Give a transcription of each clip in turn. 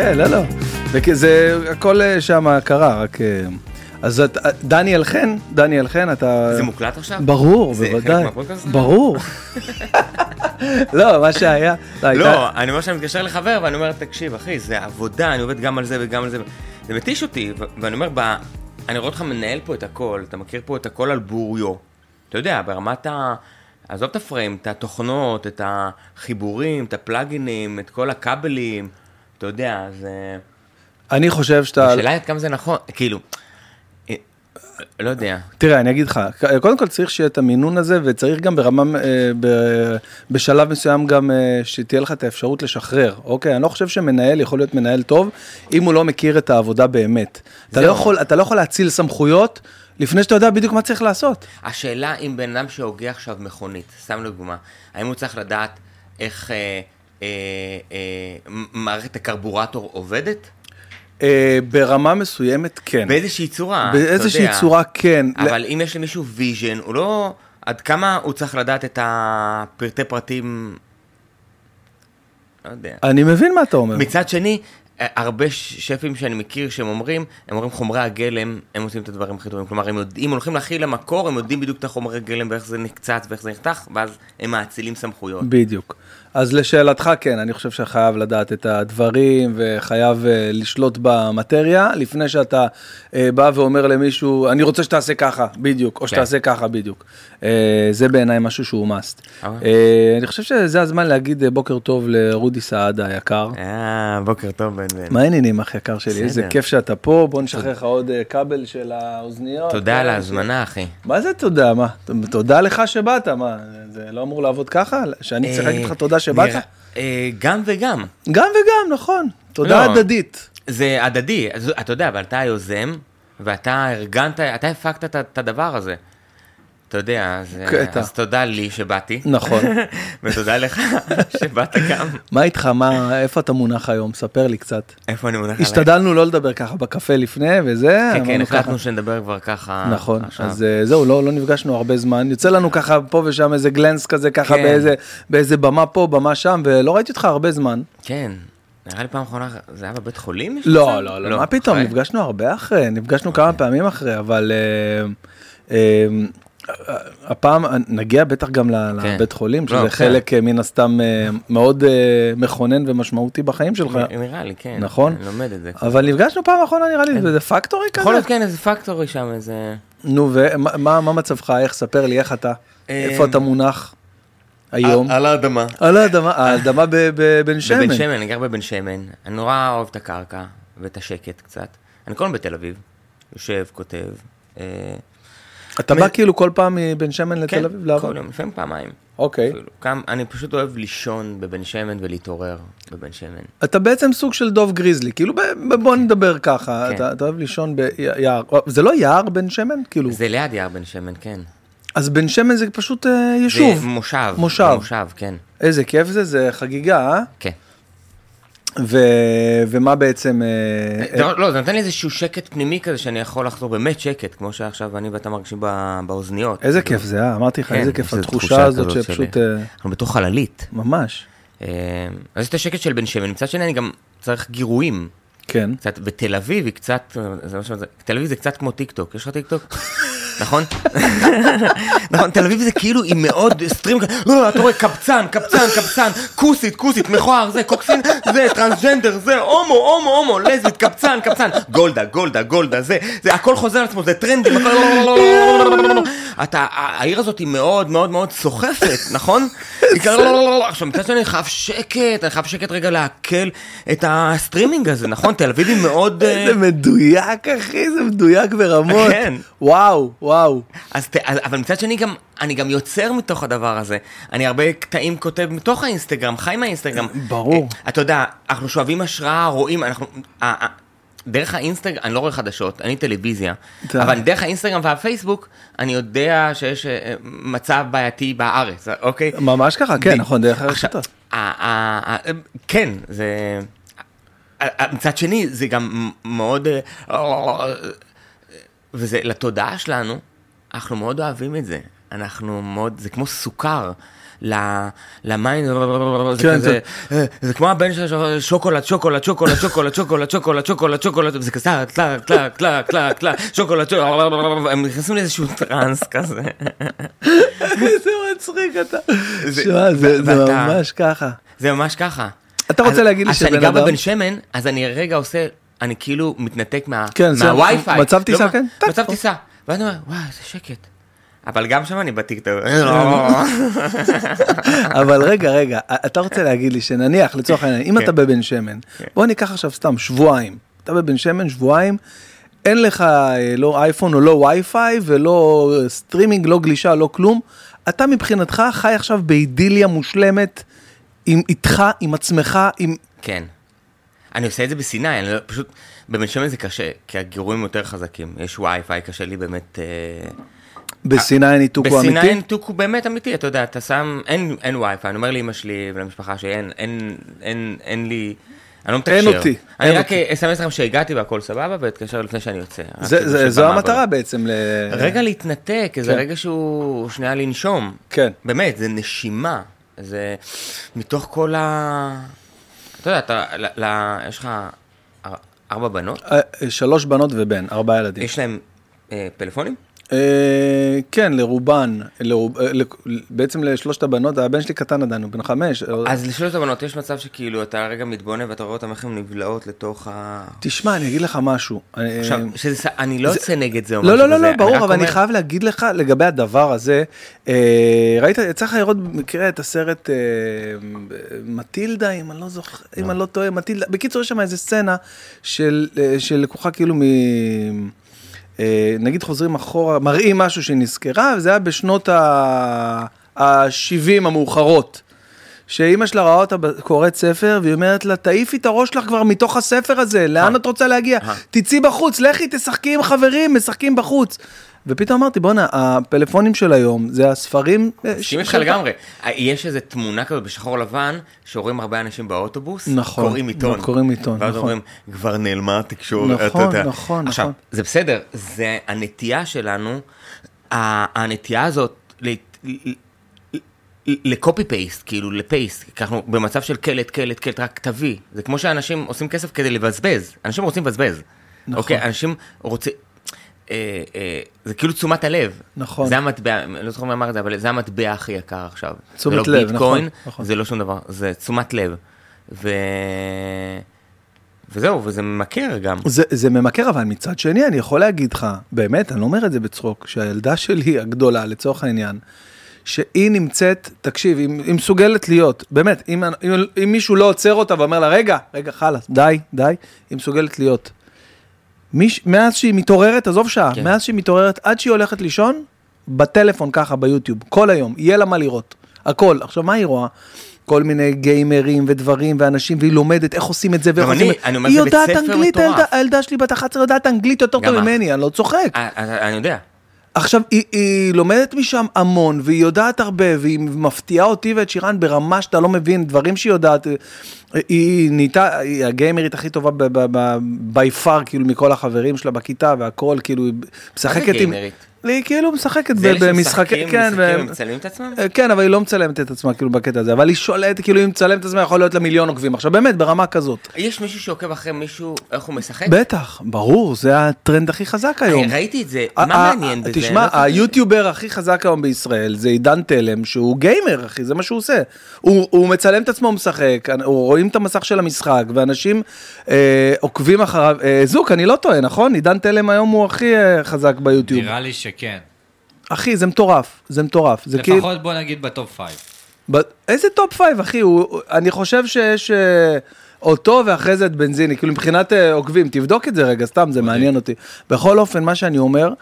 כן, לא, לא. זה הכל שם קרה, רק... אז את, דניאל חן, דניאל חן, אתה... זה מוקלט עכשיו? ברור, בוודאי. ברור. לא, מה שהיה... לא, אני אומר שאני מתקשר לחבר ואני אומר, תקשיב, אחי, זה עבודה, אני עובד גם על זה וגם על זה. זה מתיש אותי, ואני אומר, אני רואה אותך מנהל פה את הכל, אתה מכיר פה את הכל על בוריו. אתה יודע, ברמת ה... עזוב את הפריים, את התוכנות, את החיבורים, את הפלאגינים, את כל הכבלים, אתה יודע, זה... אני חושב שאתה... השאלה היא עד כמה זה נכון, כאילו, לא יודע. תראה, אני אגיד לך, קודם כל צריך שיהיה את המינון הזה, וצריך גם ברמה, אה, בשלב מסוים גם אה, שתהיה לך את האפשרות לשחרר, אוקיי? אני לא חושב שמנהל יכול להיות מנהל טוב, אם הוא לא מכיר את העבודה באמת. אתה לא, יכול, אתה לא יכול להציל סמכויות לפני שאתה יודע בדיוק מה צריך לעשות. השאלה אם בן אדם שהוגה עכשיו מכונית, סתם לדוגמה, האם הוא צריך לדעת איך אה, אה, אה, מערכת הקרבורטור עובדת? אה, ברמה מסוימת כן. באיזושהי צורה, באיזושהי צורה כן. אבל אם יש למישהו vision, הוא לא... עד כמה הוא צריך לדעת את הפרטי פרטים... לא יודע. אני מבין מה אתה אומר. מצד שני, הרבה שפים שאני מכיר שהם אומרים, הם אומרים חומרי הגלם, הם עושים את הדברים הכי טובים. כלומר, הם יודעים, הולכים כאילו למקור, הם יודעים בדיוק את החומרי גלם ואיך זה נקצץ ואיך זה נחתך, ואז הם מאצילים סמכויות. בדיוק. אז לשאלתך, כן, אני חושב שחייב לדעת את הדברים וחייב uh, לשלוט במטריה, לפני שאתה uh, בא ואומר למישהו, אני רוצה שתעשה ככה, בדיוק, או כן. שתעשה ככה, בדיוק. Uh, זה בעיניי משהו שהוא must. Okay. Uh, אני חושב שזה הזמן להגיד בוקר טוב לרודי סעדה היקר. אה, בוקר טוב, בן בן. מה העניינים, אח יקר שלי? איזה כיף שאתה פה, בוא נשחרר לך עוד כבל של האוזניות. תודה על ההזמנה, אחי. מה זה תודה? מה? תודה לך שבאת, מה? זה לא אמור לעבוד ככה? שאני צריך להגיד לך תודה שבאת? אה, גם וגם. גם וגם, נכון. תודה לא, הדדית. זה הדדי, אתה יודע, אבל אתה היוזם, ואתה ארגנת, אתה הפקת את הדבר הזה. אתה יודע, אז, אז תודה לי שבאתי. נכון. ותודה לך שבאת גם. מה איתך, מה, איפה אתה מונח היום? ספר לי קצת. איפה אני מונח? השתדלנו לא לדבר ככה בקפה לפני וזה. כן, כן, החלטנו שנדבר כבר ככה. נכון, אז אה, זהו, לא, לא נפגשנו הרבה זמן. יוצא לנו ככה פה ושם איזה גלנס כזה, ככה כן. באיזה, באיזה במה פה, במה שם, ולא ראיתי אותך הרבה זמן. כן. נראה לי פעם אחרונה, זה היה בבית חולים? לא, לא, לא, מה פתאום, נפגשנו הרבה אחרי, נפגשנו כמה פעמים אחרי, אבל... הפעם נגיע בטח גם כן. לבית חולים, שזה לא, כן. חלק אה, מן הסתם אה, מאוד אה, מכונן ומשמעותי בחיים שלך. נראה לי, כן. נכון? אני לומד את זה. אבל נפגשנו פעם אחרונה נראה לי, זה פקטורי כזה? יכול להיות כן, איזה פקטורי שם, איזה... נו, ומה מצבך, איך, ספר לי, איך אתה? איפה אתה מונח? היום. על האדמה. על האדמה, האדמה בבן שמן. בבן שמן, אני גר בבן שמן. אני נורא אוהב את הקרקע ואת השקט קצת. אני כל הזמן בתל אביב, יושב, כותב. אתה בא כאילו כל פעם מבן שמן לתל כן, אביב לעבוד? כן, כל יום, לפעמים פעמיים. אוקיי. אני פשוט אוהב לישון בבן שמן ולהתעורר בבן שמן. אתה בעצם סוג של דוב גריזלי, כאילו בוא נדבר ככה, כן. אתה אוהב לישון ביער, זה לא יער בן שמן? כאילו. זה ליד יער בן שמן, כן. אז בן שמן זה פשוט אה, יישוב. זה מושב. מושב. מושב, כן. איזה כיף זה, זה חגיגה, אה? כן. ו... ומה בעצם... אה, לא, לא, זה נותן לי איזשהו שקט פנימי כזה שאני יכול לחזור באמת שקט, כמו שעכשיו אני ואתה מרגישים באוזניות. איזה כיף זה, אה? אמרתי לך, כן, איזה כיף התחושה הזאת שפשוט... אה, אנחנו בתוך חללית. ממש. אה, אז את השקט של בן שמן, מצד שני אני גם צריך גירויים. כן. קצת, ותל אביב היא קצת, זה מה תל אביב זה קצת כמו טיק טוק, יש לך טיק טוק? נכון? נכון, תל אביב זה כאילו היא מאוד stream, לא, אתה רואה קבצן, קבצן, קבצן, כוסית, כוסית, מכוער, זה, קוקסינל, זה, טרנסג'נדר, זה, הומו, הומו, הומו, לסבית, קבצן, קבצן, גולדה, גולדה, גולדה, זה, זה, הכל חוזר על עצמו, זה טרנדים, אתה, העיר הזאת היא מאוד מאוד מאוד סוחפת, נכון? עכשיו מצד שני אני חייב שקט, אני חייב שקט רגע לעכל את הסטרימינג הזה, נכון? תל אביב היא מאוד... זה מדויק, אחי, זה מדויק ברמות. כן. וואו, וואו. אז, אבל מצד שני גם, אני גם יוצר מתוך הדבר הזה. אני הרבה קטעים כותב מתוך האינסטגרם, אחי מהאינסטגרם. ברור. אתה יודע, אנחנו שואבים השראה, רואים, אנחנו... דרך האינסטגרם, אני לא רואה חדשות, אין טלוויזיה, אבל דרך האינסטגרם והפייסבוק, אני יודע שיש אה, מצב בעייתי בארץ, אוקיי? ממש ככה, כן, נכון, דרך הרשתות. כן, זה... מצד שני, זה גם מאוד... וזה לתודעה שלנו, אנחנו מאוד אוהבים את זה. אנחנו מאוד, זה כמו סוכר. למים, זה כן, כזה, אה, זה כמו הבן של שוקולד, שוקולד, שוקולד, שוקולד, שוקולד, שוקולד, שוקולד, שוקולד, וזה כזה טלק, טלק, טלק, טלק, טלק, שוקולד, שוקולד, הם נכנסים לאיזשהו טראנס כזה. איזה מצחיק אתה. זה זה ממש ככה. זה ממש ככה. אתה רוצה להגיד לי אז כשאני שבן גר אדם- בבן שמן, אז אני רגע עושה, אני כאילו מתנתק מה- כן, מהווי-פיי. מצב טיסה, לא, כן? מצב. טיסה. ואז אני אומר, וואי, איזה שקט. אבל גם שם אני בטיקטוק. אבל רגע, רגע, אתה רוצה להגיד לי שנניח, לצורך העניין, אם כן. אתה בבן שמן, בוא ניקח עכשיו סתם שבועיים, אתה בבן שמן שבועיים, אין לך אה, לא אייפון או לא וי-פיי ולא אה, סטרימינג, לא גלישה, לא כלום, אתה מבחינתך חי עכשיו באידיליה מושלמת, עם איתך, עם עצמך, עם... כן. אני עושה את זה בסיני, אני לא, פשוט, בבן שמן זה קשה, כי הגירויים יותר חזקים. יש ווי-פיי, קשה לי באמת... אה, בסיני הניתוק הוא בסיני אמיתי? הניתוק הוא באמת אמיתי, אתה יודע, אתה שם, אין, אין ווי-פיי, אני אומר לאמא שלי ולמשפחה שאין, אין, אין, אין לי, אני לא מתקשר. אין אותי, אני רק. אסמס לכם שהגעתי והכל סבבה, ואתקשר לפני שאני יוצא. רק זה- זה- זו. המטרה בעצם. ל- רגע להתנתק, איזה כן. רגע שהוא שנייה לנשום. כן. באמת, זה נשימה. זה מתוך כל ה... אתה יודע, אתה, ל, ל, יש לך אר- ארבע בנות, אה, שלוש בנות ובן, ארבעה ילדים. יש להם אה, פלאפונים? אה, כן, לרובן, לרוב, אה, בעצם לשלושת הבנות, הבן שלי קטן עדיין, הוא בן חמש. אה, אז לשלוש הבנות יש מצב שכאילו אתה רגע מתבונן ואתה רואה אותם איך הן נבלעות לתוך ה... תשמע, אני אגיד לך משהו. עכשיו, אני לא יוצא נגד זה או לא, משהו לא, לא, כזה, לא, ברור, רק אבל אני חייב להגיד לך לגבי הדבר הזה, ראית, יצא לך לראות במקרה את הסרט מטילדה, אם אני לא זוכר, אם אני לא טועה, מטילדה, בקיצור, יש שם איזה סצנה של, שלקוחה כאילו מ... אה, נגיד חוזרים אחורה, מראים משהו שהיא נזכרה, וזה היה בשנות ה-70 המאוחרות. שאימא שלה ראה אותה קוראת ספר, והיא אומרת לה, תעיפי את הראש שלך כבר מתוך הספר הזה, לאן את רוצה להגיע? אה. תצאי בחוץ, לכי תשחקי עם חברים, משחקים בחוץ. ופתאום אמרתי, בואנה, הפלאפונים של היום, זה הספרים... אה, מסכים איתך לגמרי. יש איזה תמונה כזאת בשחור לבן, שרואים הרבה אנשים באוטובוס, נכון, קוראים עיתון. קוראים עיתון, ואז נכון. אומרים, כבר נעלמה התקשורת, נכון, אתה יודע. נכון, עכשיו, נכון. זה בסדר, זה הנטייה שלנו, הנטייה הזאת, לקופי פייסט, כאילו לפייסט, כי אנחנו במצב של קלט, קלט, קלט, רק תביא. זה כמו שאנשים עושים כסף כדי לבזבז, אנשים רוצים לבזבז. נכון. אוקיי, אנשים רוצים... אה, אה, זה כאילו תשומת הלב. נכון. זה המטבע, אני לא זוכר מי אמר את זה, אבל זה המטבע הכי יקר עכשיו. תשומת זה לא לב, ביטקוין, נכון, נכון. זה לא שום דבר, זה תשומת לב. ו... וזהו, וזה ממכר גם. זה, זה ממכר, אבל מצד שני, אני יכול להגיד לך, באמת, אני לא אומר את זה בצחוק, שהילדה שלי הגדולה, לצורך העניין, שהיא נמצאת, תקשיב, היא, היא מסוגלת להיות, באמת, אם, אם, אם מישהו לא עוצר אותה ואומר לה, רגע, רגע, חלאס, די, די, היא מסוגלת להיות. מיש, מאז שהיא מתעוררת, עזוב שעה, כן. מאז שהיא מתעוררת עד שהיא הולכת לישון, בטלפון ככה, ביוטיוב, כל היום, יהיה לה מה לראות, הכל. עכשיו, מה היא רואה? כל מיני גיימרים ודברים ואנשים, והיא לומדת איך עושים את זה ואיך עושים את זה. היא יודעת אנגלית. הילדה- שלי בת 11 יודעת אנגלית יותר טוב. ממני, אני לא צוחק. אה, אה, אני יודע. עכשיו, היא, היא לומדת משם המון, והיא יודעת הרבה, והיא מפתיעה אותי ואת שירן ברמה שאתה לא מבין, דברים שהיא יודעת. היא נהייתה, היא הגיימרית הכי טובה בי פאר, כאילו, מכל החברים שלה בכיתה והכל, כאילו, היא משחקת עם... גיימרית? היא כאילו משחקת זה אלה במשחקי, שמשחקים, כן, משחקים, ו- ומצלמים את עצמם? אה, כן, אבל היא לא מצלמת את עצמה כאילו בקטע הזה, אבל היא שולטת, כאילו היא מצלמת את עצמה, יכול להיות לה מיליון עוקבים. עכשיו באמת, ברמה כזאת. יש מישהו שעוקב אחרי מישהו, איך הוא משחק? בטח, ברור, זה הטרנד הכי חזק היום. אני ראיתי את זה, ה- מה ה- מעניין בזה? תשמע, לא. היוטיובר הכי חזק היום בישראל זה עידן תלם, שהוא גיימר, אחי, זה מה שהוא עושה. הוא, הוא מצלם את עצמו, הוא משחק, הוא רואים את המסך של המשחק, ואנשים אה, עוקבים אחריו. אה, זוק, אני לא טועה, נכון? עידן תלם היום הוא הכי אה, חזק ביוטיוב. נראה לי שכן. אחי, זה מטורף, זה מטורף. זה כאילו... לפחות בוא נגיד ב top five. ב- איזה top five, אחי? הוא, הוא- אני חושב שיש אה, אותו ואחרי זה את בנזיני, כאילו מבחינת אה, עוקבים, תבדוק את זה רגע, סתם, זה מעניין אותי. בכל אופן, מה שאני אומר,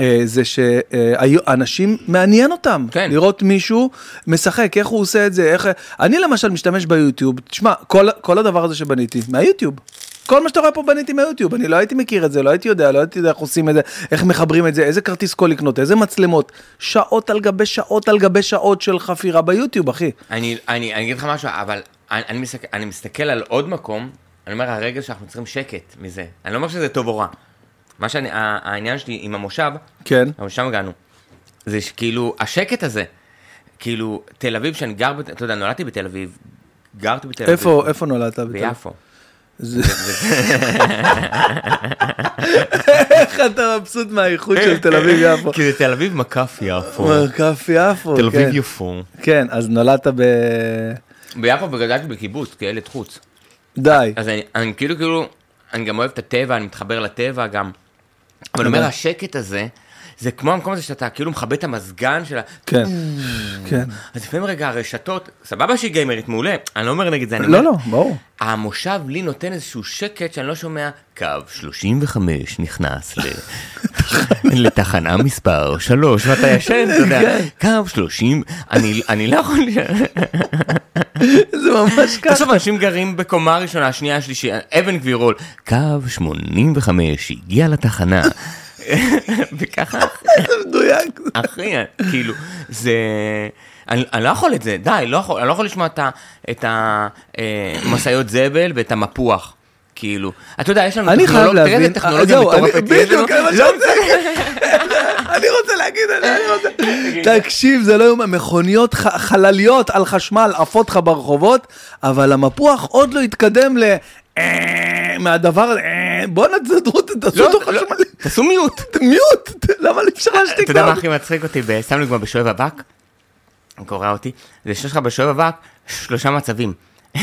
אה, זה שאנשים, מעניין אותם, כן. לראות מישהו משחק, איך הוא עושה את זה, איך... אני למשל משתמש ביוטיוב, תשמע, כל, כל הדבר הזה שבניתי, מהיוטיוב. כל מה שאתה רואה פה בניתי מהיוטיוב, אני לא הייתי מכיר את זה, לא הייתי יודע, לא הייתי יודע איך עושים את זה, איך מחברים את זה, איזה כרטיס קול לקנות, איזה מצלמות, שעות על גבי שעות על גבי שעות של חפירה ביוטיוב, אחי. אני, אני, אני אגיד לך משהו, אבל אני, אני, מסתכל, אני מסתכל על עוד מקום, אני אומר, הרגע שאנחנו צריכים שקט מזה. אני לא אומר שזה טוב או רע. מה שאני, העניין שלי עם המושב, כן. אבל שם הגענו. זה שכאילו, השקט הזה, כאילו, תל אביב, שאני גר, אתה יודע, נולדתי בתל אביב, גרתי בתל אביב. איפה, איפה נולדת? בתל- ביפו. זה- איך אתה מבסוט מהאיחוד של תל אביב יפו? כי זה תל אביב מקף יפו. מרקף יפו, תל אביב כן. יפו. כן, אז נולדת ב... ביפו וגדלתי בקיבוץ, כילד חוץ. די. אז אני, אני כאילו, כאילו, אני גם אוהב את הטבע, אני מתחבר לטבע גם. אבל אני אומר, השקט הזה, זה כמו המקום הזה שאתה כאילו מכבה את המזגן של ה... כן, כן. אז לפעמים רגע הרשתות, סבבה שהיא גיימרית מעולה, אני לא אומר נגד זה, אני לא, אומר, לא, ברור. המושב לי נותן איזשהו שקט שאני לא שומע, קו 35 נכנס ל... לתחנה מספר 3, ואתה ישן, אתה יודע, קו 30, אני, אני לא יכול... זה ממש ככה. תחשוב, אנשים גרים בקומה ראשונה, שנייה, שלישית, אבן גבירול, קו 85 הגיע לתחנה. וככה, זה מדויק. אחי, כאילו, זה... אני, אני לא יכול את זה, די, לא יכול, אני לא יכול לשמוע את המשאיות זבל ואת המפוח. כאילו, אתה יודע, יש לנו אני חייב טכנולוג- תראה איזה טכנולוגיה אני- מטורפת. בדיוק, לא, אני רוצה להגיד אני רוצה... תקשיב, זה לא יאומן, מכוניות חלליות על חשמל עפות לך ברחובות, אבל המפוח עוד לא התקדם ל... אה, מהדבר הזה, אה, בואנה תסדרו, תעשו לא, אותו לא, חשמלי. תעשו מיוט. מיוט, למה אי אפשר להשתיק? אתה יודע מה? הכי מצחיק אותי, סתם לדוגמה בשואב אבק? קורע אותי, זה שיש לך בשואב אבק שלושה מצבים.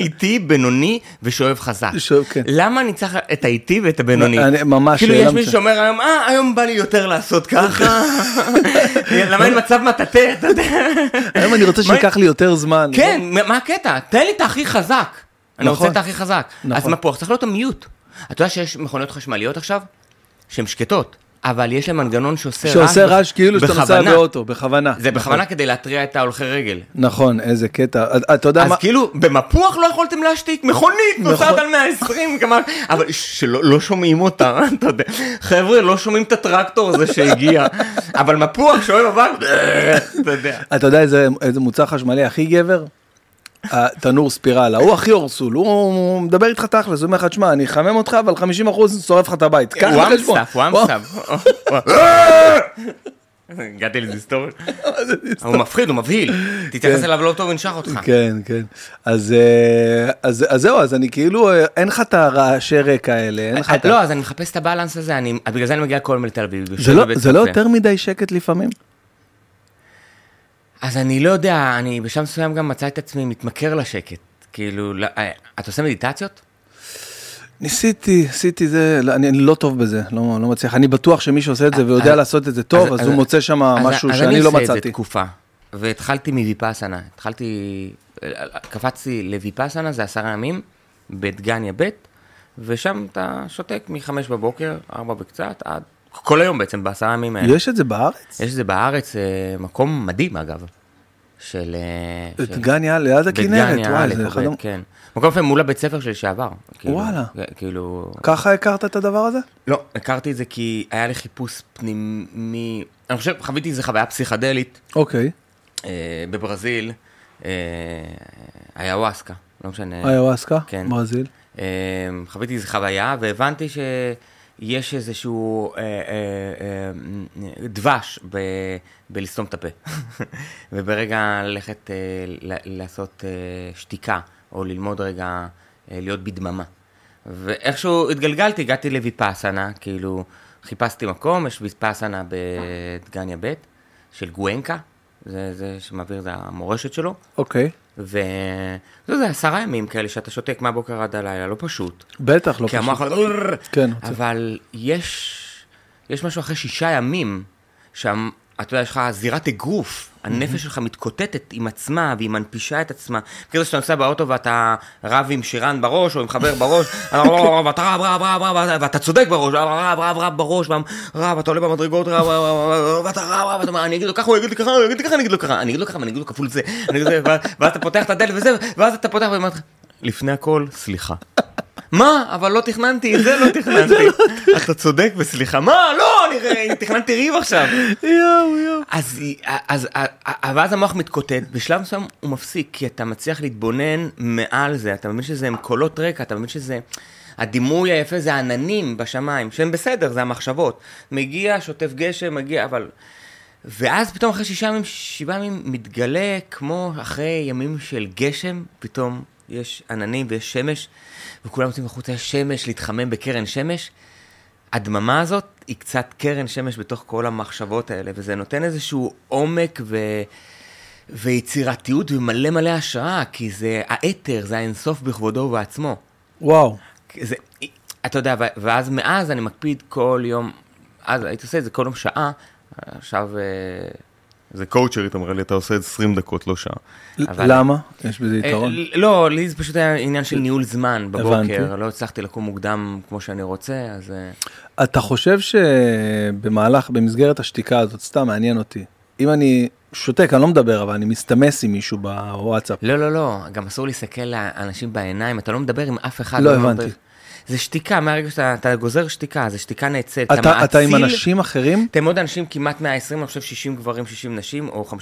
איטי, בינוני ושואב חזק. שואב, כן. למה אני צריך את האיטי ואת הבינוני? אני- ממש, כאילו יש מישהו שאומר היום, אה, היום בא לי יותר לעשות ככה. למה אין מצב מטאטא, אתה יודע? היום אני רוצה שייקח לי יותר זמן. כן, מה הקטע? תן לי את הכי חזק. אני רוצה נכון. את הכי חזק. אז נכון. מפוח, צריך להיות המיוט. אתה יודע שיש מכוניות חשמליות עכשיו? שהן שקטות, אבל יש להן מנגנון שעושה רעש. שעושה רעש כאילו שאתה נוסע. באוטו, בכוונה. זה נכון. בכוונה כדי להתריע את ההולכי רגל. נכון, איזה קטע. אתה יודע אז מה? כאילו, במפוח לא יכולתם להשתיק מכונית נוסעת נכון. על 120, כמה- אבל שלא לא שומעים אותה, אתה יודע. חבר'ה, לא שומעים את הטרקטור הזה שהגיע. אבל מפוח שואב אבק, אתה יודע. אתה יודע איזה מוצר חשמלי הכי גבר? התנור ספירלה, הוא הכי ערסול, הוא, הוא מדבר איתך תכלס, הוא אומר לך, תשמע, אני אחמם אותך, אבל 50% שורף לך את הבית. הוא. אמסטף, הוא אמסטף. הגעתי לזה היסטוריה. הוא מפחיד, הוא מבהיל. תתייחס כן. אליו לא טוב, ינשך אותך. כן, כן. אז, אה, אז, זהו, אז אני כאילו, אה, אין לך את הרעשי רקע האלה, אין לך את ה... לא, אז אני מחפש את ה balance הזה, בגלל זה אני מגיע כל הזמן לתל אביב. זה לא, לא. יותר מדי שקט לפעמים? אז אני לא יודע, אני בשלב מסוים גם מצא את עצמי מתמכר לשקט. כאילו, לא- אה, אתה עושה מדיטציות? ניסיתי, עשיתי זה, לא, אני, אני לא טוב בזה, לא, לא מצליח. אני בטוח שמי שעושה את זה ויודע אז- לעשות את זה טוב, אז, אז- הוא מוצא שם אז- משהו אז שאני אני לא עושה את מצאתי. זה תקופה, והתחלתי מוויפאסנה. התחלתי, קפצתי לוויפאסנה, זה עשרה ימים, בדגניה ב', ושם אתה שותק מחמש בבוקר, ארבע וקצת, עד כל היום בעצם, בעשרה ימים האלה. יש את זה בארץ? יש את זה בארץ, אה, מקום מדהים אגב, של... אה, את של- גניה ליד הכנרת, וואי, זה אחד... כן. מקום יפה מול הבית ספר שלי שעבר. כאילו, וואלה. כאילו... ככה הכרת את הדבר הזה? לא, הכרתי את זה כי היה לי חיפוש פנימי, אני חושב, חוויתי איזה חוויה פסיכדלית אוקיי. אה, בברזיל, אה, איוואסקה, לא משנה. איוואסקה, כן. ברזיל. אה, חוויתי איזה חוויה והבנתי שיש איזשהו אה, אה, אה, דבש ב, בלסתום את הפה. וברגע ללכת אה, לעשות אה, שתיקה, או ללמוד רגע אה, להיות בדממה. ואיכשהו התגלגלתי, הגעתי לויפאסנה, כאילו חיפשתי מקום, יש ויפאסנה בדגניה ב' של גואנקה, זה, זה שמעביר, זה המורשת שלו. אוקיי. וזה זה עשרה ימים כאלה שאתה שותק מהבוקר עד הלילה, לא פשוט. בטח, לא כי פשוט. המוח... כן. אבל יש, יש משהו אחרי שישה ימים, שם, אתה יודע, יש לך זירת אגרוף, הנפש שלך מתקוטטת עם עצמה, והיא מנפישה את עצמה. כאילו שאתה נוסע באוטו ואתה רב עם שירן בראש, או עם חבר בראש, ואתה רב, רב, רב, רב, ואתה צודק בראש, רב, רב, רב בראש, רב, אתה עולה במדרגות, רב, רב, ואתה רב, רב, אומר, אני אגיד לו ככה, הוא יגיד לי ככה, הוא יגיד לי ככה, אני אגיד לו ככה, אני אגיד לו ככה, ואני אגיד לו כפול אני זה, ואז אתה פותח את הדלת וזה, ואז אתה פותח ואומר לך, לפני הכל, סליחה. מה? אבל לא תכננתי, את זה לא תכננתי. אתה צודק וסליחה. מה? לא, אני תכננתי ריב עכשיו. יואו, יואו. אז, ואז המוח מתקוטט, בשלב מסוים הוא מפסיק, כי אתה מצליח להתבונן מעל זה, אתה מבין שזה הם קולות רקע, אתה מבין שזה... הדימוי היפה זה העננים בשמיים, שהם בסדר, זה המחשבות. מגיע, שוטף גשם, מגיע, אבל... ואז פתאום אחרי שישה ימים, שבעה ימים, מתגלה כמו אחרי ימים של גשם, פתאום יש עננים ויש שמש, וכולם יוצאים החוצה, יש שמש, להתחמם בקרן שמש. הדממה הזאת היא קצת קרן שמש בתוך כל המחשבות האלה, וזה נותן איזשהו עומק ו... ויצירתיות ומלא מלא השראה, כי זה האתר, זה האינסוף בכבודו ובעצמו. וואו. זה, אתה יודע, ואז מאז אני מקפיד כל יום, אז הייתי עושה את זה כל יום שעה, עכשיו... אה, זה קואוצ'רית אמרה לי, אתה עושה 20 דקות, לא שעה. אבל... למה? יש בזה אה, יתרון? לא, לי זה פשוט היה עניין של ניהול זמן בבוקר, לא הצלחתי לקום מוקדם כמו שאני רוצה, אז... אה, אתה חושב שבמהלך, במסגרת השתיקה הזאת, סתם מעניין אותי, אם אני שותק, אני לא מדבר, אבל אני מסתמס עם מישהו בוואטסאפ. לא, לא, לא, גם אסור להסתכל לאנשים בעיניים, אתה לא מדבר עם אף אחד. לא, לא הבנתי. זה שתיקה, מהרגע שאתה גוזר שתיקה, זה שתיקה נעצרת. אתה, אתה, אתה עם אנשים אחרים? אתם עוד אנשים, כמעט 120, אני חושב 60 גברים, 60 נשים, או 50-50.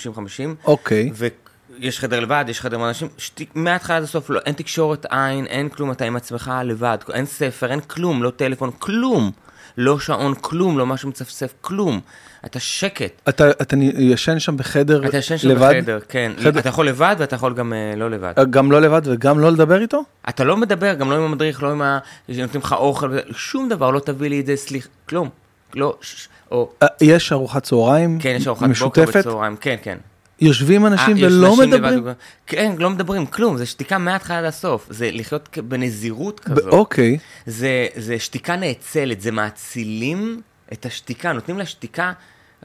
אוקיי. ויש חדר לבד, יש חדר עם אנשים, שתיק, מההתחלה עד הסוף, לא, אין תקשורת עין, אין כלום, אתה עם עצמך לבד, אין ספר, אין כלום, לא טלפון, כלום. לא שעון, כלום, לא משהו מצפצף, כלום. אתה שקט. אתה, אתה ישן שם בחדר לבד? אתה ישן שם לבד? בחדר, כן. חדר... אתה יכול לבד ואתה יכול גם uh, לא לבד. אה, גם לא לבד וגם לא לדבר איתו? אתה לא מדבר, גם לא עם המדריך, לא עם ה... נותנים לך אוכל, שום דבר, לא תביא לי את זה, סליחה, כלום. לא, ש... או... אה, יש ארוחת צהריים כן, יש ארוחת בוקר וצהריים, כן, כן. יושבים אנשים 아, ולא מדברים? לבד, כן, לא מדברים, כלום, זה שתיקה מההתחלה עד הסוף, זה לחיות בנזירות כזאת. אוקיי. זה, זה שתיקה נאצלת, זה מאצילים את השתיקה, נותנים לה שתיקה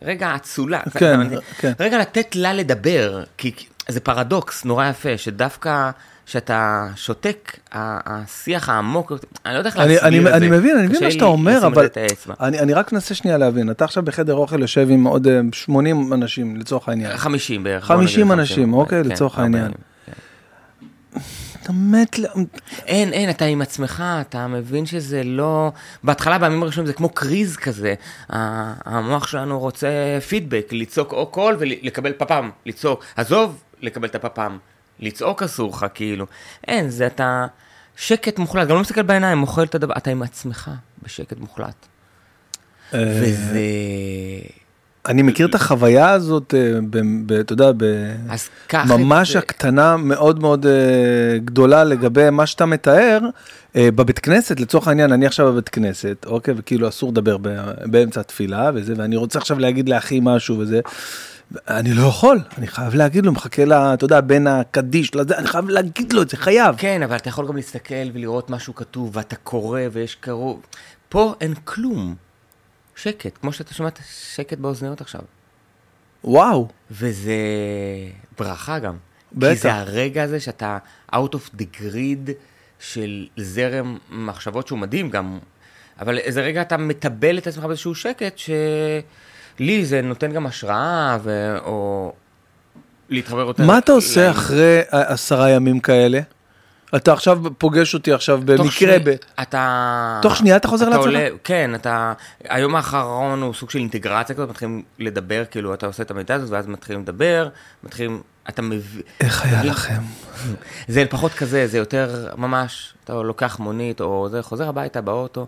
רגע אצולה. כן, כן. רגע לתת לה לדבר, כי זה פרדוקס נורא יפה, שדווקא כשאתה שותק, השיח העמוק, אני לא יודע איך להסביר את זה. אני מבין, אני מבין מה שאתה אומר, אבל אני, אני רק מנסה שנייה להבין, אתה עכשיו בחדר אוכל יושב עם עוד 80 אה, אנשים לצורך העניין. 50 בערך. 50 אנשים, אוקיי, כן, לצורך העניין. אתה מת, אין, אין, אתה עם עצמך, אתה מבין שזה לא... בהתחלה, בימים הראשונים זה כמו קריז כזה. המוח שלנו רוצה פידבק, לצעוק או קול ולקבל פפ"ם, לצעוק. עזוב לקבל את הפפ"ם, לצעוק אסור לך, כאילו. אין, זה אתה... שקט מוחלט, גם לא מסתכל בעיניים, מוכר את הדבר, אתה עם עצמך, בשקט מוחלט. אה, וזה... אני מכיר את החוויה הזאת, אה, אתה יודע, ממש הקטנה מאוד מאוד אה, גדולה לגבי מה שאתה מתאר, בבית כנסת, לצורך העניין, אני עכשיו בבית כנסת, אוקיי, וכאילו אסור לדבר באמצע התפילה וזה, ואני רוצה עכשיו להגיד לאחי משהו וזה. אני לא יכול, אני חייב להגיד לו, מחכה לה, אתה יודע, בין הקדיש לזה, אני חייב להגיד לו את זה, חייב. כן, אבל אתה יכול גם להסתכל ולראות משהו כתוב, ואתה קורא ויש קרוב. פה אין כלום. שקט, כמו שאתה שומע שקט באוזניות עכשיו. וואו. וזה ברכה גם. בטח. כי זה הרגע הזה שאתה out of the grid של זרם מחשבות שהוא מדהים גם, אבל איזה רגע אתה מטבל את עצמך באיזשהו שקט, שלי זה נותן גם השראה, ו... או להתחבר יותר. מה אתה עושה אחרי עשרה ימים כאלה? אתה עכשיו פוגש אותי עכשיו במקרה ב... אתה... תוך שנייה אתה חוזר לעצמך? כן, אתה... היום האחרון הוא סוג של אינטגרציה כזאת, מתחילים לדבר, כאילו, אתה עושה את המידע הזאת, ואז מתחילים לדבר, מתחילים... אתה מבין... איך היה לכם? זה פחות כזה, זה יותר ממש, אתה לוקח מונית, או זה, חוזר הביתה באוטו.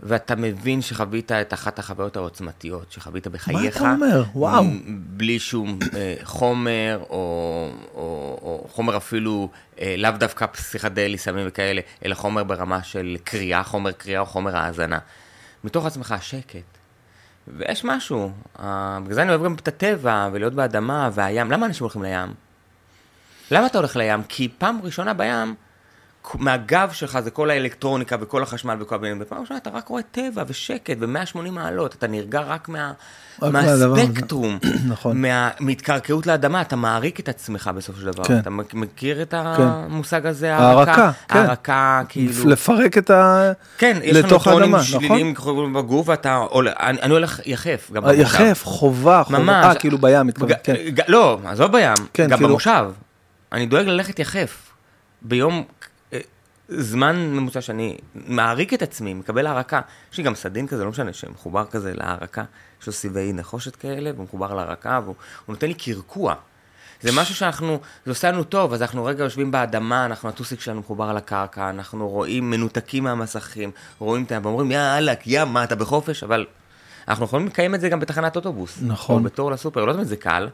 ואתה מבין שחווית את אחת החוויות העוצמתיות שחווית בחייך. מה אתה אומר? וואו. בלי שום אה, חומר, או, או, או חומר אפילו, אה, לאו דווקא פסיכדלי, סמים וכאלה, אלא חומר ברמה של קריאה, חומר קריאה או חומר האזנה. מתוך עצמך שקט. ויש משהו, אה, בגלל זה אני אוהב גם את הטבע, ולהיות באדמה, והים. למה אנשים הולכים לים? למה אתה הולך לים? כי פעם ראשונה בים, מהגב שלך זה כל האלקטרוניקה וכל החשמל וכל הבנים, ופעם ראשונה אתה רק רואה טבע ושקט ו-180 מעלות, אתה נרגע רק מה, מהספקטרום, נכון. מהתקרקעות לאדמה, אתה מעריק את עצמך בסופו של דבר. כן. אתה מכיר את כן. המושג הזה, הערקה? כן. הערקה, כאילו... לפרק את ה... כן, יש לך נוטרונים שליליים נכון? בגוף, ואתה... אני, אני הולך יחף, גם במושב. יחף, חובה, חובה, ממש. אה, כאילו בים, מתכוון, כן. לא, עזוב בים, כן, גם כאילו... במושב. אני דואג ללכת יחף. ביום אה, זמן ממוצע שאני מעריק את עצמי, מקבל הערקה. יש לי גם סדין כזה, לא משנה, שמחובר כזה להערקה, יש לו סיבי נחושת כאלה, והוא מחובר להערקה, והוא נותן לי קרקוע. זה משהו שאנחנו, זה עושה לנו טוב, אז אנחנו רגע יושבים באדמה, אנחנו, הטוסיק שלנו מחובר על הקרקע, אנחנו רואים מנותקים מהמסכים, רואים את ה... ואומרים, יאללה, יא, מה, אתה בחופש? אבל אנחנו יכולים לקיים את זה גם בתחנת אוטובוס. נכון. או בתור לסופר, לא תמיד זה קל.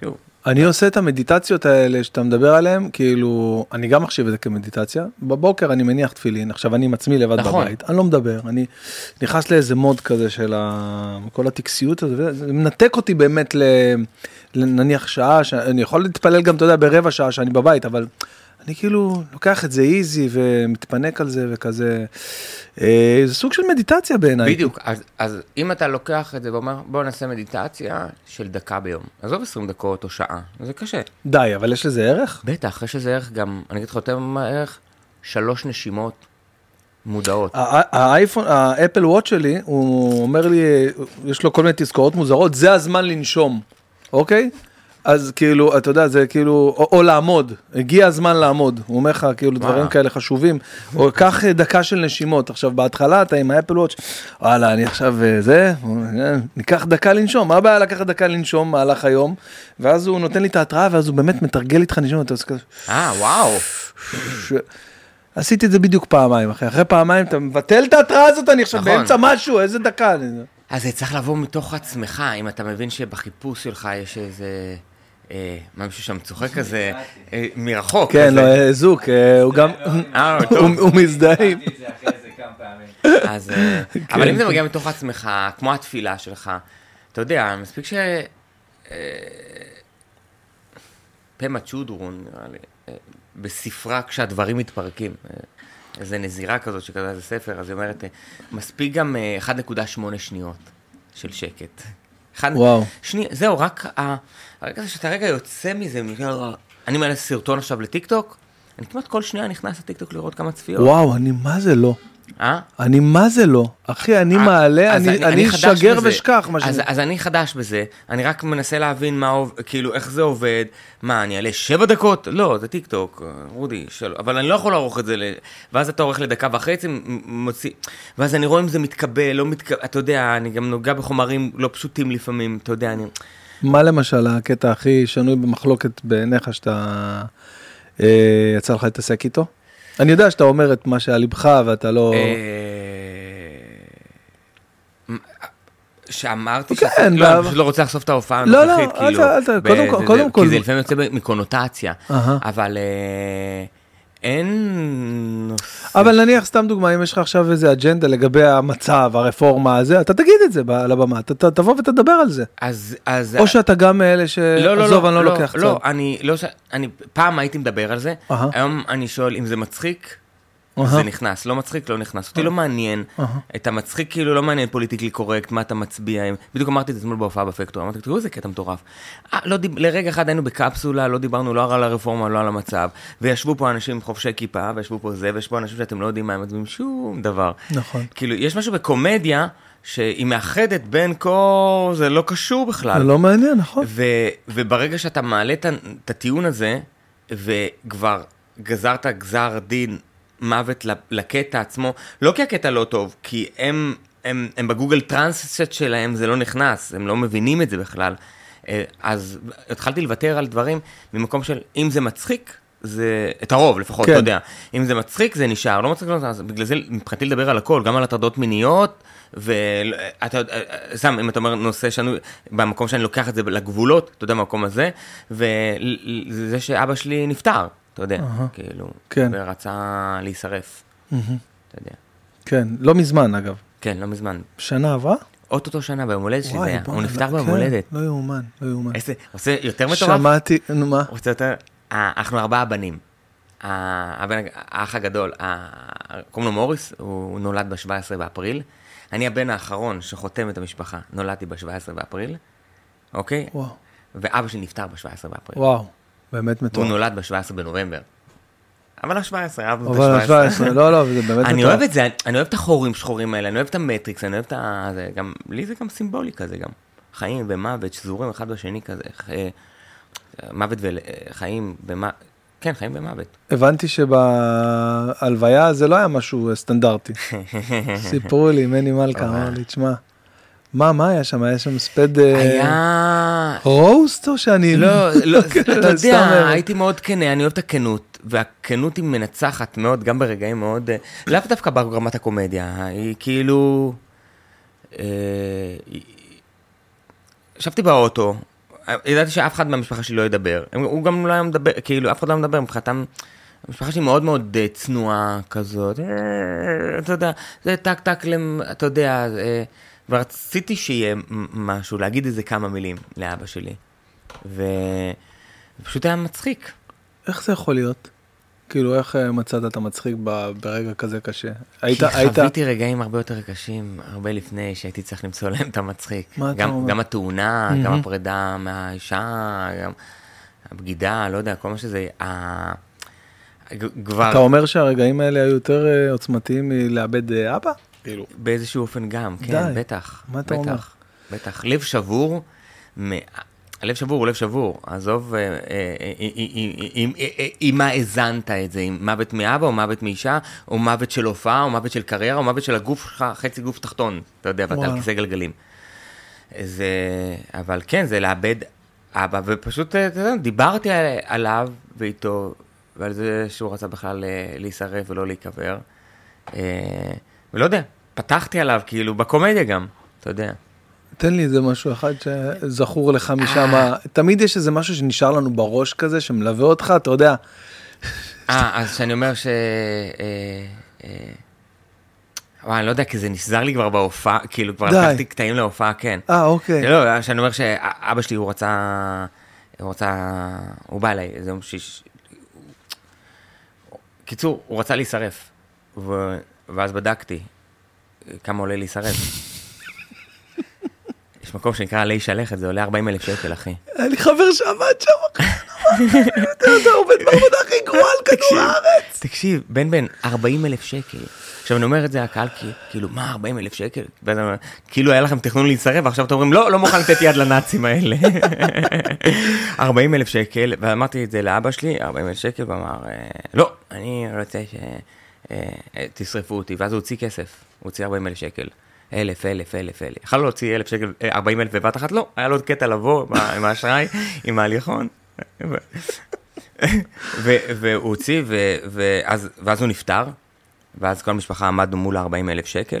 שוב, אני עושה את המדיטציות האלה שאתה מדבר עליהן, כאילו, אני גם מחשיב את זה כמדיטציה. בבוקר אני מניח תפילין, עכשיו אני עם עצמי לבד נכון. בבית, אני לא מדבר, אני נכנס לאיזה מוד כזה של ה... כל הטקסיות הזאת, זה מנתק אותי באמת ל... לנניח שעה, שאני יכול להתפלל גם, אתה יודע, ברבע שעה שאני בבית, אבל אני כאילו לוקח את זה איזי ומתפנק על זה וכזה, אה, זה סוג של מדיטציה בעיניי. בדיוק, אז, אז אם אתה לוקח את זה ואומר, בוא נעשה מדיטציה של דקה ביום, עזוב 20 דקות או שעה, זה קשה. די, אבל יש לזה ערך? בטח, יש לזה ערך גם, אני אגיד לך יותר מה ערך, שלוש נשימות מודעות. האייפון, האפל וואט שלי, הוא אומר לי, יש לו כל מיני תזכורות מוזרות, זה הזמן לנשום, אוקיי? אז כאילו, אתה יודע, זה כאילו, או, או לעמוד, הגיע הזמן לעמוד, הוא אומר לך כאילו דברים כאלה חשובים, או קח דקה של נשימות, עכשיו בהתחלה אתה עם האפל וואץ', וואלה, אני עכשיו אה, זה, אה, ניקח דקה לנשום, מה הבעיה לקחת דקה לנשום מהלך היום, ואז הוא נותן לי את ההתראה, ואז הוא באמת מתרגל איתך נשימות, אתה עושה כזה, אה, וואו. ש... עשיתי את זה בדיוק פעמיים, אחי. אחרי פעמיים אתה מבטל את ההתראה הזאת, אני עכשיו נכון. באמצע משהו, איזה דקה. אז זה צריך לבוא מתוך עצמך, אם אתה מבין שבחיפוש שלך יש איזה... אה, מה מישהו שם צוחק כזה, אה, מרחוק. כן. לא, אה, זוק, הוא גם, אה, הוא- טוב. הוא מזדהה. אז, אה, כן. אבל אם זה מגיע מתוך עצמך, כמו התפילה שלך, אתה יודע, מספיק ש... פמה צ'ודרון, נראה לי, בספרה כשהדברים מתפרקים. איזה נזירה כזאת שכתבה איזה ספר, אז היא אומרת, מספיק גם אה, 1.8 שניות של שקט. אחד, וואו. שני, זהו, רק ה- הרגע הזה שאתה רגע יוצא מזה, אני מעלה סרטון עכשיו לטיקטוק, אני כמעט כל שנייה נכנס לטיקטוק לראות כמה צפיות. וואו, אני מה זה לא. אה? אני מה זה לא. אחי, אני אה, מעלה, אני אני חדש שגר בזה. ושכח, מה אז, שאני... אז אני חדש בזה, אני רק מנסה להבין מה, כאילו, איך זה עובד, מה, אני אעלה שבע דקות? לא, זה טיק טוק, רודי, של... אבל אני לא יכול לערוך את זה, ל... ואז אתה עורך לדקה וחצי, מוציא, ואז אני רואה אם זה מתקבל, לא מתקבל, אתה יודע, אני גם נוגע בחומרים לא פשוטים לפעמים, אתה יודע, אני... מה למשל הקטע הכי שנוי במחלוקת בעיניך שאתה... אה, יצא לך להתעסק איתו? אני יודע שאתה אומר את מה שעל ליבך ואתה לא... אה, שאמרתי כן, שזה, לא, אני פשוט לא רוצה לחשוף את ההופעה לא, לא, הנוכחית, כאילו, ת- ב- קודם כל- כי זה לפעמים יוצא מקונוטציה. אבל אה, אין... אבל נניח סתם דוגמא, אם יש לך עכשיו איזה אג'נדה לגבי המצב, הרפורמה הזה, אתה תגיד את זה על הבמה, אתה- תבוא ותדבר על זה. אז, אז... או שאתה גם מאלה ש... לא, לא, לא, אני לא לוקח לא. אני לא, ש- אני פעם הייתי מדבר על זה. היום אני שואל אם זה מצחיק. זה נכנס, לא מצחיק, לא נכנס. אותי לא מעניין, אהה. את המצחיק כאילו לא מעניין פוליטיקלי קורקט, מה אתה מצביע, בדיוק אמרתי את זה אתמול בהופעה בפקטור, אמרתי, תראו איזה קטע מטורף. אה, לא דיב- לרגע אחד היינו בקפסולה, לא דיברנו לא על הרפורמה, לא על המצב, וישבו פה אנשים עם חובשי כיפה, וישבו פה זה, ויש פה אנשים שאתם לא יודעים מה הם מצביעים, שום דבר. נכון. כאילו, יש משהו בקומדיה, שהיא מאחדת בין כל... זה לא קשור בכלל. זה לא מעניין, נכון? ו, וברגע שאתה מעלה את הטיעון הזה, וכבר גזרת גזר דין מוות לקטע עצמו, לא כי הקטע לא טוב, כי הם, הם, הם בגוגל טרנסט שלהם זה לא נכנס, הם לא מבינים את זה בכלל. אה, אז התחלתי לוותר על דברים ממקום של אם זה מצחיק, זה, את הרוב לפחות, כן. אתה יודע. אם זה מצחיק זה נשאר, לא מצחיק לא אז בגלל זה מבחינתי לדבר על הכל, גם על הטרדות מיניות, ואתה יודע, סתם, אם אתה אומר נושא שאני, במקום שאני לוקח את זה לגבולות, אתה יודע, במקום הזה, וזה שאבא שלי נפטר, אתה יודע, כאילו, כן. ורצה להישרף, מהמם. אתה יודע. כן, לא מזמן אגב. כן, לא מזמן. שנה עברה? אוטוטו שנה ביום הולדת שלי זה היה, הוא נפטר כן, ביום הולדת. לא יאומן, לא יאומן. איזה, עושה יותר מטורף? שמעתי, נו מה? רוצה יותר? אה, אנחנו ארבעה בנים. האח הגדול, קוראים לו מוריס, הוא נולד ב-17 באפריל. אני הבן האחרון שחותם את המשפחה, נולדתי ב-17 באפריל, אוקיי? וואו, ואבא שלי נפטר ב-17 באפריל. וואו, באמת מטורף. נולד ב-17 בנובמבר. אבל ה-17, אהבנו את אבל ה-17. 17, לא, לא, זה באמת אני מטורף. אוהב את זה, אני אוהב את החורים שחורים האלה, אני אוהב את המטריקס, אני אוהב את ה... זה גם, לי זה גם סימבולי כזה גם. חיים ומוות שזורים אחד בשני כזה. אה, מוות וחיים במוות. כן, חיים ומוות. הבנתי שבהלוויה זה לא היה משהו סטנדרטי. סיפרו לי, מני מלכה אמר לי, תשמע, מה, מה היה שם? היה שם ספד אה, היה... רוסט או שאני... לא, לא, אתה סתם, יודע, אה, הייתי מאוד כנה, אני אוהב את הכנות, והכנות היא מנצחת מאוד, גם ברגעים מאוד, אה, לאו דווקא ברמת הקומדיה, היא כאילו... אה, ישבתי באוטו, ידעתי שאף אחד מהמשפחה שלי לא ידבר, הוא גם לא היה מדבר, כאילו, אף אחד לא מדבר, מבחינתם, המשפחה שלי מאוד מאוד צנועה כזאת, אתה יודע, זה טק טק, אתה יודע, ורציתי שיהיה משהו, להגיד איזה כמה מילים לאבא שלי. ופשוט היה מצחיק. איך זה יכול להיות? כאילו, איך אה, מצאת את המצחיק ברגע כזה קשה? היית, כי היית... חוויתי רגעים הרבה יותר קשים, הרבה לפני שהייתי צריך למצוא להם את המצחיק. מה אתה גם, אומר? גם התאונה, גם מהמם. הפרידה מהאישה, גם הבגידה, לא יודע, כל מה שזה... ה... כבר אתה אומר שהרגעים האלה היו יותר אה, עוצמתיים מלאבד אה, אבא? כאילו. באיזשהו אופן גם, כן, די. בטח. מה אתה בטח, אומר? בטח. לב שבור, מ... הלב שבור הוא לב שבור, עזוב אה, אה, אה, אם מה האזנת את זה, אם מוות מאבא או מוות מאישה, או מוות של הופעה, או מוות של קריירה, או מוות של הגוף שלך, חצי גוף תחתון, אתה יודע, ואתה על. כיסא גלגלים. זה, אבל כן, זה לאבד אבא, ופשוט, אה, אתה יודע, דיברתי על- עליו ואיתו, ועל זה שהוא רצה בכלל אה, להישרף ולא להיקבר. אה, ולא יודע, פתחתי עליו, כאילו, בקומדיה גם, אתה יודע. תן לי איזה משהו אחד שזכור לך משם. תמיד יש איזה משהו שנשאר לנו בראש כזה, שמלווה אותך, אתה יודע. אה, אז שאני אומר ש... אה, אה, וואי, אני לא יודע, כי זה נסזר לי כבר בהופעה, כאילו, כבר. לקחתי קטעים להופעה, כן. אה, אוקיי. לא, שאני אומר שאבא שלי, הוא רצה... הוא רצה... הוא בא אליי, איזה יום שיש... קיצור, הוא רצה להישרף. ואז בדקתי כמה עולה להישרף. יש מקום שנקרא עלי שלכת, זה עולה 40 אלף שקל, אחי. היה לי חבר שעבד שם. אתה יודע, עובד בעבודה הכי גרועה על כדור הארץ. תקשיב, בן בן, 40 אלף שקל. עכשיו אני אומר את זה לקהל, כאילו, מה 40 אלף שקל? אני כאילו היה לכם תכנון להצטרף, ועכשיו אתם אומרים, לא, לא מוכן לתת יד לנאצים האלה. 40 אלף שקל, ואמרתי את זה לאבא שלי, 40 אלף שקל, והוא אמר, "אה, לא, אני רוצה שתשרפו אותי, ואז הוא הוציא כסף, הוא הוציא 40 אלף שקל. אלף, אלף, אלף, אלף. יכול להוציא אלף שקל, אה, 40 אלף בבת אחת? לא, היה לו עוד קטע לבוא עם האשראי, עם ההליכון. ו- והוא הוציא, ו- ואז, הוא נפטר, ואז כל המשפחה עמדנו מול ה-40 אלף שקל,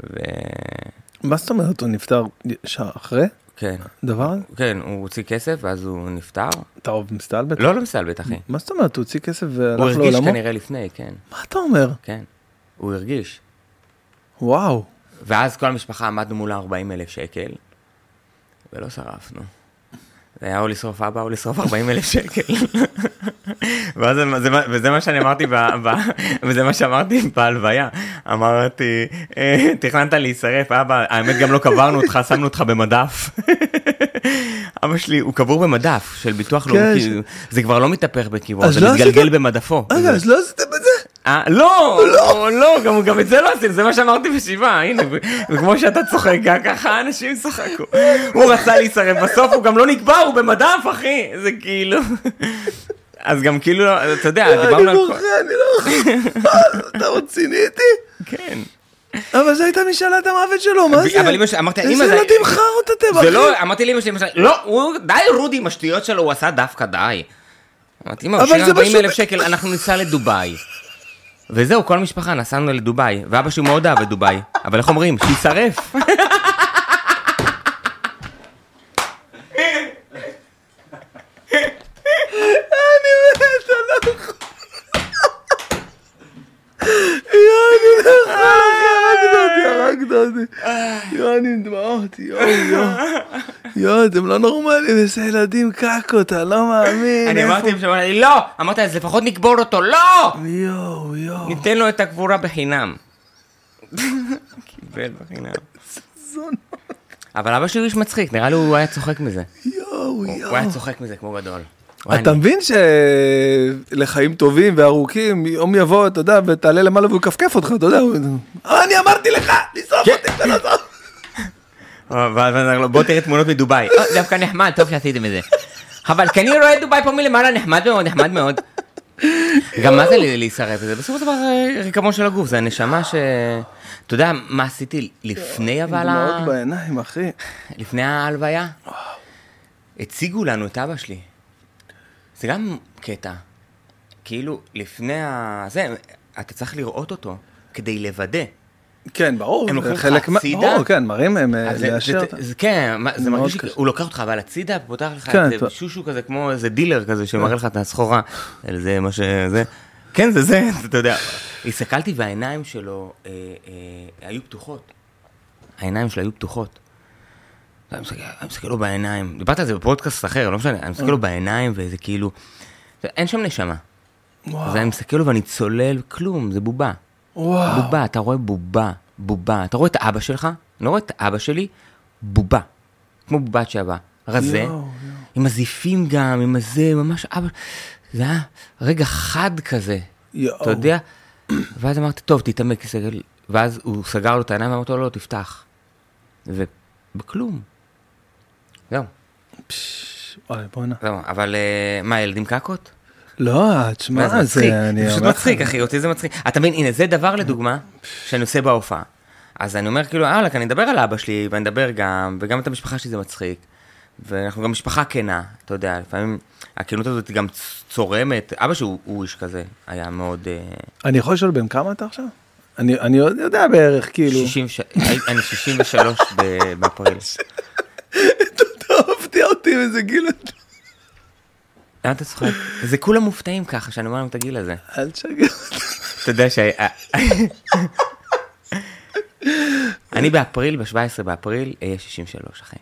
וכן, מה זאת אומרת, הוא נפטר ישר אחרי? דבר? כן, הוא הוציא כסף, ואז הוא נפטר. אתה עוד מסתלבט? לא, לא מסתלבט, אחי. מה זאת אומרת, הוא הוציא כסף הוא והלך הרגיש לעולמו? כנראה לפני, כן, מה אתה אומר? כן. הוא הרגיש. וואו. ואז כל המשפחה עמדנו מול ה-40 אלף שקל, ולא שרפנו. זה היה או לשרוף אבא או לשרוף 40 אלף שקל. ואז זה, וזה מה שאני אמרתי, ב, ב, וזה מה שאמרתי בהלוויה. אמרתי, "אה, תכננת להישרף, אבא, האמת גם לא קברנו אותך, שמנו אותך במדף. אבא שלי, הוא קבור במדף של ביטוח לאומי, כן, זה כבר לא מתהפך בקברו, זה לא מתגלגל במדפו. רגע, אז לא עשיתם את זה? אה, לא, לא, לא, גם, גם את זה לא עשינו, זה מה שאמרתי בשבעה, הנה, וכמו שאתה צוחק, ככה אנשים צחקו. הוא רצה להישרף, בסוף הוא גם לא נקבר, הוא במדף, אחי, זה כאילו... אז גם כאילו, אתה יודע, אני דיברנו על... כל- בוכה, אני לא יכול. אתה רציני איתי? כן. אבל זו הייתה משאלת המוות שלו, מה זה? אבל אמא שלי, אמרתי, אמא, איזה זה... ילדים חארות אתם, אחי. זה לא, אמרתי לאמא שלי, לא, הוא, די רודי עם השטויות שלו, הוא עשה דווקא, די. אמרתי, אמא, הוא שילם זה 40 פשוט- אלף שקל, אנחנו ניסע לדובאי. וזהו, כל המשפחה, נסענו לדובאי, ואבא שלי מאוד אהב את דובאי, אבל איך אומרים? שיישרף. אני מת, אני לא יכול. יכול, אחי, הרגת אותי, הרגת אותי. עם דמעות, יואו, יואו. יואו, אתם לא נורמלים, איזה ילדים קקות, אני לא מאמין. אני אמרתי להם שאמרתי לי, לא! אמרתי, אז לפחות נקבור אותו, לא! יואו, יואו. ניתן לו את הקבורה בחינם. קיבל בחינם. אבל אבא שלי הוא איש מצחיק, נראה לי הוא היה צוחק מזה. יואו, הוא יואו. היה צוחק מזה כמו גדול. אתה מבין שלחיים טובים וארוכים, יום יבוא, אתה יודע, ותעלה למעלה והוא יכפכף אותך, אתה יודע, אה, אני אמרתי לך, לשרוף כן. אותי, אתה לא זוכר. ואז אומר לו, בוא תראה תמונות מדובאי. "אה, דווקא נחמד, טוב שעשיתם את זה. אבל כי אני רואה דובאי פה מלמעלה, נחמד מאוד, נחמד מאוד. גם מה זה להישרף? זה בסופו של דבר אה, ריקבון של הגוף, זה הנשמה ש... אתה יודע מה עשיתי לפני אבל ה... דמעות בעיניים, אחי. לפני ההלוויה? הציגו לנו את אבא שלי. זה גם קטע. כאילו, לפני ה... זה, אתה צריך לראות אותו כדי לוודא. כן, ברור. הם לוקחים אותך חלק הצידה? ברור, כן, מראים הם אה, לאשר. אותה. כן, זה מרגיש. שהוא לוקח אותך אבל הצידה, פותח לך כן, אתה- שושו כזה, כמו איזה דילר כזה שמראה לך את הסחורה. זה מה שזה. כן, זה זה, אתה יודע. הסתכלתי והעיניים שלו אה, אה, היו פתוחות. העיניים שלו היו פתוחות. אני מסתכל- אני מסתכל לו בעיניים, דיברת על זה בפודקאסט אחר, לא משנה, אני מסתכל לו בעיניים וזה כאילו, אין שם נשמה. אז אני מסתכל לו ואני צולל, כלום, זה בובה. וואו. בובה, אתה רואה בובה, בובה. אתה רואה את אבא שלך, אני לא רואה את אבא שלי, בובה. כמו בובת שעבה. רזה, יואו, יואו. עם הזיפים גם, עם הזה, ממש אבא. זה היה רגע חד כזה, יואו. אתה יודע? ואז אמרתי, טוב, תתעמק, תסתכל. ואז הוא סגר לו את העיניים ואמרתי לו, לא, תפתח. ובכלום. זהו, וואי, בואנה. זהו. אבל אה, מה, ילדים קקות? לא, תשמע, זה. אני זה פשוט מצחיק, אחי, אותי זה מצחיק. אתה מבין, הנה, זה דבר לדוגמה שאני עושה בהופעה. אז אני אומר, כאילו, וואלכ, אני אדבר על אבא שלי, ואני אדבר גם, וגם את המשפחה שלי זה מצחיק. ואנחנו גם משפחה כנה, אתה יודע, לפעמים הכנות הזאת גם צורמת. אבא שהוא הוא איש כזה, היה מאוד... אה, אני יכול לשאול בן כמה אתה עכשיו? אני אני יודע בערך, כאילו. 60 ש- אני 63 ב- באפריל. אותי עם איזה גיל. אתה- למה אתה צוחק? זה כולם מופתעים ככה, שאני אומר להם את הגיל הזה. אל תשגע. אתה יודע ש... אני באפריל, ב-17 באפריל, אהיה 63, אחי.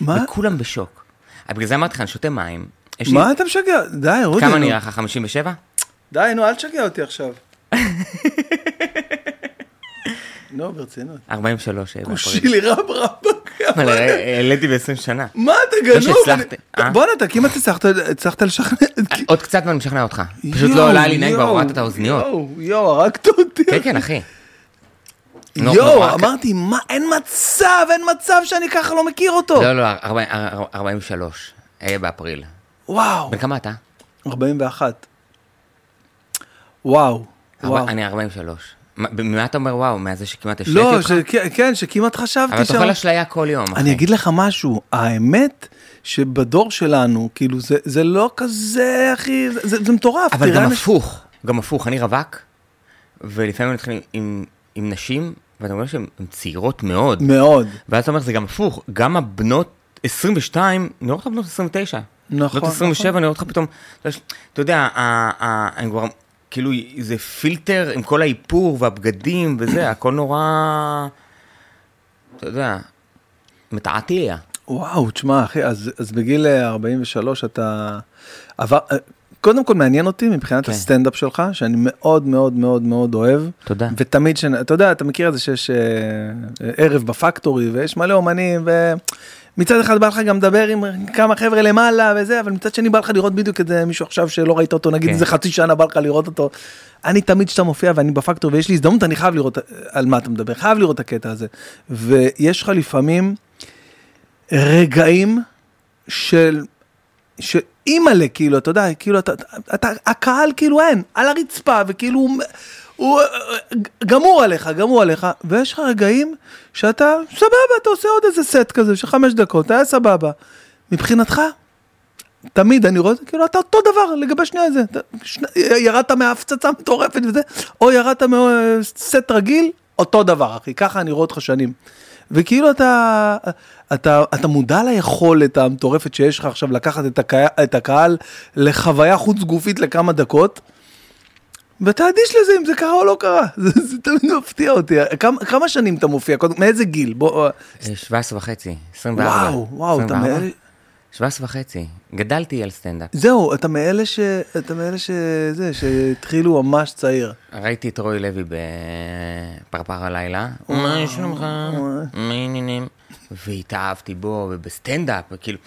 מה? וכולם בשוק. אז בגלל זה אמרתי לך, אני שותה מים. לי- מה אתה משגע? די, רודי. כמה. נראה לך? 57? די, נו, אל תשגע אותי עכשיו. נו, ברצינות. 43 אה, באפריל. שילה רב רבק. אה, העליתי ב-20 שנה. מה אתה לא גנוב? שהצלחת, אני- אה? בואנה, אתה כמעט הצלחת- לשכנע. עוד קצת ואני משכנע אותך. פשוט לא עולה לי נעים, כבר הורדת את האוזניות. יואו, יואו, הרגת אותי. כן, כן, אחי. יואו, אמרתי, מה, אין מצב, אין מצב שאני ככה לא מכיר אותו. לא, לא, 40 43. אהיה באפריל. וואו, בן כמה אתה? 41. וואו, אני 43. מה- ממה אתה אומר וואו? מהזה שכמעט השליתי לא, אותך? ש- כן, שכמעט חשבתי אבל אתה שם. אוכל אשליה כל יום, אחי. אני אגיד לך משהו, האמת שבדור שלנו, כאילו, זה, זה לא כזה, אחי, זה, זה, זה מטורף. אבל גם אנשים- הפוך, גם הפוך, אני רווק, ולפעמים אני מתחיל עם, עם נשים, ואתה אומר שהן הן צעירות מאוד, מאוד. ואז אתה אומר זה גם הפוך, גם הבנות 22, אני רואה אותך בנות 29. נכון, בנות 27, נכון. אני רואה אותך פתאום, אתה יודע, אתה אני כבר, כאילו, זה פילטר עם כל האיפור והבגדים וזה, הכל נורא, אתה יודע, מתעתע. וואו, תשמע, אחי, אז, אז בגיל אה, 43 אתה עבר... אה, קודם כל מעניין אותי מבחינת כן. הסטנדאפ שלך, שאני מאוד מאוד מאוד מאוד אוהב. תודה. ותמיד, ש... אתה יודע, אתה מכיר את זה שיש אה, אה, ערב בפקטורי ויש מלא אומנים, ומצד אחד בא לך גם לדבר עם כמה חבר'ה למעלה וזה, אבל מצד שני בא לך לראות בדיוק את זה, מישהו עכשיו שלא ראית אותו, נגיד כן. איזה חצי שנה בא לך לראות אותו. אני תמיד כשאתה מופיע ואני בפקטורי ויש לי הזדמנות, אני חייב לראות אה, על מה אתה מדבר, חייב לראות את הקטע הזה. ויש לך לפעמים רגעים של, שאימא'לה, כאילו, אתה יודע, כאילו, אתה, אתה, הקהל כאילו אין, על הרצפה, וכאילו, הוא, הוא גמור עליך, גמור עליך, ויש לך רגעים שאתה, סבבה, אתה עושה עוד איזה סט כזה של חמש דקות, היה סבבה. מבחינתך, תמיד אני רואה כאילו אתה אותו דבר לגבי שנייה זה, שני- ירדת מהפצצה מטורפת וזה, או ירדת מסט רגיל, אותו דבר אחי, ככה אני רואה אותך שנים. וכאילו אתה, אתה, אתה מודע ליכולת המטורפת שיש לך עכשיו לקחת את הקהל, את הקהל לחוויה חוץ גופית לכמה דקות, ואתה אדיש לזה אם זה קרה או לא קרה, זה, זה תמיד מפתיע אותי. כמה, כמה שנים אתה מופיע? קודם- מאיזה גיל? בוא, אה, 17 וחצי, 24. וואו, וואו, אתה 24? מאלה... 17 וחצי. גדלתי על סטנדאפ. זהו, אתה מאלה ש... אתה מאלה ש... זה, שהתחילו ממש צעיר. ראיתי את רוי לוי בפרפר הלילה. מה שלומך? מה העניינים? והתאהבתי בו, ובסטנדאפ, וכאילו...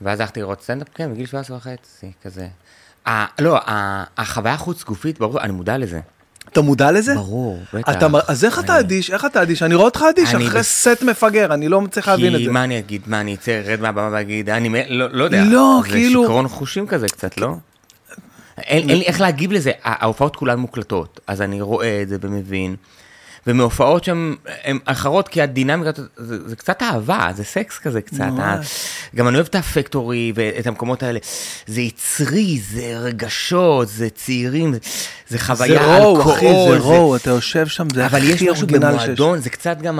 ואז הלכתי לראות סטנדאפ, כן, בגיל 17 וחצי, כזה. ה- לא, ה- החוויה החוץ גופית, ברור, אני מודע לזה. אתה מודע לזה? ברור, בטח. אתה, אז איך אתה אדיש? איך אתה אדיש? אני רואה אותך אדיש אחרי בס- סט מפגר, אני לא מצליח להבין את כי זה. מה אני אגיד? מה, אני אצא, ארד מהבמה ואגיד, אני לא לא יודע. לא, זה כאילו- שיכרון חושים כזה קצת, לא? אין, אין לי איך להגיב לזה, ההופעות כולן מוקלטות, אז אני רואה את זה ומבין. ומהופעות שהן הן אחרות, כי הדינמיקה, זה, זה קצת אהבה, זה סקס כזה קצת. ממש. ה- גם אני אוהב את הפקטורי ואת המקומות האלה. זה יצרי, זה רגשות, זה צעירים, זה, זה חוויה, זה רואו, אחי, אלכוהול. זה רואו, אתה יושב שם, זה אבל יש הכי משהו אורגינל שיש. במועדון, זה קצת גם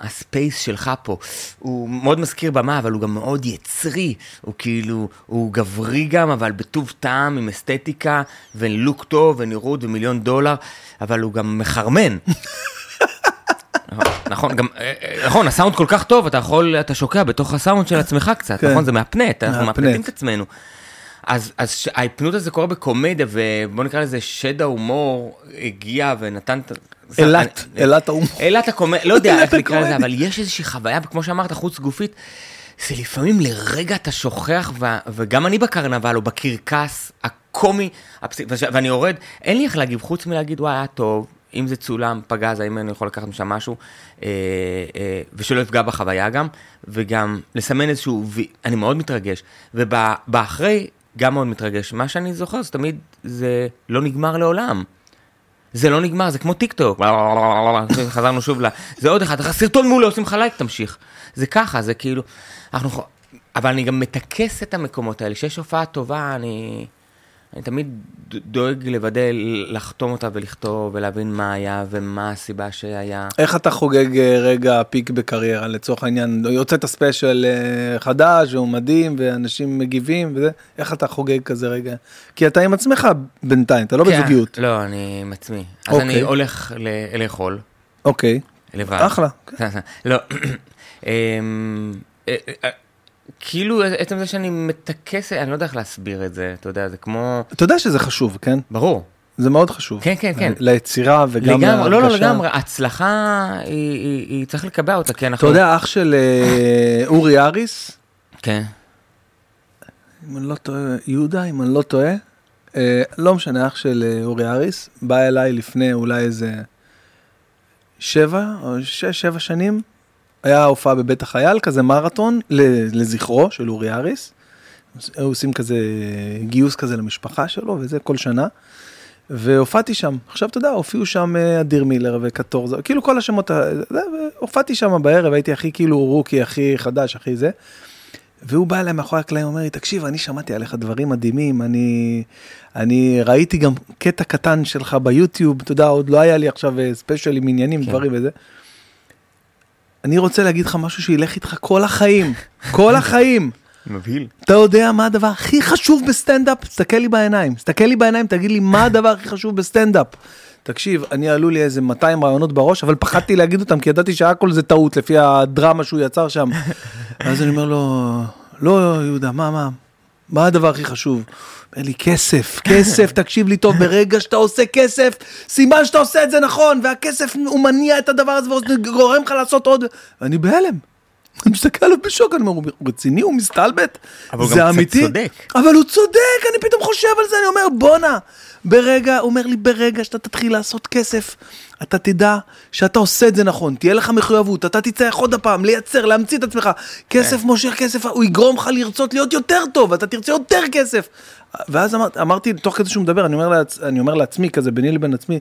הספייס שלך פה. הוא מאוד מזכיר במה, אבל הוא גם מאוד יצרי. הוא כאילו, הוא גברי גם, אבל בטוב טעם, עם אסתטיקה, ולוק טוב, ונראות, ומיליון דולר, אבל הוא גם מחרמן. נכון, גם, אה, אה, נכון, הסאונד כל כך טוב, אתה יכול, אתה שוקע בתוך הסאונד של עצמך קצת, כן. נכון? זה מהפנט, אנחנו מהפנט. מהפנטים את עצמנו. אז, אז ההפנות הזה קורה בקומדיה, ובוא נקרא לזה שד ההומור הגיע ונתן את... אילת, אילת ההומור. אילת הקומדיה, לא יודע איך לקרוא לזה. אבל יש איזושהי חוויה, כמו שאמרת, חוץ גופית, זה לפעמים לרגע אתה שוכח, ו- וגם אני בקרנבל או בקרקס הקומי, הפס... ואני יורד, אין לי איך להגיב, חוץ מלהגיד, וואי, היה טוב, אם זה צולם, פגז, האם אני יכול לקחת משם משהו, אה, אה, ושלא יפגע בחוויה גם, וגם לסמן איזשהו, וי- אני מאוד מתרגש, ובאחרי, גם מאוד מתרגש. מה שאני זוכר, זה תמיד, זה לא נגמר לעולם. זה לא נגמר, זה כמו טיק טוק, חזרנו שוב ל... זה עוד אחד, סרטון מעולה, עושים לך לייק, תמשיך. זה ככה, זה כאילו... אנחנו... אבל אני גם מטקס את המקומות האלה, כשיש הופעה טובה, אני... אני תמיד דואג לוודא, לחתום אותה ולכתוב, ולהבין מה היה ומה הסיבה שהיה. איך אתה חוגג אה, רגע peak בקריירה? לצורך העניין יוצאת special אה, חדש והוא מדהים ואנשים מגיבים וזה. איך אתה חוגג כזה רגע? כי אתה עם עצמך בינתיים אתה לא כן, בזוגיות. לא, אני עם עצמי. אז אוקיי. אני הולך ל- לאכול, אוקיי. לבד. אחלה. לא, אמ, אה, כאילו עצם זה שאני מטכס, אני לא יודע איך להסביר את זה, אתה יודע, זה כמו... אתה יודע שזה חשוב כן ברור. זה מאוד חשוב כן, כן, כן. ליצירה וגם לגמרי, לא, לא, להרגשה. לגמרי, הצלחה, היא- היא היא צריך לקבע אותה, כי אתה אנחנו... יודע אח של אה, אורי אריס כן. אם אני לא טועה יהודה אם אני לא טועה אה, לא משנה אח של אה, אורי אריס בא אליי לפני אולי איזה שבע או שש שבע שנים היה הופעה בבית החייל כזה מרתון לזכרו של אורי אריס. היו עושים כזה גיוס כזה למשפחה שלו וזה כל שנה. והופעתי שם עכשיו אתה יודע הופיעו שם אה, אדיר מילר וקטורזה כאילו כל השמות ה- זה, והופעתי שם בערב הייתי הכי כאילו רוקי הכי חדש הכי זה. והוא בא אליי מאחורי הקלעים, אומר לי, תקשיב, אני שמעתי עליך דברים מדהימים, אני, אני ראיתי גם קטע קטן שלך ביוטיוב, אתה יודע, עוד לא היה לי עכשיו אה, special עם עניינים, כן. דברים וזה. אני רוצה להגיד לך משהו שילך איתך כל החיים, כל החיים. מבהיל. אתה יודע מה הדבר הכי חשוב בסטנדאפ? תסתכל לי בעיניים, תסתכל לי בעיניים, תגיד לי מה הדבר הכי חשוב בסטנדאפ. תקשיב, אני עלו לי איזה 200 רעיונות בראש, אבל פחדתי להגיד אותם, כי ידעתי שהכל זה טעות לפי הדרמה שהוא יצר שם. אז אני אומר לו, לא, יהודה, מה, מה? מה הדבר הכי חשוב? אומר לי, כסף, כסף, תקשיב לי טוב, ברגע שאתה עושה כסף, סימן שאתה עושה את זה נכון, והכסף הוא מניע את הדבר הזה וגורם לך לעשות עוד. ואני בהלם. אני מסתכל עליו בשוק, אני אומר, הוא רציני, הוא מסתלבט? אבל הוא זה גם קצת אמיתי? צודק. אבל הוא צודק, אני פתאום חושב על זה, אני אומר, בואנה, ברגע, הוא אומר לי, ברגע שאתה תתחיל לעשות כסף, אתה תדע שאתה עושה את זה נכון, תהיה לך מחויבות, אתה תצטרך עוד הפעם, לייצר, להמציא את עצמך, כסף כן. מושך כסף, הוא יגרום לך לרצות להיות יותר טוב, אתה תרצה יותר כסף. ואז אמר, אמרתי, תוך כדי שהוא מדבר, אני אומר, לעצ, אני אומר לעצמי, כזה, ביני לבין עצמי,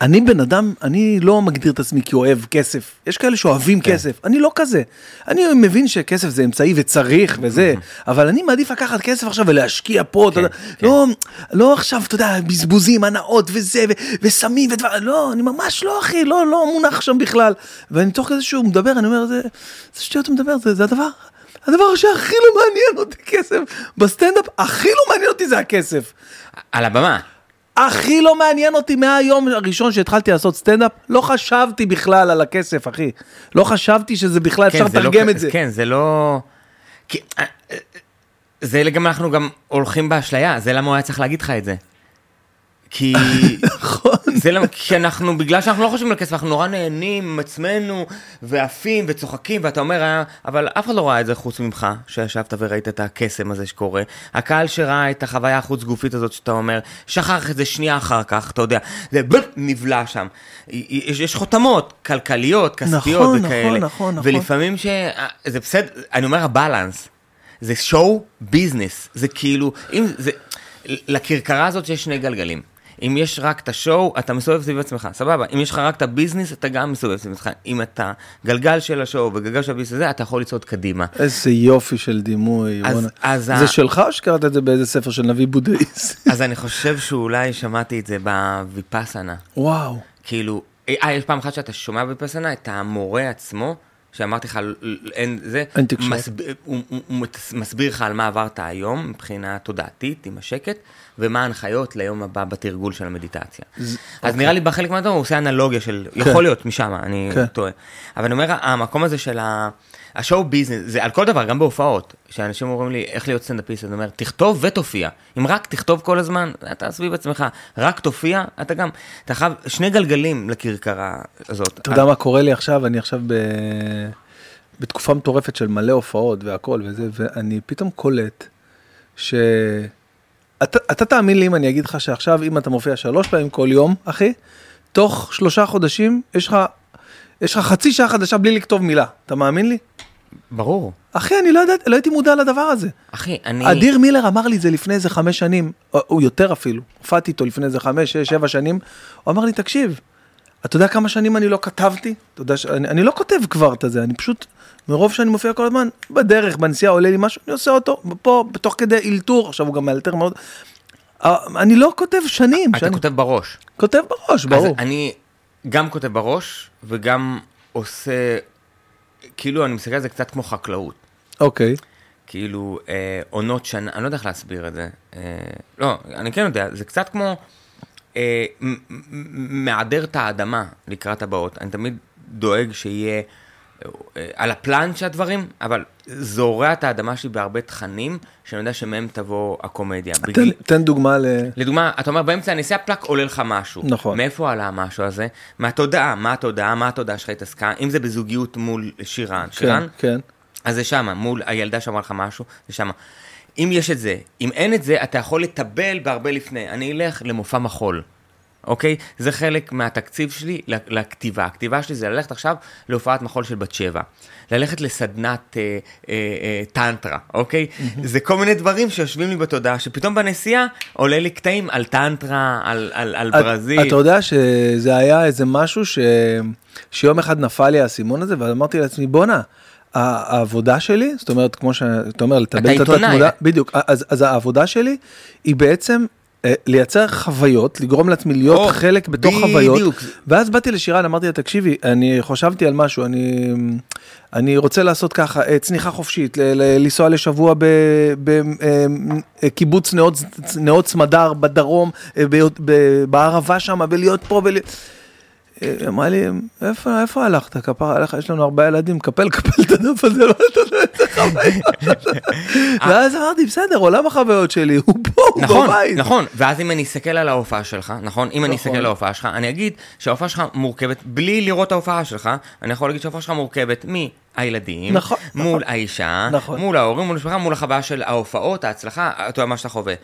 אני בן אדם, אני לא מגדיר את עצמי כאוהב כסף. יש כאלה שאוהבים כן. כסף, אני לא כזה. אני מבין שכסף זה אמצעי וצריך וזה, אבל אני מעדיף לקחת כסף עכשיו ולהשקיע פה, אתה כן, יודע, כן. לא, לא עכשיו, אתה יודע, בזבוזים, הנאות וזה, ו- וסמים ודבר, לא, אני ממש לא, אחי, לא, לא מונח שם בכלל. ואני תוך כזה שהוא מדבר, אני אומר, זה, זה שטויות הוא מדבר, זה, זה הדבר. הדבר שהכי לא מעניין אותי כסף בסטנדאפ, הכי לא מעניין אותי זה הכסף. על הבמה. הכי לא מעניין אותי מהיום הראשון שהתחלתי לעשות סטנדאפ, לא חשבתי בכלל על הכסף, אחי. לא חשבתי שזה בכלל אפשר כן, זה לא לתרגם כ- את זה. כן, זה לא... כי- אה, אה, זה גם אנחנו גם הולכים באשליה, זה למה הוא היה צריך להגיד לך את זה. כי... נכון. זה למה, כי אנחנו, בגלל שאנחנו לא חושבים על כסף, אנחנו נורא נהנים עם עצמנו, ועפים וצוחקים, ואתה אומר, "אה, אבל אף אחד לא ראה את זה חוץ ממך, שישבת וראית את הקסם הזה שקורה. הקהל שראה את החוויה החוץ גופית הזאת שאתה אומר, שכח את זה שנייה אחר כך, אתה יודע, זה בלפ, נבלע שם. יש, יש חותמות כלכליות, כספיות נכון, וכאלה. נכון, נכון, נכון. ולפעמים ש... אה, זה בסדר, אני אומר ה balance. זה show business, זה כאילו, אם זה, לכרכרה הזאת יש שני גלגלים. אם יש רק את ה show, אתה מסובב סביב עצמך, סבבה. אם יש לך רק את ה business, אתה גם מסובב סביב עצמך. אם אתה גלגל של ה show וגלגל של ה business הזה, אתה יכול לצעוד קדימה. איזה יופי של דימוי. אז-. אז זה ה- שלך או שקראת את זה באיזה ספר של נביא בודהיסט? אז אני חושב שאולי שמעתי את זה בוויפאסנה. וואו. כאילו, אה, יש פעם אחת שאתה שומע בוויפאסנה את המורה עצמו, שאמרתי לך, אין זה, אין. מסב- הוא, הוא, הוא מסביר לך על מה עברת היום, מבחינה תודעתית, עם השקט, ומה ההנחיות ליום הבא בתרגול של המדיטציה. אז אוקיי. נראה לי בחלק מהדברים הוא עושה אנלוגיה של, יכול להיות משם, אני כן. טועה. אבל אני אומר, המקום הזה של ה... השואו ביזנס, זה על כל דבר, גם בהופעות, שאנשים אומרים לי, איך להיות סטנדאפיסט, אני אומר, תכתוב ותופיע. אם רק תכתוב כל הזמן, אתה סביב עצמך, רק תופיע, אתה גם, אתה חייב, שני גלגלים לכרכרה הזאת. אתה יודע מה קורה לי עכשיו? אני עכשיו ב... בתקופה מטורפת של מלא הופעות והכל וזה, ואני פתאום קולט ש... אתה, אתה תאמין לי אם אני אגיד לך שעכשיו אם אתה מופיע שלוש פעמים כל יום, אחי, תוך שלושה חודשים יש לך, יש לך חצי שעה חדשה בלי לכתוב מילה. אתה מאמין לי? ברור. אחי, אני לא יודעת, לא הייתי מודע לדבר הזה. אחי, אני... אדיר מילר אמר לי את זה לפני איזה חמש שנים, או- הוא יותר אפילו, הופעתי איתו לפני איזה חמש, שש, שבע שנים, הוא אמר לי, תקשיב, אתה יודע כמה שנים אני לא כתבתי? אתה יודע שאני אני לא כותב כבר את הזה, אני פשוט, מרוב שאני מופיע כל הזמן, בדרך, בנסיעה עולה לי משהו, אני עושה אותו, פה, תוך כדי אלתור, עכשיו הוא גם מאלתר מאוד, אה, אני לא כותב שנים, אתה שאני כותב בראש. כותב בראש, ברור. אז אני גם כותב בראש, וגם עושה, כאילו, אני מסתכל על זה קצת כמו חקלאות. אוקיי, כאילו, אה, עונות שנה, אני לא יודע איך להסביר את זה. אה, לא, אני כן יודע, זה קצת כמו אה, מעדר את האדמה לקראת הבאות. אני תמיד דואג שיהיה על הפלן של הדברים, אבל זורע את האדמה שלי בהרבה תכנים, שאני יודע שמהם תבוא הקומדיה. תן, בגיל- תן דוגמה ל... לדוגמה, אתה אומר באמצע הנסיעה פלאק עולה לך משהו. נכון. מאיפה עלה המשהו הזה? מהתודעה, מה התודעה, מה התודעה שלך התעסקה, אם זה בזוגיות מול שירן. שירן? כן, כן. אז זה שמה, מול הילדה שאמרה לך משהו, זה שמה. אם יש את זה, אם אין את זה, אתה יכול לטבל בהרבה לפני. אני אלך למופע מחול, אוקיי? זה חלק מהתקציב שלי לכתיבה. הכתיבה שלי זה ללכת עכשיו להופעת מחול של בת שבע. ללכת לסדנת אה, אה, אה, טנטרה, אוקיי? זה כל מיני דברים שיושבים לי בתודעה, שפתאום בנסיעה עולה לי קטעים על טנטרה, על, על, על את- ברזיל. אתה יודע שזה היה איזה משהו ש... שיום אחד נפל לי האסימון הזה, ואמרתי לעצמי, בואנה, העבודה שלי, זאת אומרת, כמו שאתה אומר, לטבל את. התמונה, בדיוק, אז, אז העבודה שלי היא בעצם לייצר חוויות, לגרום לעצמי להיות או, חלק בתוך בדיוק. חוויות, ואז באתי לשירן, אמרתי לה, תקשיבי, אני חשבתי על משהו, אני, אני רוצה לעשות ככה, אה, צניחה חופשית, לנסוע לשבוע בקיבוץ נאות, נאות סמדר בדרום, אה, בערבה שם, ולהיות פה, ול... אה, אמרה לי, איפה, איפה הלכת? כפרה עליך, יש לנו ארבעה ילדים, קפל, קפל את הדף הזה, לא אתה יודע איזה חוויות. ואז אמרתי, בסדר, עולם החוויות שלי, הוא פה, הוא נכון, בבית. נכון, ואז אם אני אסתכל על ההופעה שלך, נכון? אם אני נכון. אסתכל על ההופעה שלך, אני אגיד שההופעה שלך מורכבת, בלי לראות את ההופעה שלך, אני יכול להגיד שההופעה שלך מורכבת מהילדים, נכון, מול נכון. האישה, נכון. מול ההורים, מול המשפחה, מול החוויה של ההופעות, ההצלחה, אתה יודע מה שאתה חווה.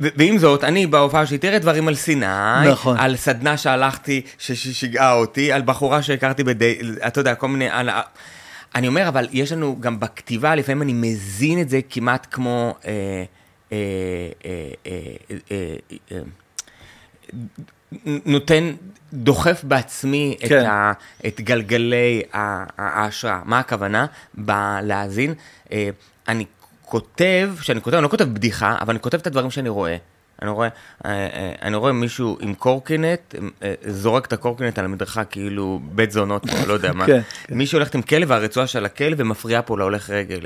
ועם זאת, אני בהופעה שלי, תראה דברים על סיני, נכון. על סדנה שהלכתי, ששיגעה אותי, על בחורה שהכרתי בדי... אתה יודע, כל מיני... על... אני אומר, אבל יש לנו גם בכתיבה, לפעמים אני מזין את זה כמעט כמו... אה, אה, אה, אה, אה, אה, נותן, דוחף בעצמי את, כן. ה, את גלגלי ההשראה. מה הכוונה? בלהאזין. אה, אני כותב, כשאני כותב, אני לא כותב בדיחה, אבל אני כותב את הדברים שאני רואה. אני רואה, אה, אה, אני רואה מישהו עם קורקינט, אה, זורק את הקורקינט על המדרכה כאילו בית זונות, או לא יודע מה. כן, מישהו הולך עם כלב והרצועה של הכלב ומפריע פה להולך רגל.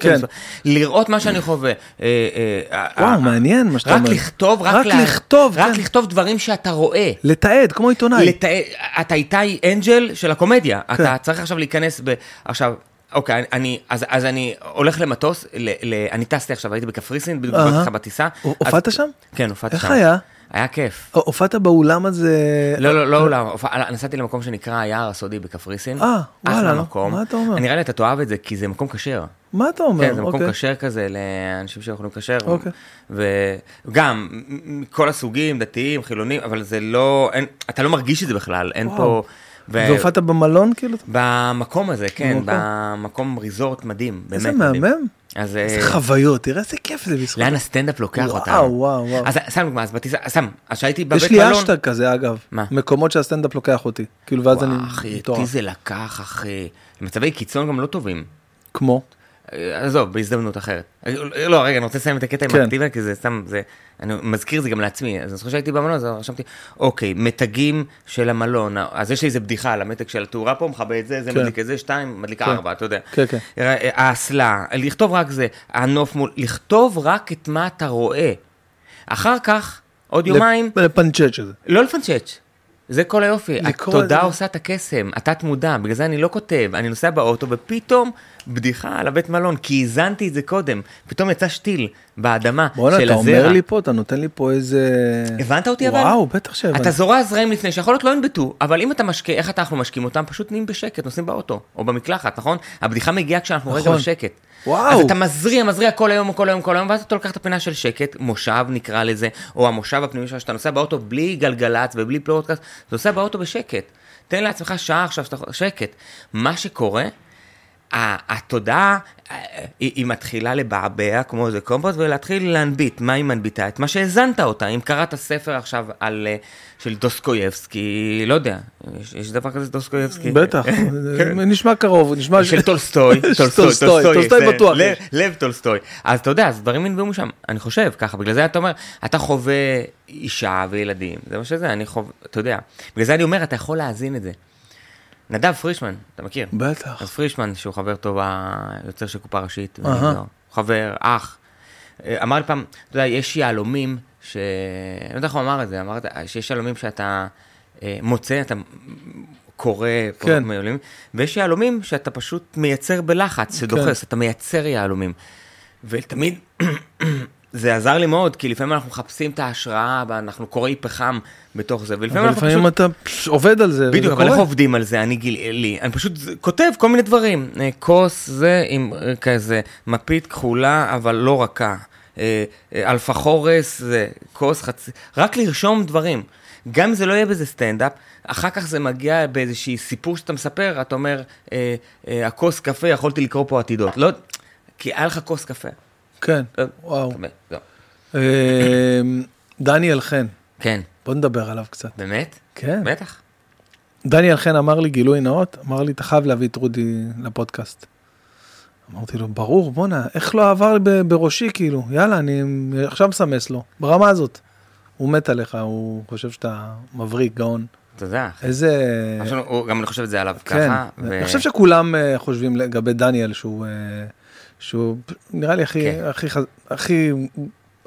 כן. לראות מה שאני חווה. וואו, מעניין מה שאתה רק אומר. לכתוב, רק, רק לה- לכתוב, רק כן. לכתוב דברים שאתה רואה. לתעד, כמו עיתונאי. אתה איתי אנג'ל של הקומדיה, כן. אתה צריך עכשיו להיכנס ב... עכשיו, אוקיי, אני, אז, אז אני הולך למטוס, ל, ל, אני טסתי עכשיו, הייתי בקפריסין, בדיוק. דיברתי איתך בטיסה. הופעת שם? כן, הופעתי איך שם. היה? היה כיף. הופעת באולם הזה... לא, לא, לא אולם, הופע- נסעתי למקום שנקרא היער הסודי בקפריסין. אה, וואלה. מה אתה אומר? נראה לי אתה תאהב את זה, כי זה מקום כשר. מה אתה אומר? כן, זה מקום אוקיי. כשר כזה לאנשים שיכולים לקשר. אוקיי. וגם, מכל הסוגים, דתיים, חילונים, אבל זה לא, אתה לא מרגיש את זה בכלל, אין פה... ו- והופעת במלון כאילו? במקום הזה, כן, במקום. במקום ריזורט מדהים, באמת איזה. מהמם. אז איזה אה, חוויות, תראה איזה כיף זה בזכות. לאן הסטנדאפ לוקח וואו, אותנו. וואו, וואו. אז סתם דוגמא, אז בטיסה, סתם, אז שהייתי בבית יש לי מלון, אשטג כזה אגב, מה? מקומות שהסטנדאפ לוקח אותי, כאילו ואז אני וואו, אחי, אותי. זה לקח, אחי, מצבי קיצון גם לא טובים. כמו? אה, עזוב, בהזדמנות אחרת. אה, לא, רגע, אני רוצה לסיים את הקטע עם כן. הכתיבה, כי זה סתם, זה, אני מזכיר את זה גם לעצמי. אז אני זוכר שהייתי במלון, אז רשמתי, אוקיי, מתגים של המלון, אז יש לי איזה בדיחה על המתג של התאורה פה, מכבה את זה, זה כן. מדליק את זה, שתיים, מדליקה כן. ארבע, אתה יודע. כן, כן. אה, האסלה, לכתוב רק זה, הנוף מול, לכתוב רק את מה אתה רואה. אחר כך, עוד יומיים, לפנצ'ץ' הזה. לא לפנצ'ץ'. זה כל היופי, התודה זה. עושה את הקסם, התת מודע, בגלל זה אני לא כותב, אני נוסע באוטו ופתאום בדיחה על הבית מלון, כי האזנתי את זה קודם, פתאום יצא שתיל באדמה בואנה, של אתה אומר הזרע. לי פה, אתה נותן לי פה איזה... הבנת אותי אבל? וואו, בטח שהבנתי. אתה זורע זרעים לפני, שיכול להיות לא ינבטו, אבל אם אתה משקה, איך אנחנו משקים אותם? פשוט נהיים בשקט, נוסעים באוטו, או במקלחת, נכון? הבדיחה מגיעה כשאנחנו רגע נכון. בשקט. וואו. אז אתה מזריע, מזריע כל היום, כל היום, כל היום, ואז אתה לוקח את הפינה של שקט, מושב נקרא לזה, או המושב הפנימי שלך, שאתה נוסע באוטו בלי גלגלצ ובלי פלורטקאסט, אתה נוסע באוטו בשקט. תן לעצמך שעה עכשיו שאתה שקט. מה שקורה, התודעה, אה, היא, היא מתחילה לבעבע כמו איזה קומפוסט ולהתחיל להנביט. מה היא מנביטה? את מה שהאזנת אותה. אם קראת ספר עכשיו על, אה, של דוסקויבסקי, לא יודע, יש, יש דבר כזה דוסקויבסקי? בטח, נשמע קרוב, נשמע... כן. של טולסטוי, טולסטוי, טולסטוי, זה בטוח לב- טולסטוי. אז אתה יודע, אז דברים ינבעו שם, אני חושב ככה, בגלל זה אתה אומר, אתה חווה אישה וילדים, זה מה שזה, אני חווה, אתה יודע, בגלל זה אני אומר, אתה יכול להאזין את זה. נדב פרישמן, אתה מכיר? בטח. אז פרישמן, שהוא חבר טוב, היוצר של קופה ראשית. לא, חבר, אח. אה, אמר לי פעם, אתה יודע, יש יהלומים, ש... אני לא יודע איך הוא אמר את זה, אמר את זה, שיש יהלומים שאתה אה, מוצא, אתה קורא, כן. כן. מיהלומים, ויש יהלומים שאתה פשוט מייצר בלחץ, שדוחס, אתה מייצר יהלומים. ותמיד זה עזר לי מאוד, כי לפעמים אנחנו מחפשים את ההשראה, ואנחנו קוראים פחם בתוך זה, ולפעמים אבל אנחנו לפעמים פשוט... אתה פש, עובד על זה, בדיוק, אבל איך. עובדים על זה? אני גיל... לי, אני פשוט כותב כל מיני דברים. אה, כוס זה עם אה, כזה מפית כחולה, אבל לא רכה. אה, אה, אלפה חורס כוס חצי... רק לרשום דברים. גם אם זה לא יהיה באיזה סטנדאפ, אחר כך זה מגיע באיזשהי סיפור שאתה מספר, אתה אומר, אה, אה, הכוס קפה, יכולתי לקרוא פה עתידות. לא, כי היה לך כוס קפה. כן, וואו. לא. אה, דניאל חן, כן, בוא נדבר עליו קצת. באמת? כן. בטח. דניאל חן אמר לי גילוי נאות, אמר לי, אתה חייב להביא את רודי לפודקאסט. אמרתי לו, ברור, בואנה, איך לא עבר בראשי, כאילו, יאללה, אני עכשיו מסמס לו, ברמה הזאת. הוא מת עליך, הוא חושב שאתה מבריק, גאון. תודה. איזה... הוא- גם חושב את זה עליו כן, ככה. ו- אני חושב שכולם אה, חושבים לגבי דניאל שהוא, אה, שהוא נראה לי הכי, כן. הכי, הכי,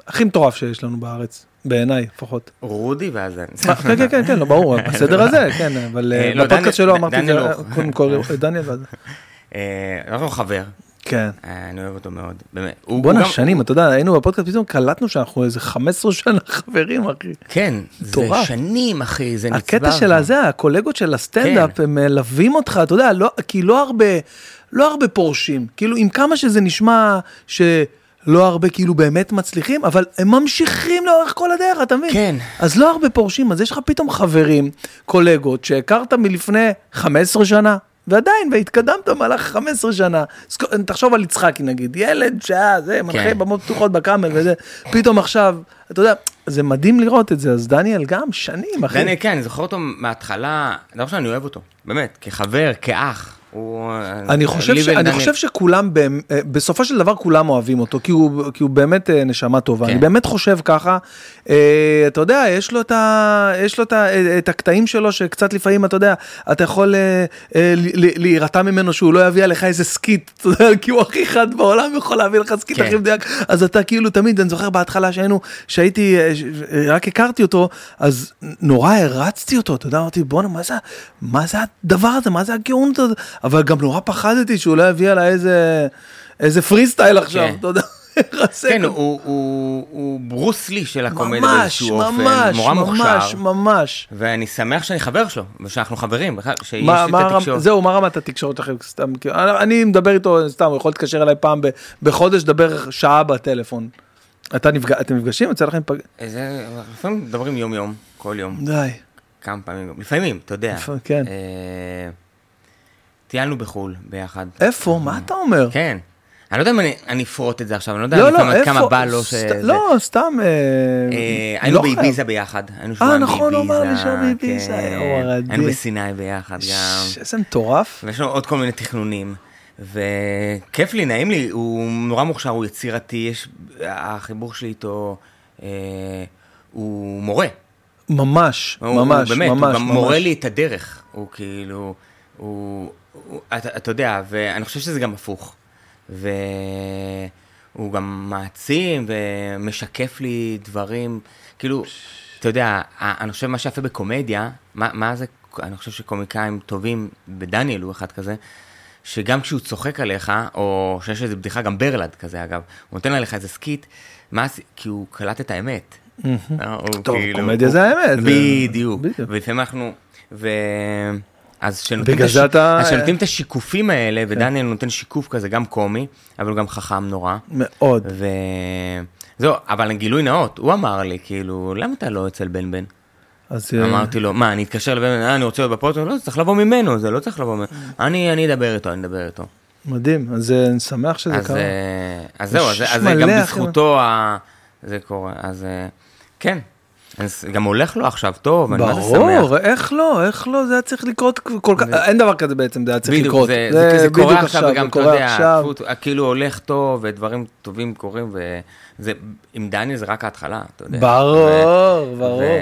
הכי מטורף שיש לנו בארץ, בעיניי לפחות. רודי ואז אני. מה, כן, כן, כן, כן, לא, ברור, בסדר הזה, כן, אבל אה, אה, לא, בפודקאסט שלו אמרתי את זה. קודם כל, דניאל, ואז- אה, אנחנו חבר, כן. אה, אני אוהב אותו מאוד, באמת. בואנה גם- שנים, אתה יודע, היינו בפודקאסט, פתאום קלטנו שאנחנו איזה 15 שנה חברים, אחי. כן, זה. שנים, אחי, זה נצבר. הקטע של. הזה, הקולגות של הסטנדאפ, כן. הם מלווים אותך, אתה יודע, לא, כי לא הרבה, לא הרבה פורשים. כאילו, עם כמה שזה נשמע שלא הרבה כאילו באמת מצליחים, אבל הם ממשיכים לאורך כל הדרך, אתה מבין? כן. אז לא הרבה פורשים, אז יש לך פתאום חברים, קולגות, שהכרת מלפני 15 שנה. ועדיין, והתקדמת במהלך 15 שנה. תחשוב על יצחקי נגיד, ילד שהיה, זה, מנחה כן. במות פתוחות בקאמל וזה, פתאום עכשיו, אתה יודע, זה מדהים לראות את זה, אז דניאל גם שנים, אחי. דניאל, כן, אני זוכר אותו מההתחלה, דבר שאני אוהב אותו, באמת, כחבר, כאח. הוא... אני חושב, ש... אני חושב שכולם, אה, בסופו של דבר כולם אוהבים אותו, כי הוא, כי הוא באמת אה, נשמה טובה. כן. אני באמת חושב ככה. אה, אתה יודע, יש לו, את, ה... יש לו את, ה... את הקטעים שלו, שקצת לפעמים, אתה יודע, אתה יכול אה, אה, להירתע ממנו שהוא לא יביא עליך איזה skit, אתה יודע, כי הוא הכי חד בעולם יכול להביא לך skit כן. הכי מדויק. אז אתה כאילו תמיד, אני זוכר בהתחלה שהיינו, שהייתי, אה, אה, רק הכרתי אותו, אז נורא הערצתי אותו, אתה יודע, אמרתי, בואנה, מה זה, מה זה הדבר הזה, מה זה הגאונות הזה? אבל גם נורא פחדתי שהוא לא יביא עליי איזה, איזה פרי סטייל עכשיו, כן. אתה יודע. כן. הוא- הוא הוא ברוס לי של הקומדיה ממש, באיזשהו אופן, ממש, נורא ממש, מוכשר, ממש. ואני שמח שאני חבר שלו, ושאנחנו חברים, בכלל, שיש מה, לי את התקשורת. זהו, מה רמת התקשורת שלכם? סתם, אני, אני מדבר איתו, סתם, הוא יכול להתקשר אליי פעם ב, בחודש, לדבר שעה בטלפון. אתה נפג... אתם נפגשים? יוצא לכם פג... זה- לפעמים מדברים יום-יום, כל יום. די. כמה פעמים, לפעמים, אתה יודע. כן. אה, טיילנו בחו"ל ביחד. איפה? מה אתה אומר? כן. אני לא יודע אם אני- אפרוט את זה עכשיו, אני לא יודע לא, לא, כמה? בא לו ש... לא, סתם... אה, אה, היינו לא. באביזה ביחד, אה, נכון, הוא אמר לי שהוא באביזה, כן. הרדי. היינו בסיני ביחד גם. איזה מטורף. ויש לנו עוד כל מיני תכנונים, וכיף לי, נעים לי, הוא נורא מוכשר, הוא יצירתי, יש, החיבור שלי איתו, אה, הוא מורה. ממש, הוא, ממש, הוא באמת, ממש, הוא גם ממש. מורה לי את הדרך, הוא כאילו, הוא אתה, אתה יודע, ואני חושב שזה גם הפוך. והוא גם מעצים ומשקף לי דברים, כאילו, אתה יודע, אני חושב מה שיפה בקומדיה, מה, מה זה, אני חושב שקומיקאים טובים, ודניאל הוא אחד כזה, שגם כשהוא צוחק עליך, או שיש איזו בדיחה, גם ברלד כזה אגב, הוא נותן עליך איזה skit, מה, כי הוא קלט את האמת. טוב, כאילו- קומדיה הוא- זה האמת. בדיוק. ולפעמים אנחנו, ו... אז כשנותנים הש- אתה- אז כשנותנים את השיקופים האלה, ודניאל נותן שיקוף כזה, גם קומי, אבל הוא גם חכם נורא. מאוד. וזהו, אבל גילוי נאות, הוא אמר לי, כאילו, למה אתה לא אצל בן בן? אז אה, אמרתי לו, מה, אני אתקשר לבן בן, "אה, אני רוצה להיות בפודקאסט? לא, זה צריך לבוא ממנו, זה לא צריך לבוא ממנו. אני אני אדבר איתו, אני אדבר איתו. מדהים, אז אה, אני שמח שזה אז, קרה. אה, אז זהו, אז, אז גם. בזכותו ה... זה קורה, אז אה, כן. אז גם הולך לו עכשיו טוב, אני מה זה שמח. ברור, איך לא, איך לא, זה היה צריך לקרות כל כך, אין דבר כזה בעצם, זה היה צריך לקרות. זה, קורה עכשיו, וגם אתה יודע, כאילו הולך טוב, ודברים טובים קורים, וזה, עם דניאל זה רק ההתחלה, אתה יודע. ברור, ברור,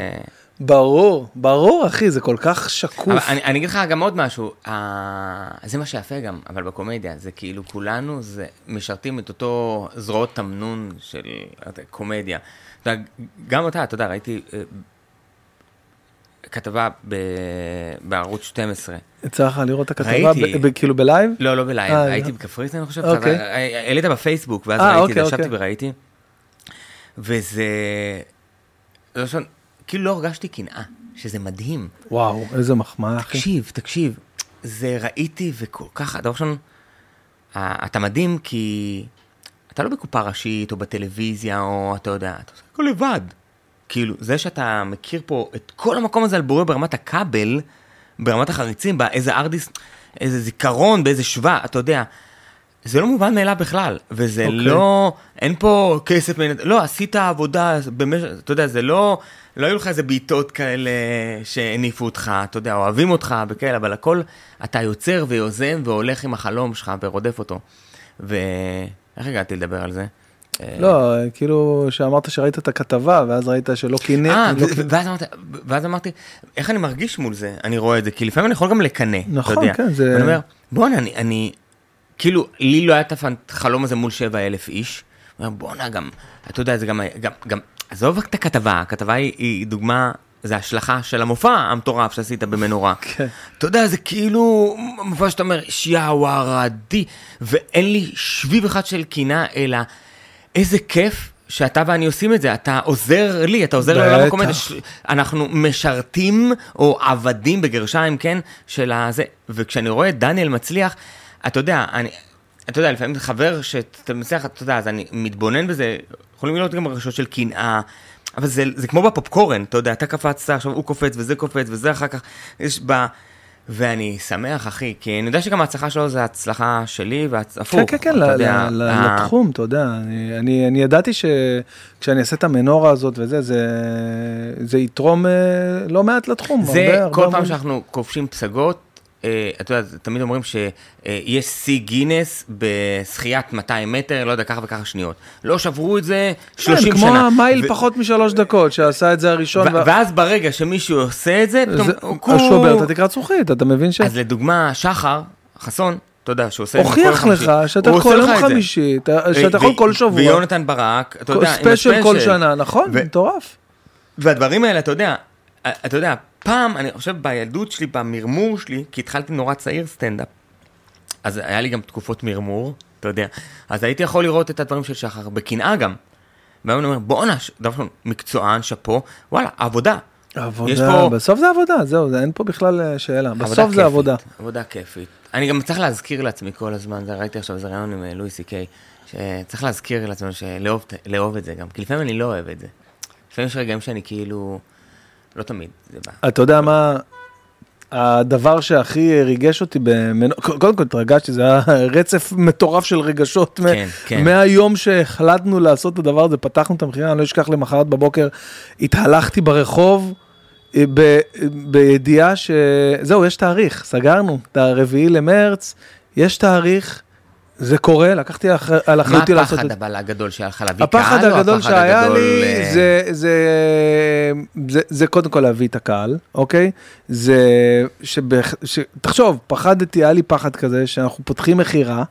ברור, ברור, אחי, זה כל כך שקוף. אני, אני אגיד לך גם עוד משהו, ה... זה מה שיפה גם, אבל בקומדיה, זה כאילו כולנו זה משרתים את אותו זרועות תמנון של קומדיה. גם אתה, אתה יודע, ראיתי אה, כתבה ב... בערוץ 12. יצא לך לראות את הכתבה, ראיתי. ב- ב- כאילו ב live? לא, לא ב live, אה, הייתי לא. בקפריסין, אני חושב, אוקיי. העלית בפייסבוק, ואז אה, ראיתי אוקיי, ישבתי אוקיי. וראיתי. וזה... זה ראשון, כאילו לא הרגשתי קנאה, שזה מדהים. וואו, איזה מחמאה, אחי. תקשיב, תקשיב, זה ראיתי וכל כך, דבר ראשון, אה, אתה מדהים כי אתה לא בקופה ראשית או בטלוויזיה או אתה יודע, אתה עושה הכל לבד. כאילו, זה שאתה מכיר פה את כל המקום הזה על בורא ברמת הכבל, ברמת החריצים, באיזה ארדיס, איזה זיכרון, באיזה שווה, אתה יודע, זה לא מובן מאליו בכלל, וזה אוקיי. לא, אין פה כסף, לא, עשית עבודה, במשך, אתה יודע, זה לא, לא היו לך איזה בעיטות כאלה שהניפו אותך, אתה יודע, אוהבים אותך וכאלה, אבל הכל, אתה יוצר ויוזם והולך עם החלום שלך ורודף אותו. ואיך הגעתי לדבר על זה? לא, כאילו, שאמרת שראית את הכתבה, ואז ראית שלא קינא. אה, לא ואז ואז אמרתי, איך אני מרגיש מול זה? אני רואה את זה, כי לפעמים אני יכול גם לקנא, נכון, אתה יודע. כן, זה- ואני אומר, בואנה, אני, אני, כאילו, לי לא היה את החלום הזה מול שבע אלף איש. אני אומר, בואנה, גם, אתה יודע, זה גם, גם, גם, עזוב את הכתבה, הכתבה היא, היא דוגמה, זה השלכה של המופע המטורף שעשית במנורה. כן. אתה יודע, זה כאילו מופע שאתה אומר, שיהו הרדי, ואין לי שביב אחד של קינה, אלא איזה כיף שאתה ואני עושים את זה, אתה עוזר לי, אתה עוזר לעולם. הקומדיה, ש- אנחנו משרתים, או עבדים בגרשיים, כן, של הזה, וכשאני רואה את דניאל מצליח, אתה יודע, אני... אתה יודע, לפעמים חבר שאתה מצליח, אתה יודע, אז אני מתבונן בזה, יכולים להיות גם רגשות של קנאה, אבל זה, זה כמו בפופקורן, אתה יודע, אתה קפצת, עכשיו הוא קופץ וזה קופץ וזה אחר כך, יש ב... ואני שמח, אחי, כי אני יודע שגם ההצלחה שלו זה הצלחה שלי, והפוך. כן, כן, כן, אתה ל- יודע, ל- ל- ה- לתחום, אתה יודע, אני- אני אני ידעתי שכשאני אעשה את המנורה הזאת וזה, זה- זה יתרום אה, לא מעט לתחום. זה הרבה- הרבה כל פעם המון. שאנחנו כובשים פסגות, אה, אתה יודע, תמיד אומרים שיש שיא גינס בשחיית 200 מטר, לא יודע, ככה וככה שניות. לא שברו את זה 30 כן, שנה. כמו המייל ו- פחות משלוש דקות, שעשה את זה הראשון. ו- וה- ואז ברגע שמישהו עושה את זה, פתאום זה- הוא אז שובר את התקרת זכוכית, אתה מבין ש... אז לדוגמה, שחר, חסון, אתה יודע, שהוא עושה את זה כל יום הוכיח לך חמישי. שאתה הוא כל יום את. חמישי, אתה- ו- שאתה יכול ו- כל שבוע, ויונתן ברק, אתה יודע, עם ספיישל כל הספיישל. שנה, נכון? ו- מטורף. והדברים האלה, אתה יודע, אתה יודע, פעם, אני חושב בילדות שלי, במרמור שלי, כי התחלתי נורא צעיר סטנדאפ, אז היה לי גם תקופות מרמור, אתה יודע, אז הייתי יכול לראות את הדברים של שחר, בקנאה גם. והיום אני אומר, בואנה, דבר ראשון, מקצוען, שאפו, וואלה, עבודה. עבודה, פה- בסוף זה עבודה, זהו, זה- אין פה בכלל אה, שאלה, בסוף זה כיפית, עבודה. עבודה כיפית. אני גם צריך להזכיר לעצמי כל הזמן, זה ראיתי עכשיו איזה רעיון עם אה, לואי סי קיי, שצריך להזכיר לעצמנו שלאהוב לאהוב את זה גם, כי לפעמים אני לא אוהב את זה. לפעמים יש רגעים שאני כאילו, לא תמיד, זה בא. אתה יודע מה, הדבר שהכי ריגש אותי. קודם כל התרגשתי, זה היה רצף מטורף של רגשות. מ- כן, כן. מהיום שהחלטנו לעשות את הדבר הזה, פתחנו את המכירה, אני לא אשכח למחרת בבוקר, התהלכתי ברחוב. אה, ב- בידיעה שזהו, יש תאריך, סגרנו, את הרביעי למרץ, יש תאריך, זה קורה, לקחתי על מה אחריותי לעשות את הפחד זה. אבל הגדול שהיה לך להביא קהל? הפחד הגדול הפחד שהיה לי אה, זה, זה, זה, זה קודם כל להביא את הקהל, אוקיי? זה, שבח, ש, תחשוב, פחדתי, היה לי פחד כזה שאנחנו פותחים מכירה,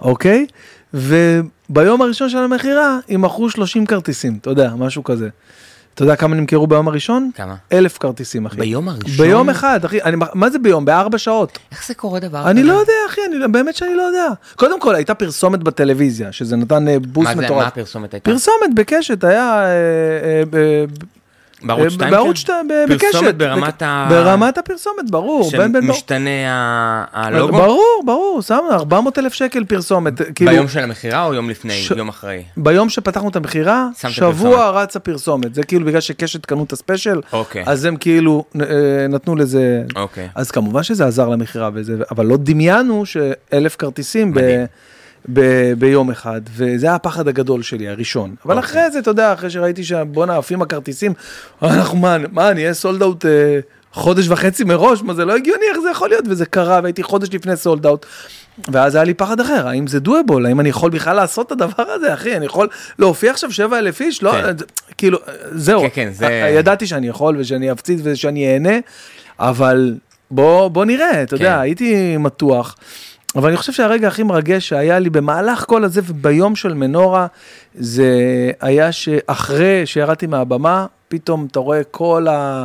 אוקיי? וביום הראשון של המכירה ימכרו 30 כרטיסים, אתה יודע, משהו כזה. אתה יודע כמה נמכרו ביום הראשון? כמה? אלף כרטיסים, אחי. ביום הראשון? ביום אחד, אחי. אני, מה זה ביום? בארבע שעות. איך זה קורה דבר כזה? אני לא יודע, אחי, אני, באמת שאני לא יודע. קודם כל, הייתה פרסומת בטלוויזיה, שזה נתן אה, בוסט מטורף. מה הפרסומת הייתה? פרסומת בקשת, היה אה, אה, ב- בערוץ אה, 2? בערוץ 2, בקשת. פרסומת ברמת ה... ברמת הפרסומת, ברור. שמשתנה הלוגו? ברור, ברור, שמנו 400 אלף שקל פרסומת. כאילו, ביום של המכירה או יום לפני? יום אחרי? ביום שפתחנו את המכירה, שבוע רץ הפרסומת. זה כאילו בגלל שקשת קנו את הספיישל, אוקיי. אז הם כאילו אה, נתנו לזה... אוקיי. אז כמובן שזה עזר למכירה אבל לא דמיינו שאלף כרטיסים מדהים. ב, ביום אחד, וזה היה הפחד הגדול שלי, הראשון. אבל אוקיי. אחרי זה, אתה יודע, אחרי שראיתי שבואנה עפים הכרטיסים, אנחנו מה, מה, נהיה סולד אאוט אה, חודש וחצי מראש? מה, זה לא הגיוני, איך זה יכול להיות? וזה קרה, והייתי חודש לפני סולד אאוט. ואז היה לי פחד אחר, האם זה דואבול, האם אני יכול בכלל לעשות את הדבר הזה, אחי, אני יכול להופיע עכשיו שבע אלף איש, לא, כן. זה- כאילו, זהו, כן, כן, זה- ידעתי שאני יכול ושאני אפציץ ושאני אהנה, אבל בוא, בוא נראה, אתה יודע, כן. הייתי מתוח. אבל אני חושב שהרגע הכי מרגש שהיה לי במהלך כל הזה וביום של מנורה, זה היה שאחרי שירדתי מהבמה, פתאום אתה רואה כל ה...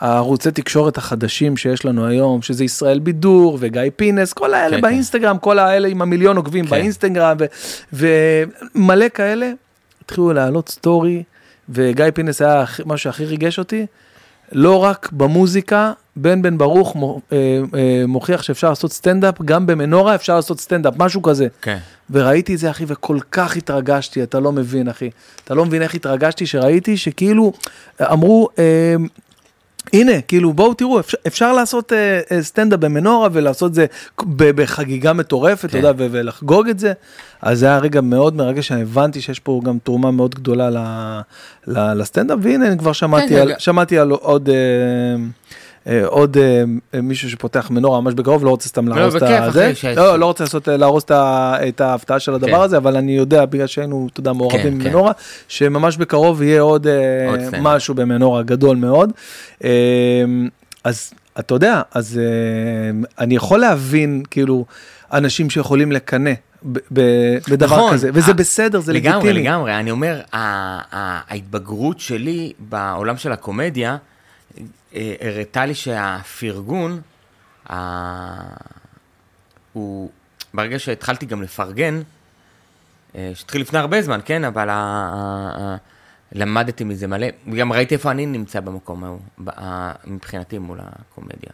הערוצי תקשורת החדשים שיש לנו היום, שזה ישראל בידור וגיא פינס, כל האלה כן, כן. באינסטגרם, כל האלה עם המיליון עוקבים כן. באינסטגרם, ומלא כאלה, התחילו להעלות סטורי, וגיא פינס היה מה שהכי ריגש אותי, לא רק במוזיקה, בן בן ברוך אה, אה, מוכיח שאפשר לעשות סטנדאפ, גם במנורה אפשר לעשות סטנדאפ, משהו כזה. כן. וראיתי את זה, אחי, וכל כך התרגשתי, אתה לא מבין, אחי. אתה לא מבין איך התרגשתי שראיתי שכאילו אמרו, אה, הנה, כאילו, בואו תראו, אפשר, אפשר לעשות אה, אה, סטנדאפ במנורה ולעשות זה בחגיגה מטורפת, אתה כן. יודע, ו- ולחגוג את זה. אז זה היה רגע מאוד מרגש, שאני הבנתי שיש פה גם תרומה מאוד גדולה ל- ל- לסטנדאפ, והנה, אני כבר שמעתי, כן, על. שמעתי על עוד... אה, עוד אה, מישהו שפותח מנורה ממש בקרוב, לא רוצה סתם להרוס את ש- לא, לא רוצה לעשות, להרוס את ההפתעה של הדבר כן. הזה, אבל אני יודע, בגלל שהיינו, אתה יודע, מעורבים כן, כן. במנורה, שממש בקרוב יהיה עוד אה. משהו במנורה גדול מאוד. אה, אז אתה יודע, אז אה, אני יכול להבין, כאילו, אנשים שיכולים לקנא בדבר נכון. כזה, וזה אה, בסדר, זה לגמרי, לגיטימי. לגמרי, אני אומר, ההתבגרות שלי בעולם של הקומדיה, אה, הראתה לי שהפרגון, ה- הוא, ברגע שהתחלתי גם לפרגן, אה, שהתחיל לפני הרבה זמן, כן, אבל ה- ה- למדתי מזה מלא, וגם ראיתי איפה אני נמצא במקום ההוא, מבחינתי מול הקומדיה.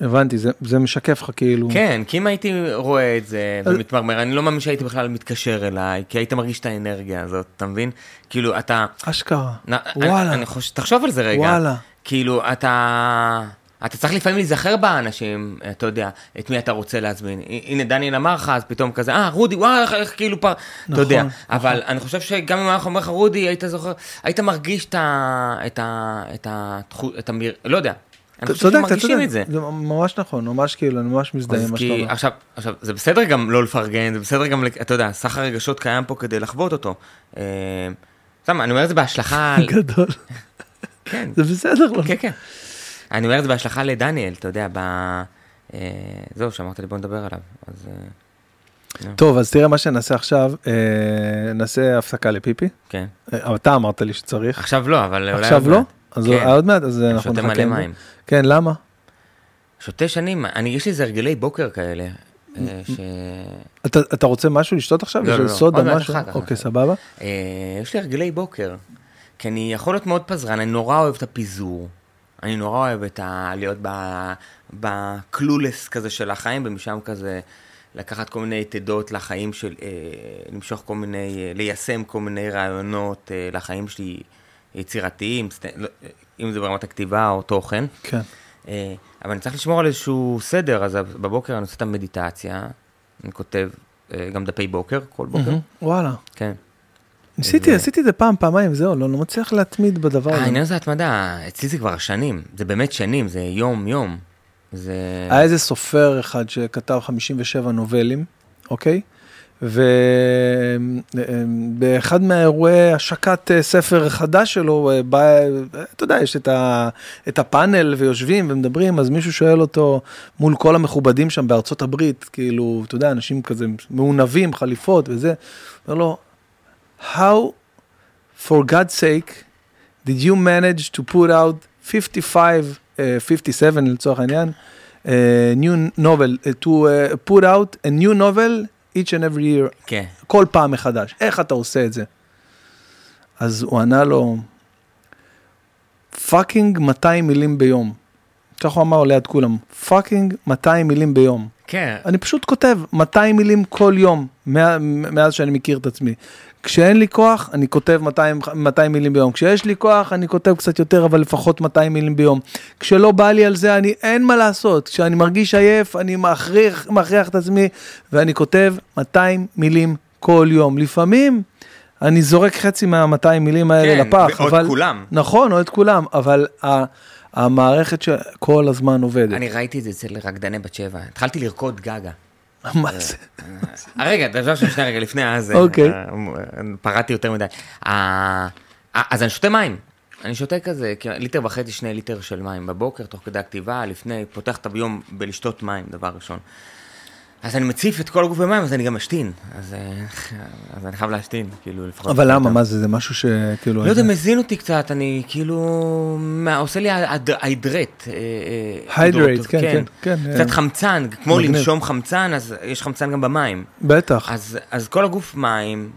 הבנתי, זה- זה משקף לך כאילו. כן, כי אם הייתי רואה את זה אז- ומתמרמר, אני לא מאמין שהייתי בכלל מתקשר אליי, כי היית מרגיש את האנרגיה הזאת, אתה מבין? כאילו, אתה... אשכרה. נ- וואלה. אני, אני חושב, תחשוב על זה רגע. וואלה. כאילו, אתה... אתה צריך לפעמים להיזכר באנשים, אתה יודע, את מי אתה רוצה להזמין. ה- הנה, דניאל אמר לך, אז פתאום כזה, אה, רודי, וואי, איך, כאילו אתה נכון, יודע. נכון. אבל אני חושב שגם אם היה אומר לך רודי, היית זוכר, היית מרגיש את ה... את ה... את ה... את המיר... לא יודע. אני אתה חושב אתה שמרגישים. את זה. זה ממש נכון, ממש כאילו, אני ממש מזדהה עם מה שאתה אומר. עכשיו, עכשיו, זה בסדר גם לא לפרגן, זה בסדר גם, אתה יודע, סך הרגשות קיים פה כדי לחוות אותו. אה, סתם, אני אומר את זה בהשלכה, גדול. כן, זה בסדר. לא? כן, כן. אני אומר את זה בהשלכה לדניאל, אתה יודע, ב... אה, זהו, שאמרת לי בוא נדבר עליו. אז אה, טוב, אז תראה מה שנעשה עכשיו, אה, נעשה הפסקה לפיפי. כן. אתה אמרת לי שצריך. עכשיו לא, אבל אולי... עכשיו לא? אז כן. עוד מעט, אז אנחנו שותה נחכה. מלא עם זה. מים. כן, למה? שותה שנים, אני, יש לי איזה הרגלי בוקר כאלה, ש... אתה אתה רוצה משהו לשתות עכשיו? לא, לא, לא. סודה, משהו? אוקיי. סבבה. יש לי הרגלי בוקר, כי אני יכול להיות מאוד פזרן, אני נורא אוהב את הפיזור. אני נורא אוהב את ה... להיות בקלולס כזה של החיים, ומשם כזה לקחת כל מיני תדות לחיים של... אה, למשוך כל מיני... אה, ליישם כל מיני רעיונות אה, לחיים שלי יצירתיים, סט- לא, אם זה ברמת הכתיבה או תוכן. כן. אה, אבל אני צריך לשמור על איזשהו סדר, אז בבוקר אני עושה את המדיטציה, אני כותב אה, גם דפי בוקר, כל בוקר, וואלה. כן. ניסיתי, עשיתי את זה פעם, פעמיים, זהו, לא לא מצליח להתמיד בדבר אה, הזה. העניין זה התמדה, אצלי זה כבר שנים, זה באמת שנים, זה יום-יום. זה... היה איזה סופר אחד שכתב 57 נובלים, אוקיי? ובאחד מהאירועי השקת אה, ספר חדש שלו, אה, בא, אה, אתה יודע, יש את, ה, את הפאנל ויושבים ומדברים, אז מישהו שואל אותו מול כל המכובדים שם בארצות הברית, כאילו, אתה יודע, אנשים כזה מעונבים, חליפות וזה, אומר לו, How, for God's sake, did you manage to put out 55, uh, 57 לצורך העניין, uh, new novel, uh, to uh, put out a new novel each and every year, כן. כל פעם מחדש, איך אתה עושה את זה? אז הוא ענה לו, fucking 200 מילים ביום. ככה הוא אמר ליד כולם, fucking 200 מילים ביום. כן. אני פשוט כותב 200 מילים כל יום, מאז שאני מכיר את עצמי. כשאין לי כוח, אני כותב 200, 200 מילים ביום. כשיש לי כוח, אני כותב קצת יותר, אבל לפחות 200 מילים ביום. כשלא בא לי על זה, אני, אין מה לעשות. כשאני מרגיש עייף, אני מכריח, מכריח את עצמי, ואני כותב 200 מילים כל יום. לפעמים אני זורק חצי מה-200 מילים האלה כן, לפח, או את אבל... כולם. נכון, או את כולם, אבל ה- המערכת שכל הזמן עובדת. אני ראיתי את זה אצל רקדני בת שבע, התחלתי לרקוד גגה. מה זה? אה, רגע, דבר שנייה, רגע, לפני אז, אוקיי. אה, אה, פרעתי יותר מדי. אה, אה, אז אני שותה מים. אני שותה כזה, ליטר וחצי, שני ליטר של מים בבוקר, תוך כדי הכתיבה, לפני, פותח את היום בלשתות מים, דבר ראשון. אז אני מציף את כל הגוף במים, אז אני גם משתין. אז, אה, אז אני חייב להשתין, כאילו, לפחות. אבל למה? מה זה? זה משהו שכאילו... לא יודע, מזין אותי קצת, אני כאילו, מה, עושה לי היידרט. Hydrate, כן, כן, כן, קצת אה, חמצן, כמו. לנשום חמצן, אז יש חמצן גם במים. בטח. אז, אז כל הגוף מים,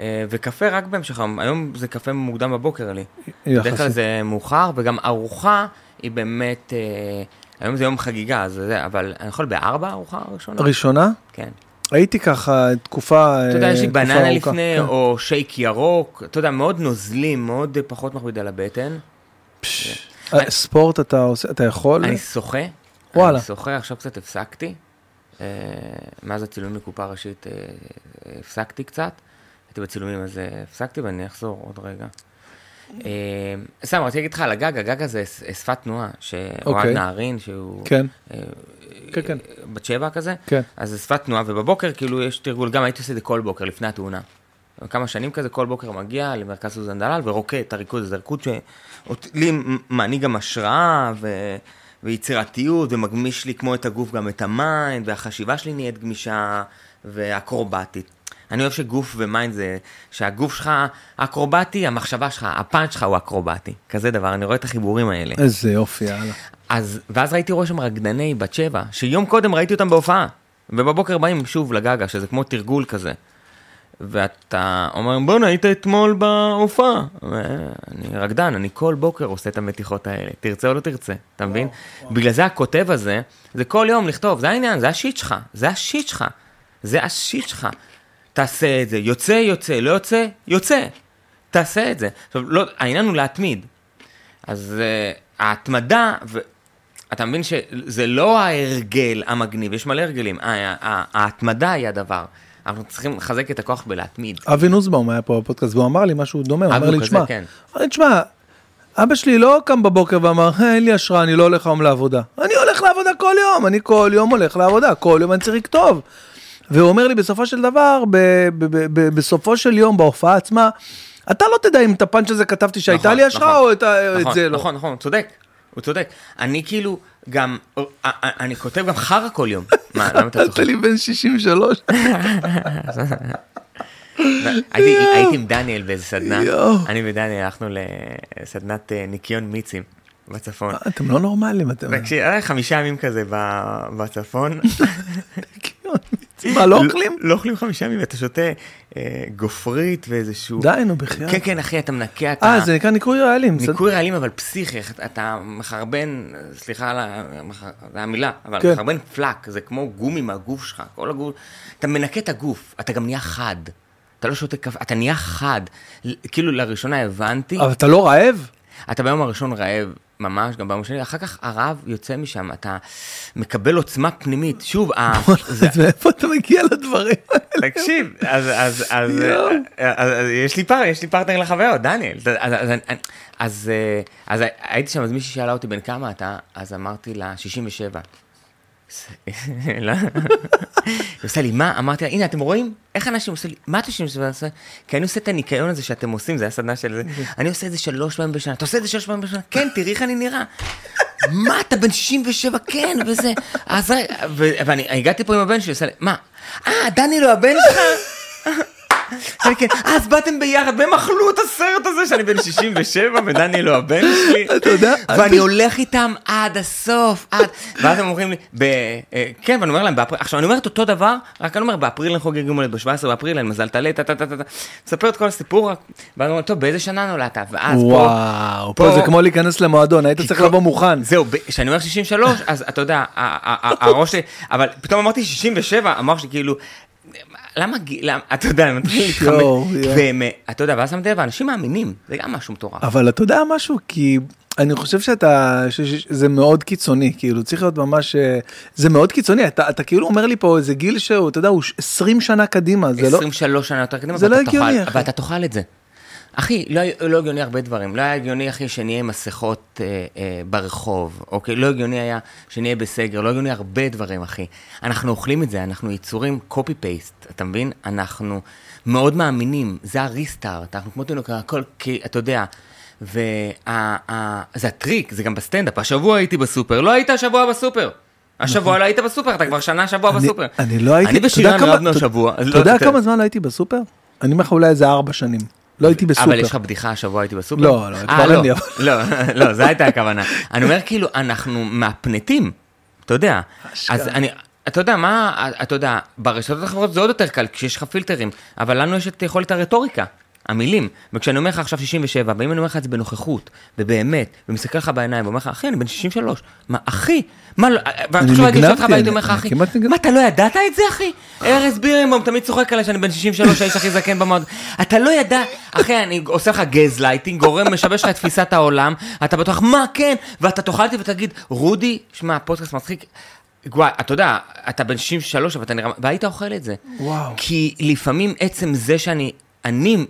אה, וקפה רק בהמשך היום. היום זה קפה מוקדם בבוקר לי. בדרך כלל יחסית. זה מאוחר, וגם ארוחה היא באמת, אה, היום זה יום חגיגה, אז זה, אבל אני יכול בארבע ארוחה ראשונה? ראשונה? כן. הייתי ככה תקופה אתה יודע, יש לי בננה לפני, כן. או שייק ירוק, אתה יודע, מאוד נוזלים, מאוד אה, פחות מכביד על הבטן. פש. אה, ספורט אתה עושה, אתה יכול? אני שוחה. וואלה. אני שוחה, עכשיו קצת הפסקתי. אה, מאז הצילומים לקופה ראשית אה, אה, הפסקתי קצת. הייתי בצילומים אז אה, הפסקתי ואני אחזור עוד רגע. אה, סתם, רציתי להגיד לך על הגגה, גגה זה ש- שפת תנועה, שאוהד אוקיי. נהרין, שהוא כן, אה, כן, כן. בת שבע כזה, כן. אז זה שפת תנועה, ובבוקר כאילו יש תרגול, גם הייתי עושה את זה כל בוקר לפני התאונה. כמה שנים כזה, כל בוקר מגיע למרכז סוזן דלל ורוקד את הריקוד הזה, ריקוד שלי מעניק גם השראה ו... ויצירתיות, ומגמיש לי כמו את הגוף גם את ה mind, והחשיבה שלי נהיית גמישה ואקרובטית. אני אוהב שגוף ו mind זה, שהגוף שלך אקרובטי, המחשבה שלך, הפאנץ' שלך הוא אקרובטי. כזה דבר, אני רואה את החיבורים האלה. איזה יופי, יאללה. אז, ואז ראיתי רואה שם רקדני בת שבע, שיום קודם ראיתי אותם בהופעה, ובבוקר באים שוב לגגה, שזה כמו תרגול כזה. ואתה אומר, בואנה, היית אתמול בהופעה. אני רקדן, אני כל בוקר עושה את המתיחות האלה, תרצה או לא תרצה, אתה מבין? בגלל זה הכותב הזה, זה כל יום לכתוב, זה העניין, זה השיט שלך, זה השיט שלך, זה השיט שלך. תעשה את זה, יוצא, יוצא, לא יוצא, יוצא. תעשה את זה. עכשיו, לא, העניין הוא להתמיד. אז uh, ההתמדה, ו... אתה מבין שזה לא ההרגל המגניב, יש מלא הרגלים, ה- ה- ה- ההתמדה היא הדבר. אנחנו צריכים לחזק את הכוח בלהתמיד. אבי נוסבאום היה פה בפודקאסט והוא אמר לי משהו דומה, הוא אמר לי, תשמע, כן. תשמע, אבא שלי לא קם בבוקר ואמר, "אה, אין לי השראה, אני לא הולך היום לעבודה. אני הולך לעבודה כל יום, אני כל יום הולך לעבודה, כל יום אני צריך לכתוב. והוא אומר לי, בסופו של דבר, ב- ב- ב- ב- בסופו של יום, בהופעה עצמה, אתה לא תדע אם את הפאנץ' הזה כתבתי שהייתה נכון, לי השראה נכון. או את ה- את נכון, זה לא. נכון, נכון, הוא צודק, הוא צודק. אני כאילו גם, אני כותב גם חרא כל יום. מה, למה אתה צוחק? אתה לי בן 63. הייתי עם דניאל באיזה סדנה. אני ודניאל הלכנו לסדנת אה, ניקיון מיצים בצפון. אתם לא נורמלים, אתם... תקשיב, חמישה ימים כזה בצפון. מה, לא אוכלים? לא אוכלים חמישה ימים, אתה שותה אה, גופרית ואיזשהו... די, נו, בחייאת. כן, כן, אחי, אתה מנקה, אתה... אה, זה נקרא ניקוי רעלים. ניקוי רעלים אבל פסיכי, אתה מחרבן, סליחה על המילה, אבל כן. מחרבן פלאק, זה כמו גומי מהגוף שלך, כל הגוף, אתה מנקה את הגוף, אתה גם נהיה חד. אתה לא שותה קפה, אתה נהיה חד. כאילו לראשונה הבנתי, אבל אתה לא רעב? אתה ביום הראשון רעב, ממש, גם ביום השני, אחר כך הרעב יוצא משם, אתה מקבל עוצמה פנימית. שוב, ה- אז מאיפה אתה מגיע לדברים האלה? תקשיב, אז, אז, יש לי פר, יש לי פרטנר לחוויות, דניאל. אז, אז, אז, אז, אז הייתי שם, אז מישהי שאלה אותי בן כמה אתה, אז אמרתי לה 67. היא עושה לי, מה? אמרתי לה, הנה, אתם רואים? איך אנשים עושים לי, מה 67 עושה? כי אני עושה את הניקיון הזה שאתם עושים, זה היה סדנה של זה. אני עושה את זה שלוש פעמים בשנה. אתה עושה את זה שלוש פעמים בשנה? כן, תראי איך אני נראה. מה, אתה בן 67? כן, וזה. אז רגע, ואני הגעתי פה עם הבן שלי, עושה לי, מה? אה, דני לא הבן שלך? כן, "אה, אז באתם ביחד, והם אכלו את הסרט הזה שאני בן 67 ודניאל הוא הבן שלי. אתה יודע, ואני הולך איתם עד הסוף, עד... ואז הם אומרים לי, ב... אה, כן, ואני אומר להם, באפריל, עכשיו אני אומר את אותו דבר, רק אני אומר, באפריל אני חוגג יום הולדת, ב-17 באפריל, אני מזל טלה, טה טה טה טה, טה. מספר את כל הסיפור, רק- ואז אני אומר, טוב, באיזה שנה נולדת? ואז פה... וואו, פה זה כמו להיכנס למועדון, היית צריך לבוא מוכן. זהו, כשאני אומר 63, אז אתה יודע, הראש שלי, אבל פתאום אמרתי 67, המוח שלי כאילו, למה, גיל- למה- אתה יודע, אני מתחיל להתחמק, יואו, יואו. והם, אתה יודע, ואז שמתי לב, אנשים מאמינים, זה גם משהו מטורף. אבל אתה יודע משהו? כי אני חושב שאתה, ש- ש- זה מאוד קיצוני, כאילו צריך להיות ממש, אה, זה מאוד קיצוני, אתה, אתה כאילו אומר לי פה איזה גיל שהוא, אתה יודע, הוא ש- 20 שנה קדימה, זה לא, 23 שנה יותר קדימה, זה לא ואתה הגיוני. ואתה תאכל את זה. אחי, לא, לא הגיוני הרבה דברים. לא היה הגיוני, אחי, שנהיה מסכות אה, אה, ברחוב, אוקיי? לא הגיוני היה שנהיה בסגר, לא הגיוני הרבה דברים, אחי. אנחנו אוכלים את זה, אנחנו יצורים copy-paste, אתה מבין? אנחנו מאוד מאמינים, זה ה restart, אנחנו כמו תינוק, הכל, כי, אתה יודע, וזה הטריק, זה גם בסטנדאפ. השבוע הייתי בסופר, לא היית השבוע בסופר. השבוע לא היית בסופר, אתה כבר שנה שבוע נכון. בסופר. אני לא הייתי, אני כמה- רבנו השבוע. אז אתה לא- יודע כמה זמן לא הייתי בסופר? אני אומר לך אולי איזה ארבע שנים, לא הייתי בסופר. אבל יש לך בדיחה השבוע הייתי בסופר? לא, לא, אה, כבר אין לא, לי, אבל- לא, לא, זו הייתה הכוונה. אני אומר כאילו, אנחנו מהפנטים, אתה יודע. אז אני, אתה יודע מה, אתה יודע, ברשתות החברות זה עוד יותר קל, כשיש לך פילטרים, אבל לנו יש את יכולת הרטוריקה. המילים, וכשאני אומר לך עכשיו 67, ואם אני אומר לך את זה בנוכחות, ובאמת, ומסתכל לך בעיניים, ואומר לך, אחי, אני בן 63, מה, אחי, מה לא, חושב להגיד נגנבתי, שלך, והייתי אומר לך, אחי. מה, אתה לא ידעת את זה, אחי? ארז בירנבום תמיד צוחק עליי שאני בן 63, האיש הכי זקן במועד. אתה לא ידע, אחי, אני עושה לך גז לייטינג, גורם, משבש לך את תפיסת העולם, אתה בטוח, מה, כן, ואתה תאכל ותגיד, רודי, שמע, הפודקאסט מצחיק. וואי, אתה יודע, אתה בן 63, אבל אתה נראה, והיית אוכל את זה. וואו. כי לפעמים עצם זה שאני, אני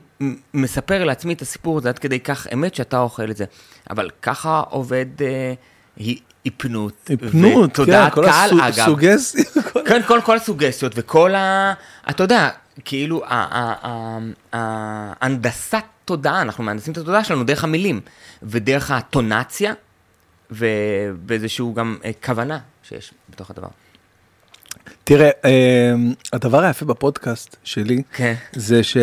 מספר לעצמי את הסיפור הזה עד כדי כך אמת שאתה אוכל את זה. אבל ככה עובד אה, הי- היפנות. היפנות, כן, כל קהל, הסוג- אגב. סוגסטיות. כל- כן, כל, כל הסוגסטיות וכל ה... אתה יודע, כאילו, ההנדסת תודעה, אנחנו מהנדסים את התודעה שלנו דרך המילים, ודרך הטונציה, ובאיזשהו גם אה, כוונה שיש בתוך הדבר. תראה, אה, הדבר היפה בפודקאסט שלי, כן. זה ש...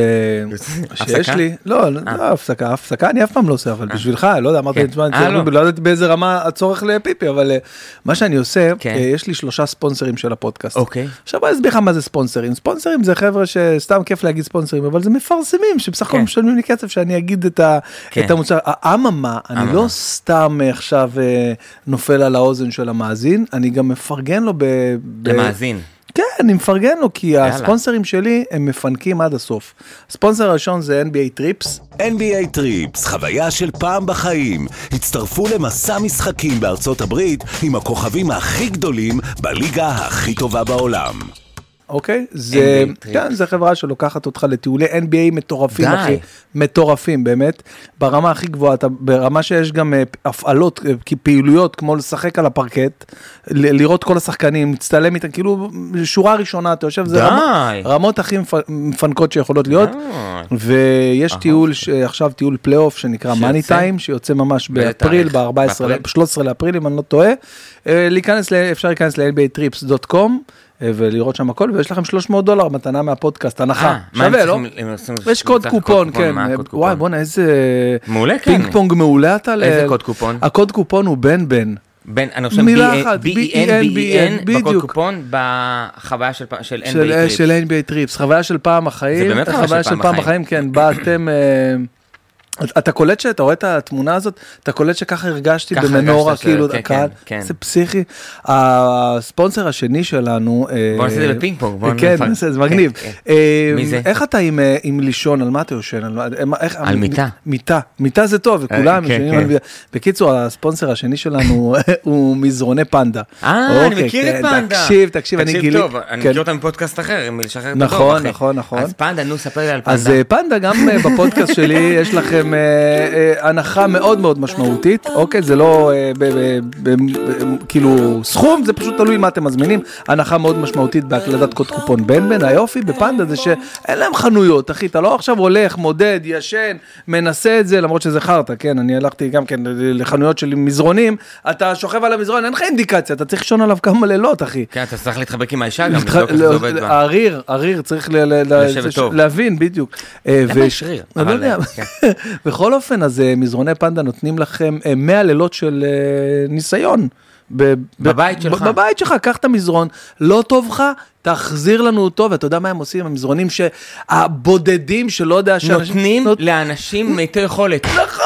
שיש? לי, לא, לא לא הפסקה, הפסקה אני אף פעם לא עושה, אבל בשבילך, לא יודע, אמרתי כן. לעצמי, אה, לא. לא ידעתי באיזה רמה הצורך לפיפי, אבל אה, מה שאני עושה, כן. אה, יש לי שלושה ספונסרים של הפודקאסט. אוקיי. עכשיו אני אסביר לך מה זה ספונסרים. ספונסרים זה חבר'ה שסתם כיף להגיד ספונסרים, אבל זה מפרסמים שבסך הכל. משלמים לי כסף שאני אגיד את המוצר. אממה, אני. לא סתם אה, עכשיו אה, נופל על האוזן של המאזין, אני גם מפרגן לו. ב- למאזין. כן, אני מפרגן לו, כי הספונסרים שלי הם מפנקים עד הסוף. הספונסר הראשון זה NBA Trips. NBA Trips, חוויה של פעם בחיים. הצטרפו למסע משחקים בארצות הברית עם הכוכבים הכי גדולים בליגה הכי טובה בעולם. אוקיי? זה. כן, זה חברה שלוקחת אותך לטיולי NBA מטורפים, די. אחי. מטורפים, באמת. ברמה הכי גבוהה, אתה, ברמה שיש גם אה, הפעלות, אה, כי פעילויות, כמו לשחק על הפרקט, ל- לראות כל השחקנים, להצטלם איתם, כאילו, שורה ראשונה, אתה יושב, זה. רמה, רמות הכי מפ- מפנקות שיכולות להיות. די. ויש טיול, ש- עכשיו טיול פלייאוף שנקרא? money time, שיוצא ממש באפריל, תאריך? ב-14, באפריל? ב-13 לאפריל, אם אני לא טועה. אה, להיכנס, אפשר להיכנס ל-nbatrips.com אה, ולראות שם הכל, ויש לכם 300 דולר מתנה מהפודקאסט, הנחה. אה, שווה, לא? יש קוד קופון, כן. אה, וואי? בואנה, איזה... מעולה, כן. פינג פונג מעולה אתה. ל- איזה קוד קופון? הקוד קופון הוא בן בן. בין, אני רושם מילה אחת, B-E-N, B-E-N, בקוד בדיוק. קופון, בחוויה של של NBA אה, Trips. של NBA Trips, חוויה של פעם החיים, זה באמת חוויה של פעם החיים. כן, בה אתם, אה, אתה קולט שאתה רואה את התמונה הזאת, אתה קולט שככה הרגשתי ככה במנורה, הרגשת כאילו, כן, הקהל, כן, כן. זה פסיכי. הספונסר השני שלנו, אה, בוא נעשה את זה בפינג פונג, בוא כן, נפרק. נעשה, זה מגניב. כן, אה, מי זה? איך אתה עם, אה, עם לישון, על מה אתה יושן? על, איך, על מיטה. מיטה, מיטה זה טוב, וכולם כן, ישנים כן. על מיטה. בקיצור, הספונסר השני שלנו הוא מזרוני פנדה. אה, אני אוקיי, מכיר כן, את פנדה. תקשיב, תקשיב, אני גילי... טוב, אני כן. מכיר אותם מפודקאסט אחר, מלשחרר את נכון. נכון, נכון. אז פנדה, נו, ספר לי על פנדה. אז אה, פנדה, גם אה, בפודקאסט שלי יש לכם אה, אה, הנחה מאוד מאוד משמעותית, אוקיי? זה לא אה, כאילו סכום, זה פשוט תלוי מה אתם מזמינים. הנחה מאוד משמעותית בהקלדת קוד קופון בן בן. היופי בפנדה זה שאין להם חנויות, אחי, אתה לא עכשיו הולך, מודד, ישן, מנסה את זה, למרות שזה חרטא, כן? אני הלכתי גם כן לחנויות של מזרונים, אתה שוכב על המזרון, אין לך אינדיקציה, אתה צריך לישון עליו כמה לילות, אחי. כן, אתה צריך להתחבק עם האישה גם, לבדוק איך זה לא, עובד בה. הריר, הריר, צריך זה. להבין, בדיוק. למה יש ריר? בכל אופן, אז אה, מזרוני פנדה נותנים לכם אה, 100 לילות של אה, ניסיון. ב- ב- בבית שלך. ב- בבית שלך, קח את המזרון, לא טוב לך, תחזיר לנו אותו, ואתה יודע מה הם עושים, המזרונים שהבודדים שלא יודע שאנשים... נותנים נות- לאנשים מעטי יכולת. נכון!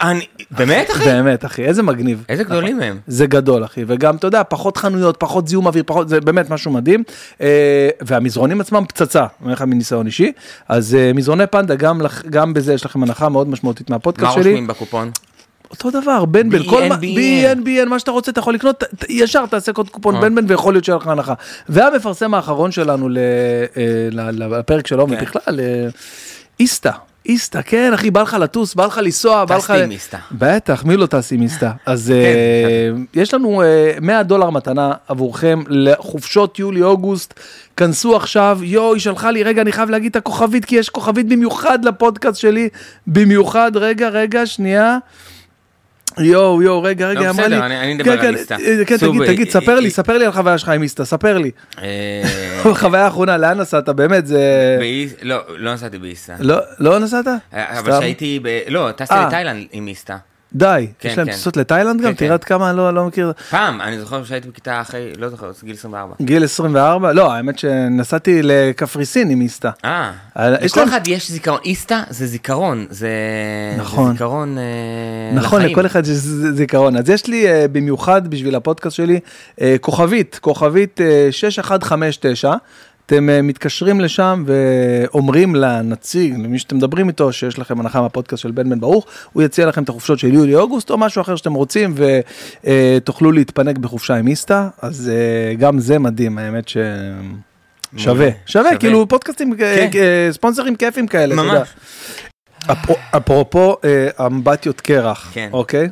אני- באמת, אחי? באמת, אחי, איזה מגניב. איזה גדולים הם. זה גדול אחי וגם אתה יודע פחות חנויות פחות זיהום אוויר פחות זה באמת משהו מדהים אה, והמזרונים עצמם פצצה אני אומר לך מניסיון אישי אז אה, מזרוני פנדה גם גם בזה יש לכם הנחה מאוד משמעותית מה מהפודקאסט שלי רושמים בקופון? אותו דבר בן בן כל מה BN. BN BN מה שאתה רוצה אתה יכול לקנות ישר תעשה קוד קופון אה. בן בן ויכול להיות שיהיה לך הנחה והמפרסם האחרון שלנו אה, לפרק שלו כן. ובכלל אה, איסתא. איסתא, כן אחי, בא לך לטוס, בא לך לנסוע, בא לך... טסתי עם איסתא. בטח, מי לא טס עם איסתא? אז כן, יש לנו אה, 100 דולר מתנה עבורכם לחופשות יולי-אוגוסט. כנסו עכשיו, יואו, היא שלחה לי, רגע, אני חייב להגיד את הכוכבית, כי יש כוכבית במיוחד לפודקאסט שלי, במיוחד, רגע, רגע, שנייה. יואו, יואו, רגע, רגע, לא, אמרה לי. אני- אדבר כן, על כן, איסתא. אה, כן, תגיד, תגיד, ספר לי, אה, ספר לי על חוויה שלך עם איסתא, ספר לי. אה, חוויה אחרונה, לאן נסעת? באמת, זה... לא, לא נסעתי באיסתא. לא, לא נסעת? אבל? שהייתי, ב- לא, טסתי. לתאילנד עם איסתא. די, כן, יש להם כן. טיסות לתאילנד גם? כן, כן. תראה עד כמה לא לא מכיר. פעם, אני זוכר שהייתי בכיתה אחרי, לא זוכר, גיל 24. גיל 24? לא, האמת שנסעתי לקפריסין עם איסתא. אה, לכל להם- אחד יש זיכרון, איסתא זה זיכרון, זה נכון. זה זיכרון אה, נכון, לחיים. לכל אחד יש זיכרון. אז יש לי אה, במיוחד בשביל הפודקאסט שלי אה, כוכבית, כוכבית אה, 6159. אתם אה, מתקשרים לשם ואומרים לנציג, למי שאתם מדברים איתו, שיש לכם הנחה מהפודקאסט של בן בן ברוך, הוא יציע לכם את החופשות של יולי-אוגוסט או משהו אחר שאתם רוצים ותוכלו להתפנק בחופשה עם איסתא, אז אה, גם זה מדהים, האמת ש... שווה, שווה. כאילו פודקאסטים, אה, כן. אה, ספונסרים כיפים כאלה, אתה יודע. ממש. אפרו- אפרופו אה, אמבטיות קרח, כן. אוקיי?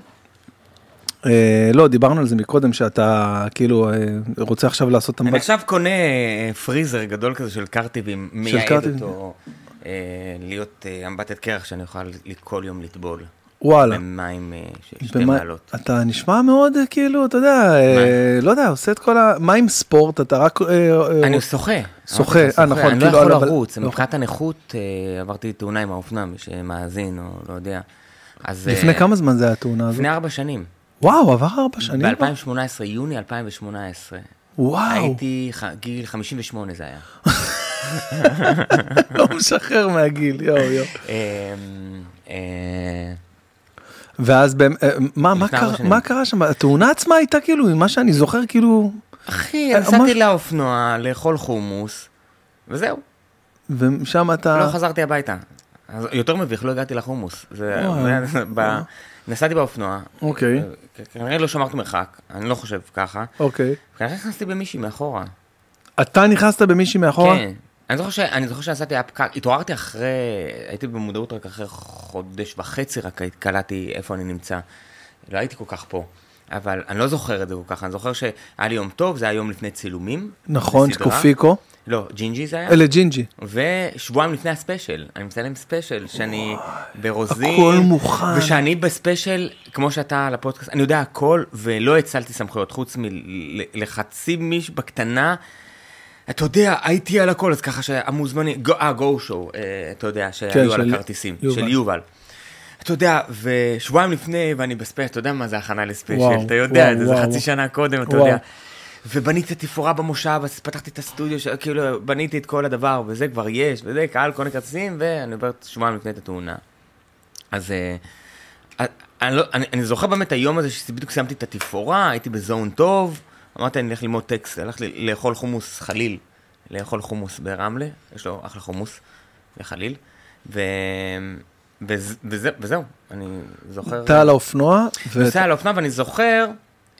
אה, לא, דיברנו על זה מקודם, שאתה כאילו אה, רוצה עכשיו לעשות אני. עכשיו קונה אה, פריזר גדול כזה של קרטיבים, מייעד. אותו להיות אמבטת קרח שאני אוכל כל יום לטבול. וואלה. במים של שתי במה- מעלות. אתה נשמע מאוד כאילו, אתה יודע, אה, לא יודע, עושה את כל ה... מה עם ספורט? אתה רק... אה, אני שוחה. שוחה, אה, נכון, אני לא כאילו, יכול אבל- לרוץ, לא מבחינת הנכות עברתי תאונה עם האופנוע, מי שמאזין או לא יודע. אז לפני כמה זמן זה היה התאונה הזאת? לפני ארבע שנים. וואו, עבר ארבע שנים? כבר? ב-2018, יוני 2018. וואו, הייתי ח- גיל 58 זה היה. לא משחרר מהגיל, יואו יואו. אמ, אה, ואז אה, מה מה קרה-. מה שם? התאונה עצמה הייתה כאילו, ממה שאני זוכר, כאילו... אחי, אה, נסעתי לאופנוע לאכול חומוס, וזהו, ושם אתה... לא חזרתי הביתה. יותר מביך, לא הגעתי לחומוס. זה- נסעתי באופנוע, אוקיי, אה, כנראה לא שמרתי מרחק, אני לא חושב ככה. אוקיי. כנראה נכנסתי במישהי מאחורה. אתה נכנסת במישהי מאחורה? כן. אני זוכר, ש... אני זוכר שנסעתי, היה פקק, התעוררתי אחרי, הייתי במודעות רק אחרי חודש וחצי, רק קלטתי איפה אני נמצא. לא הייתי כל כך פה. אבל אני לא זוכר את זה כל כך, אני זוכר שהיה לי יום טוב, זה היה יום לפני צילומים. נכון. קופיקו. לא, ג'ינג'י זה היה. אלה ג'ינג'י. ושבועיים לפני הספיישל, אני מצלם ספיישל, שאני ברוזין. הכל מוכן. ושאני בספיישל, כמו שאתה על הפודקאסט, אני יודע הכל, ולא האצלתי סמכויות, חוץ מלחצי מישהו בקטנה. אתה יודע, הייתי על הכל, אז ככה שהמוזמנים, אה, Go Show, אה, אתה יודע, שהיו על של הכרטיסים. של יובל. אתה יודע, ושבועיים לפני, ואני בספיישל, אתה יודע מה זה הכנה לספיישל, וואו, אתה יודע, וואו, זה, זה. חצי שנה קודם, אתה וואו. יודע. ובניתי תפאורה במושב, אז פתחתי את הסטודיו, ש- כאילו, בניתי את כל הדבר, וזה כבר יש, וזה, קהל, קונה כרטיסים, ואני עובר שבועיים לפני את התאונה. אז אה, אה, אני, לא, אני, אני זוכר באמת היום הזה שבדיוק סיימתי את התפאורה, הייתי בזון טוב, אמרתי אני אלך ללמוד טקסט, הלכתי לאכול חומוס חליל, לאכול חומוס ברמלה, יש לו אחלה חומוס בחליל, ו... וזה, וזה, וזהו, אני זוכר... אתה על האופנוע, ו- נוסע על האופנוע ואני זוכר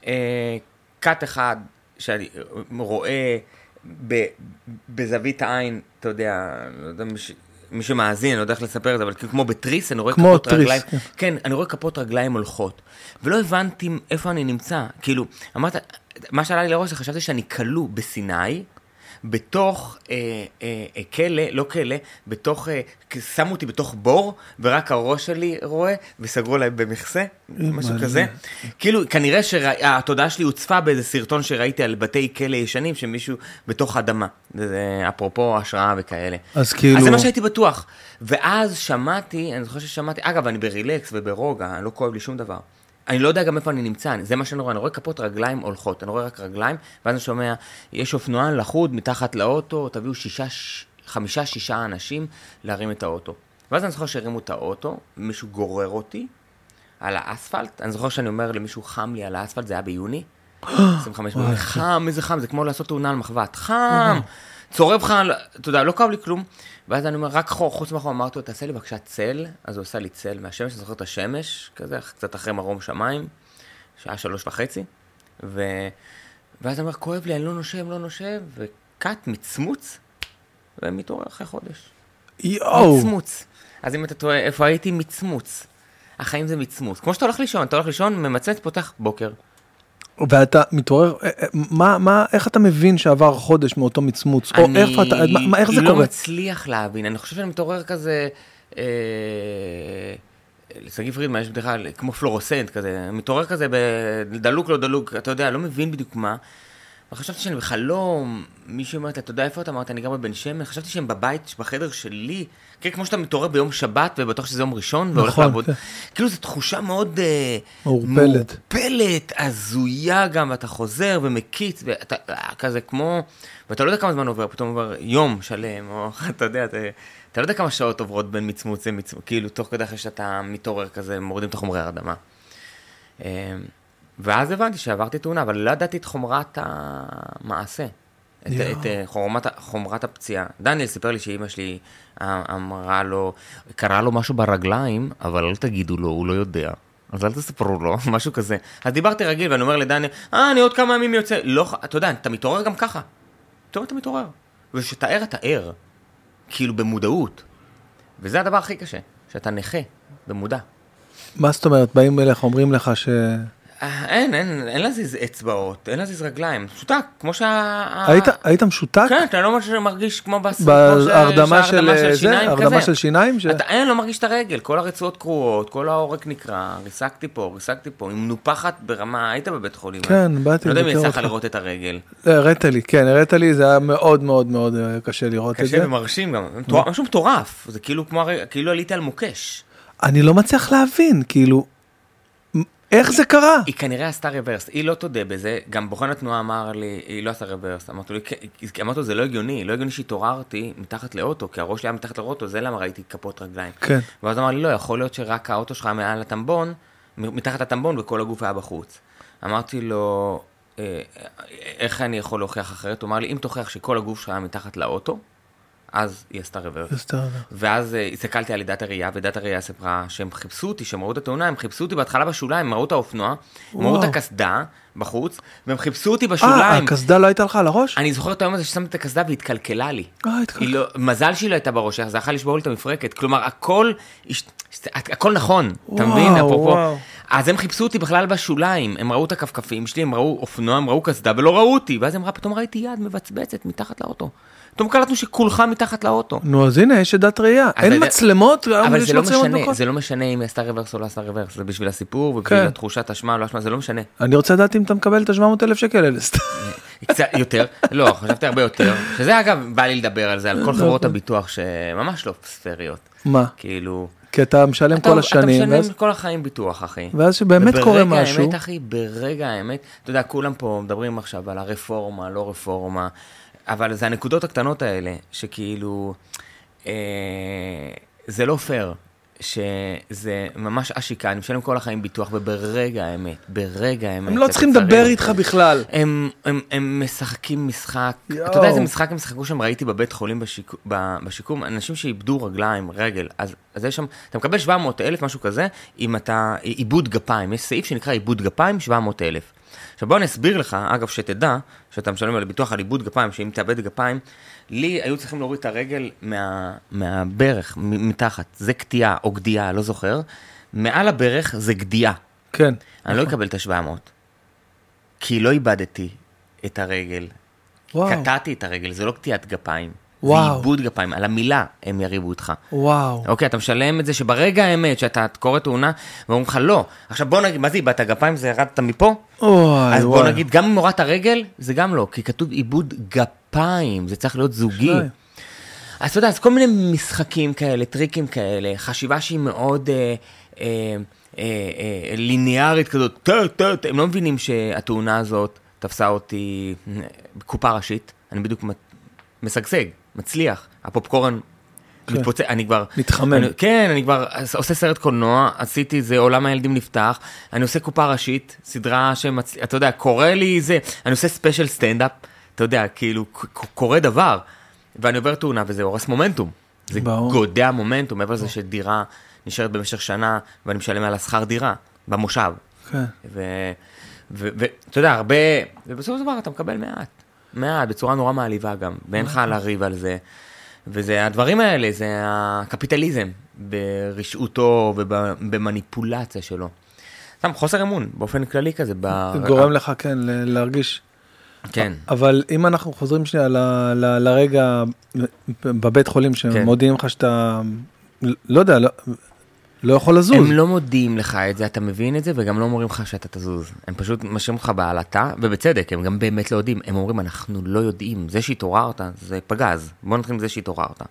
אה, קאט אחד שאני רואה ב, בזווית העין, אתה יודע, לא יודע מי, ש- מי שמאזין, אני לא יודע איך לספר את זה, אבל כאילו כמו בתריס, אני רואה כמו כפות תריס, רגליים, כן. כן, אני רואה כפות רגליים הולכות, ולא הבנתי איפה אני נמצא, כאילו, אמרת, מה שעלה לי לראש חשבתי שאני כלוא בסיני, בתוך אה, אה, אה, כלא, לא כלא, בתוך, אה, שמו אותי בתוך בור, ורק הראש שלי רואה, וסגרו עליי במכסה, משהו מלא. כזה. כאילו, כנראה שהתודעה שלי הוצפה באיזה סרטון שראיתי על בתי כלא ישנים, שמישהו בתוך האדמה. זה אפרופו השראה וכאלה. אז כאילו- אז זה מה שהייתי בטוח. ואז שמעתי, אני זוכר ששמעתי, אגב, אני ברילקס וברוגע, לא כואב לי שום דבר. אני לא יודע גם איפה אני נמצא, זה מה שאני רואה, אני רואה כפות רגליים הולכות, אני רואה רק רגליים, ואז אני שומע, יש אופנוען לחוד מתחת לאוטו, תביאו שישה, ש- חמישה, שישה אנשים להרים את האוטו. ואז אני זוכר שהרימו את האוטו, מישהו גורר אותי על האספלט, אני זוכר שאני אומר למישהו חם לי על האספלט, זה היה ביוני, 25 ביוני, חם, איזה חם, זה כמו לעשות תאונה על מחבת, חם, צורב לך, על- אתה יודע, לא כאב לי כלום. ואז אני אומר, רק חור, חוץ מהחור, אמרתי לו, תעשה לי בבקשה צל, אז הוא עשה לי צל מהשמש, אני זוכר את השמש, כזה, קצת אחרי מרום שמיים, שעה שלוש וחצי, ו... ואז אני אומר, כואב לי, אני לא נושב, לא נושב, וכת מצמוץ, ומתעורר אחרי חודש. יואו, מצמוץ. אז אם אתה טועה, איפה הייתי? מצמוץ. החיים זה מצמוץ. כמו שאתה הולך לישון, אתה הולך לישון, ממצמץ, פותח בוקר. ואתה מתעורר, אה, אה, מה, מה, איך אתה מבין שעבר חודש מאותו מצמוץ? או אני איך אתה, מה- איך זה לא קורה? מצליח להבין, אני חושב שאני מתעורר כזה... אה, לשגיא פרידמן יש בדיחה כמו פלורוסנט כזה, מתעורר כזה בדלוק לא דלוק, אתה יודע, לא מבין בדיוק מה. וחשבתי שאני בחלום, מישהו אומרת, אתה יודע איפה אתה? אמרת, אני גר בבן שמן, חשבתי שהם בבית, בחדר שלי. כן, כמו שאתה מתעורר ביום שבת ובטוח שזה יום ראשון, והולך נכון, לעבוד. כן. כאילו זו תחושה מאוד... אה, מעורפלת. מעורפלת, הזויה גם, ואתה חוזר ומקיץ, ואתה אה, כזה כמו... ואתה לא יודע כמה זמן עובר, פתאום עובר יום שלם, או אתה יודע, אתה, אתה לא יודע כמה שעות עוברות בין מצמוץ למצמוץ, כאילו, תוך כדי אחרי שאתה מתעורר כזה, מורידים את החומרי הרדמה. אה, ואז הבנתי שעברתי תאונה, אבל לא ידעתי את חומרת המעשה. את, יואו. את אה, חומרת, חומרת הפציעה. דניאל סיפר לי שאימא שלי אה, אמרה לו, קרה לו משהו ברגליים, אבל אל תגידו לו, הוא לא יודע. אז אל תספרו לו, משהו כזה. אז דיברתי רגיל, ואני אומר לדניאל, אה, אני עוד כמה ימים יוצא. לא, אתה יודע, אתה מתעורר גם ככה. פתאום אתה מתעורר. וכשאתה ער, אתה ער. כאילו במודעות. וזה הדבר הכי קשה, שאתה נכה, במודע. מה זאת אומרת, באים אליך, אומרים לך ש... אה, אין, אין, אין להזיז אצבעות, אין להזיז רגליים. פשוט כמו שה... היית, היית משותק? כן, אתה לא מרגיש כמו בס... כמו בהרדמה ש- של שהרדמה זה? שיניים הרדמה כזה. של שיניים? ש- אתה אין, לא מרגיש את הרגל, כל הרצועות קרועות, כל העורק נקרע, ריסקתי פה, ריסקתי פה, היא מנופחת ברמה, היית בבית חולים. כן, באתי לא יודע אם יצא לך. לראות את הרגל. לא, הראת לי, כן, הראת לי, זה היה מאוד מאוד מאוד אה, קשה לראות את קשה זה. ומרשים גם, משהו מטורף, זה כאילו כמו, כאילו עליתי על מוקש. אני לא מצליח להבין, כאילו, איך זה קרה? היא כנראה עשתה רוורס, היא לא תודה בזה, גם בוחן התנועה אמר לי, היא לא עשתה רוורס, אמרתי לו, "כן", אמרתי לו, זה לא הגיוני, לא הגיוני שהתעוררתי מתחת לאוטו, כי הראש שלי היה מתחת לאוטו, זה למה ראיתי כפות רגליים. כן. ואז אמר לי, לא, יכול להיות שרק האוטו שלך מעל הטמבון, מתחת לטמבון וכל הגוף היה בחוץ. אמרתי לו, "אה, איך אני יכול להוכיח אחרת? הוא אמר לי, אם תוכיח שכל הגוף שלך היה מתחת לאוטו, אז היא עשתה רוורס. ואז אה, הסתכלתי על עדת הראייה, ועדת הראייה סיפרה שהם חיפשו אותי, שהם ראו את התאונה, הם חיפשו אותי בהתחלה בשוליים, הם ראו את האופנוע, הם ראו את. הקסדה בחוץ, והם חיפשו אותי אה, בשוליים. הקסדה לא הייתה לך על הראש? אני זוכר את היום הזה ששמתי את הקסדה והתקלקלה לי. אה, התקלקלה. לא, מזל שהיא לא הייתה בראש, זה יכול לשבור לי את המפרקת. כלומר, הכל, נכון, אתה מבין? אפרופו. אז הם חיפשו אותי בכלל בשוליים, הם ראו את הכפכפים שלי, הם ראו אופנוע, הם ראו קסדה ולא ראו אותי. ואז היא אמרה, פתאום ראיתי יד מבצבצת מתחת לאוטו. פתאום קלטנו שכולך מתחת לאוטו. נו, אז הנה, יש עדת ראייה. אין מצלמות? אבל זה לא משנה, זה לא משנה אם היא עשתה רוורס או לא עשתה רוורס, זה בשביל הסיפור ובשביל כן. התחושת אשמה או לא אשמה, זה לא משנה. אני רוצה לדעת אם אתה מקבל את ה-700 אלף שקל האלה. סתם. קצת יותר, לא, חשבתי הרבה יותר, שזה אגב, בא לי לדבר על זה, על כל לא, חברות הביטוח שממש לא ספריות. מה? כאילו... כי אתה משלם אתה- כל השנים, אתה ואז- משלם כל החיים ביטוח, אחי. ואז שבאמת קורה משהו. וברגע האמת, אחי, ברגע האמת, אתה יודע, כולם פה מדברים עכשיו על הרפורמה, לא רפורמה, אבל זה הנקודות הקטנות האלה, שכאילו, אה, זה לא פייר, שזה ממש אשיקה, אני משלם כל החיים ביטוח, וברגע האמת, ברגע האמת, הם לא צריכים לדבר איתך בכלל. הם, הם, הם משחקים משחק, יואו. אתה יודע איזה משחק הם שיחקו שם, ראיתי בבית חולים בשיק, ב, בשיקום, אנשים שאיבדו רגליים, רגל, אז, אז יש שם, אתה מקבל 700 אלף, משהו כזה, אם אתה, עיבוד גפיים, יש סעיף שנקרא עיבוד גפיים, 700 אלף. עכשיו בוא אני אסביר לך, אגב, שתדע, שאתה משלם על ביטוח על עיבוד גפיים, שאם תאבד גפיים, לי היו צריכים להוריד את הרגל מה, מהברך, מתחת, זה קטיעה או גדיעה, לא זוכר, מעל הברך זה גדיעה. כן. אני לא אקבל את ה-700, כי לא איבדתי את הרגל. וואו. קטעתי את הרגל, זה לא קטיעת גפיים. וואו. זה עיבוד גפיים, על המילה הם יריבו איתך. וואו. אוקיי, אתה משלם את זה שברגע האמת שאתה קורא תאונה, ואומרים לך לא. עכשיו בוא נגיד, מה זה איבדת גפיים? זה ירדת מפה? אוי, אז בוא וואי. נגיד, גם אם הורדת רגל, זה גם לא, כי כתוב עיבוד גפיים, זה צריך להיות זוגי. שניים. אז אתה יודע, אז כל מיני משחקים כאלה, טריקים כאלה, חשיבה שהיא מאוד אה, אה, אה, אה, ליניארית כזאת, טה, טה, טה, הם לא מבינים שהתאונה הזאת תפסה אותי אה, בקופה ראשית, אני בדיוק משגשג, מצליח, הפופקורן כן. מתפוצץ, אני כבר... מתחמם. אני, כן, אני כבר עושה סרט קולנוע, עשיתי זה, עולם הילדים נפתח, אני עושה קופה ראשית, סדרה שמצליח, אתה יודע, קורה לי זה, אני עושה ספיישל סטנדאפ, אתה יודע, כאילו, קורה דבר, ואני עובר תאונה וזה הורס מומנטום. זה ברור. גודע מומנטום, מעבר לזה שדירה נשארת במשך שנה, ואני משלם על השכר דירה, במושב. כן. ואתה יודע, הרבה, ובסופו של דבר אתה מקבל מעט. מעט, בצורה נורא מעליבה גם, ואין לך לריב על זה. וזה הדברים האלה, זה הקפיטליזם ברשעותו ובמניפולציה שלו. סתם חוסר אמון, באופן כללי כזה. ב... גורם לך, כן, להרגיש. כן. אבל אם אנחנו חוזרים שנייה ל- ל- לרגע בבית חולים שמודיעים לך שאתה, לא יודע, לא- לא יכול לזוז. הם לא מודיעים לך את זה, אתה מבין את זה, וגם לא אומרים לך שאתה תזוז. הם פשוט משאירים אותך בעלטה, ובצדק, הם גם באמת לא יודעים. הם אומרים, אנחנו לא יודעים, זה שהתעוררת, זה פגז. בוא נתחיל עם זה שהתעוררת.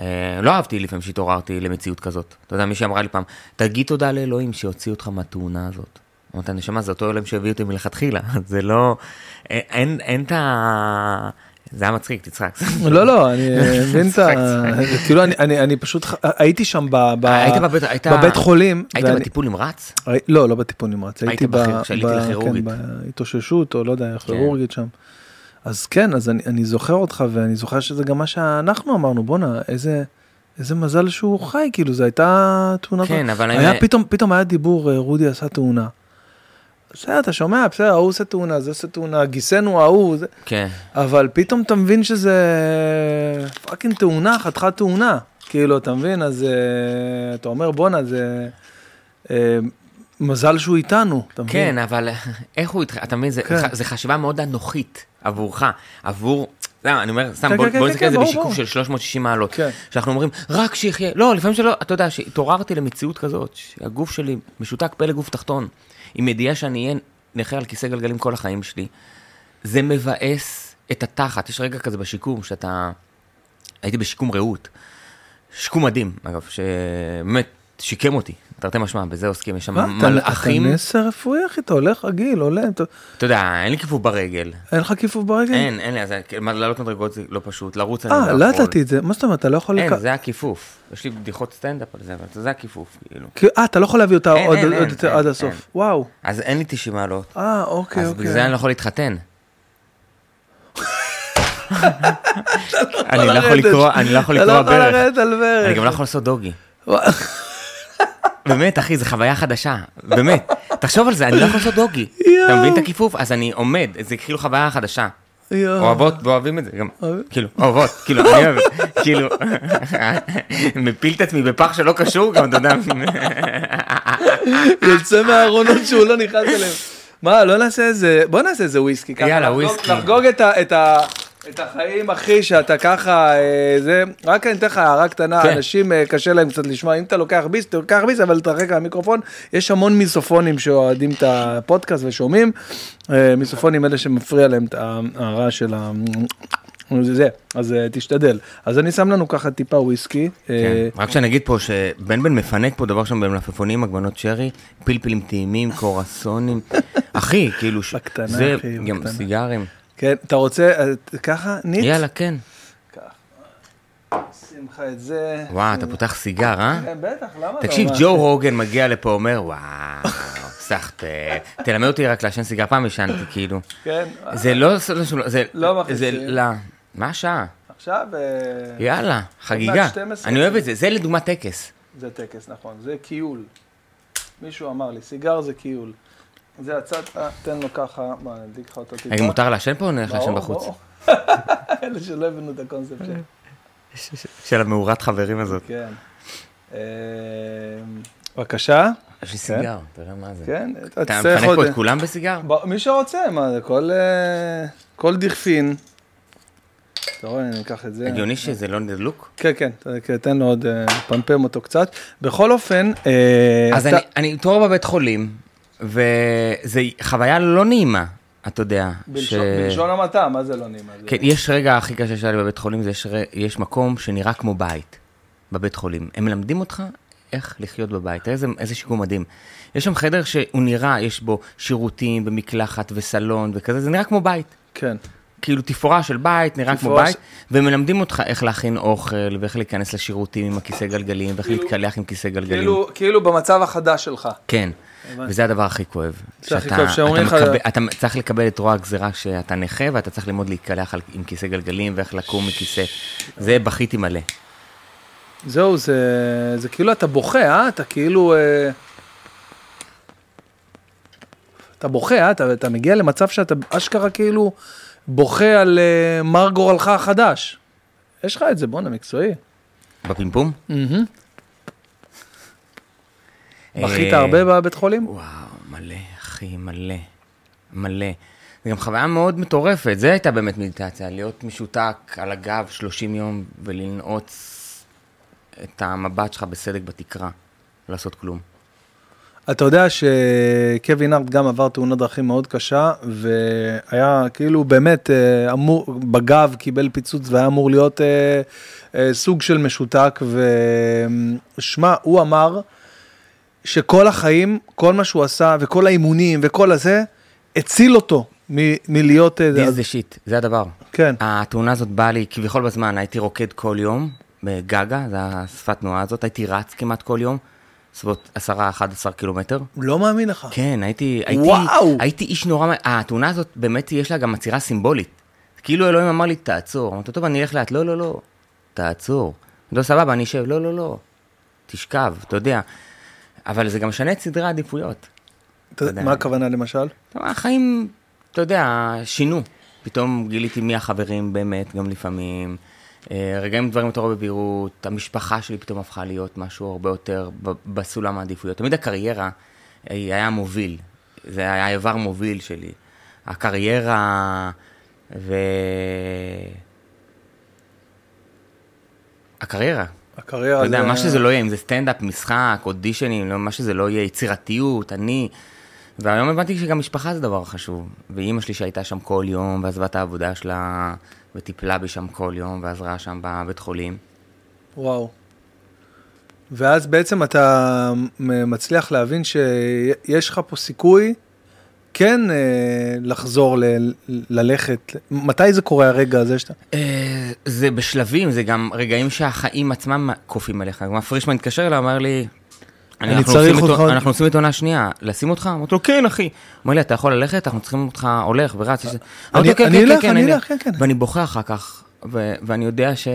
אה, לא אהבתי לפעמים שהתעוררתי למציאות כזאת. אתה יודע, מישהי אמרה לי פעם, תגיד תודה לאלוהים שהוציא אותך מהתאונה הזאת. אמרתי, נשמה, זה אותו אלוהים שהביא אותי מלכתחילה. זה לא... אה, אין, אין את ה... זה היה מצחיק, תצחק. לא, לא, אני מבין את ה... כאילו, אני- פשוט הייתי שם בבית- חולים. היית בטיפול נמרץ? לא, לא בטיפול נמרץ, היית הייתי. כן, בהתאוששות, או לא יודע, כן. כירורגית שם. אז כן, אז אני, זוכר אותך, ואני זוכר שזה גם מה שאנחנו אמרנו, בואנה, איזה, איזה מזל שהוא חי, כאילו, זו הייתה תאונה. כן, אבל היה פתאום, פתאום היה דיבור, אה, רודי עשה תאונה. בסדר, אתה שומע, בסדר, ההוא עושה תאונה, זה עושה תאונה, גיסנו ההוא, זה... כן. אבל פתאום אתה מבין שזה fucking תאונה, חתיכת תאונה. כאילו, אתה מבין? אז אה, אתה אומר, בואנה, זה... אה, מזל שהוא איתנו, אתה מבין? כן, אבל איך הוא איתך, אתה מבין, זה- כן. זה חשיבה מאוד אנוכית עבורך, עבור, לא, אני אומר, סתם, כן, בוא כן, בוא נסתכל על זה בשיקוף. של 360 מעלות. כן. שאנחנו אומרים, רק שיחיה, לא, לפעמים שלא, אתה יודע, שהתעוררתי למציאות כזאת, שהגוף שלי משותק פלא גוף תחתון, עם ידיעה שאני אהיה נכה על כיסא גלגלים כל החיים שלי, זה מבאס את התחת. יש רגע כזה בשיקום, שאתה... הייתי בשיקום רעות. שיקום מדהים, אגב, שבאמת שיקם אותי, תרתי משמע, בזה עוסקים, יש שם מלאכים. אתה נס רפואי, אחי, אתה הולך רגיל, עולה, אתה- יודע, אין לי כיפוף ברגל. אין לך כיפוף ברגל? אין, אין לי, אז לעלות מדרגות זה לא פשוט, לרוץ אני אה, לא לא יכול. ידעתי את זה, מה זאת אומרת, אתה לא יכול... אין, זה הכיפוף. יש לי בדיחות סטנדאפ על זה, אבל זה הכיפוף, כאילו. אה, אתה לא יכול להביא אותה עוד עד. הסוף. וואו. אז אין לי 90 מעלות. אה, אוקיי, אז אוקיי. בגלל זה אני לא יכול להתחתן. אני לא יכול לקרוא, אני לא יכול אתה לקרוא לא יכול ברך. לרדת על ברך. אני גם לא יכול לעשות דוגי. באמת, אחי, זו חוויה חדשה. באמת. תחשוב על זה, אני לא יכול לעשות דוגי. אתה מבין את הכיפוף? אז אני עומד, זה כאילו חוויה חדשה. אוהבות ואוהבים את זה גם? כאילו, אוהבות, כאילו, אני אוהב, כאילו, מפיל את עצמי בפח שלא קשור גם, אתה יודע, יוצא מהארונות שהוא לא נכנס אליהם. מה, לא נעשה איזה, בוא נעשה איזה וויסקי. יאללה, וויסקי. לחגוג את ה- את החיים אחי שאתה ככה אה, זה. רק אני אתן לך הערה קטנה. כן. אנשים אה, קשה להם קצת לשמוע. אם אתה לוקח ביס תלוקח ביס אבל תרחק מהמיקרופון. יש המון מיסופונים שאוהדים את הפודקאסט ושומעים. אה, מיסופונים אלה שמפריע להם את ההערה של ה... זה, זה. אז תשתדל. אז אני שם לנו ככה טיפה וויסקי כן. רק שאני אגיד פה שבן בן מפנק פה דבר שם במלפפונים, עגבנות שרי, פלפלים טעימים, קורסונים, אחי, כאילו, זה גם. סיגרים, כן אתה רוצה אה, ככה ניט יאללה, כן. שים לך את זה. וואו, אתה פותח סיגר, אה? כן, בטח, למה לא? תקשיב? ג'ו רוגן מגיע לפה, אומר, וואו, סחט, תלמד אותי רק לעשן סיגר, פעם עישנתי, כאילו. כן, זה לא, זה, לא מכניסים. זה, לא, מה השעה? עכשיו אה, יאללה, חגיגה. 12. אני אוהב את זה, זה לדוגמה טקס. זה טקס, נכון, זה קיול. מישהו אמר לי, סיגר זה קיול. זה הצד, אה, תן לו ככה, מה, נדליק לך אותו טיפה. רגע, מותר לעשן פה או נלך לעשן ברור, בחוץ? ברור. אלה שלא הבינו את הקונספט של... של המאורת חברים הזאת. כן. אה, בבקשה. יש לי סיגר, תראה מה זה. כן, אתה מפנק פה את כולם בסיגר? מי שרוצה, מה זה, כל, אה, כל דכפין. אתה רואה, אני אקח את זה. הגיוני שזה לא דלוק? כן, כן, ת- תן לו עוד, פמפם אותו קצת. בכל אופן, אז אני, אני מתעורר בבית חולים, וזו חוויה לא נעימה, אתה יודע. בלשון בלשון המעטה, מה זה לא נעימה? זה- כן, יש רגע הכי קשה שהיה לי בבית חולים, זה יש, מקום שנראה כמו בית, בבית חולים. הם מלמדים אותך איך לחיות בבית, איזה, איזה שיקום מדהים. יש שם חדר שהוא נראה, יש בו שירותים ומקלחת וסלון וכזה, זה נראה כמו בית. כן. כאילו תפאורה של בית, נראה כמו בית, ש- ומלמדים אותך איך להכין אוכל, ואיך להיכנס לשירותים עם הכיסא גלגלים, ואיך כאילו- להתקלח עם כיסא גלגלים. כאילו, כאילו במצב החדש שלך. כן. וזה הדבר הכי כואב. זה הכי כואב, שאומרים לך- אתה צריך לקבל את רוע הגזירה שאתה נכה, ואתה צריך ללמוד להתקלח עם כיסא גלגלים, ואיך לקום מכיסא. זה בכיתי מלא. זהו, זה, זה כאילו אתה בוכה, אה? אתה כאילו... אה... אתה בוכה, אה? אתה, אתה מגיע למצב שאתה אשכרה כאילו בוכה על אה, מר גורלך החדש. יש לך את זה, בואנה, מקצועי. בפימפום? מהמם. בכית אה, הרבה בבית חולים? וואו, מלא, אחי, מלא. מלא. זו גם חוויה מאוד מטורפת, זה הייתה באמת מדיטציה, להיות משותק על הגב 30 יום ולנעוץ את המבט שלך בסדק בתקרה, לעשות כלום. אתה יודע שקווין ארט גם עבר תאונת דרכים מאוד קשה, והיה כאילו באמת אה, אמור, בגב קיבל פיצוץ והיה אמור להיות אה, אה, סוג של משותק, ושמע, הוא אמר שכל החיים, כל מה שהוא עשה, וכל האימונים וכל הזה, הציל אותו מ- מלהיות... This the shit, זה הדבר. כן, התאונה הזאת באה לי כביכול בזמן, הייתי רוקד כל יום בגגה, זו השפת תנועה הזאת, הייתי רץ כמעט כל יום, בסביבות 10-11 קילומטר. לא מאמין לך. כן, הייתי, הייתי, וואו. הייתי איש נורא, התאונה הזאת באמת יש לה גם עצירה סימבולית. כאילו אלוהים אמר לי, תעצור. אמרתי, טוב, אני אלך לאט, לא, לא, לא, תעצור. לא, סבבה, אני אשב, לא, לא, לא, תשכב, אתה יודע. אבל זה גם משנה את סדרי העדיפויות. מה הכוונה למשל? החיים, אתה יודע, שינו. פתאום גיליתי מי החברים באמת, גם לפעמים. אה, רגעים דברים יותר בבהירות, המשפחה שלי פתאום הפכה להיות משהו הרבה יותר בסולם העדיפויות. תמיד הקריירה היא היה מוביל, זה היה האיבר מוביל שלי. הקריירה ו... הקריירה. הקריירה אתה יודע, זה- מה שזה לא יהיה, אם זה סטנדאפ, משחק, אודישנים, לא, מה שזה לא יהיה, יצירתיות, אני... והיום הבנתי שגם משפחה זה דבר חשוב. ואימא שלי שהייתה שם כל יום, ועזבה את העבודה שלה, וטיפלה בי שם כל יום, ועזרה שם בבית חולים. וואו. ואז בעצם אתה מצליח להבין שיש לך פה סיכוי כן אה, לחזור ל- ללכת. מתי זה קורה הרגע הזה שאתה... אה, זה בשלבים, זה גם רגעים שהחיים עצמם כופים עליך. גם פרישמן התקשר אליי, אמר לי... אני אנחנו צריך אותך- אנחנו עושים את עונה שנייה, לשים אותך? אמרתי לו, כן, אחי. אמר לי, אתה יכול ללכת? אנחנו צריכים אותך הולך ורץ. לו, "כן, אני כן, אלך, כן, אני אלך." אלך, כן, כן. ואני בוכה אחר כך, ו- ואני יודע ש...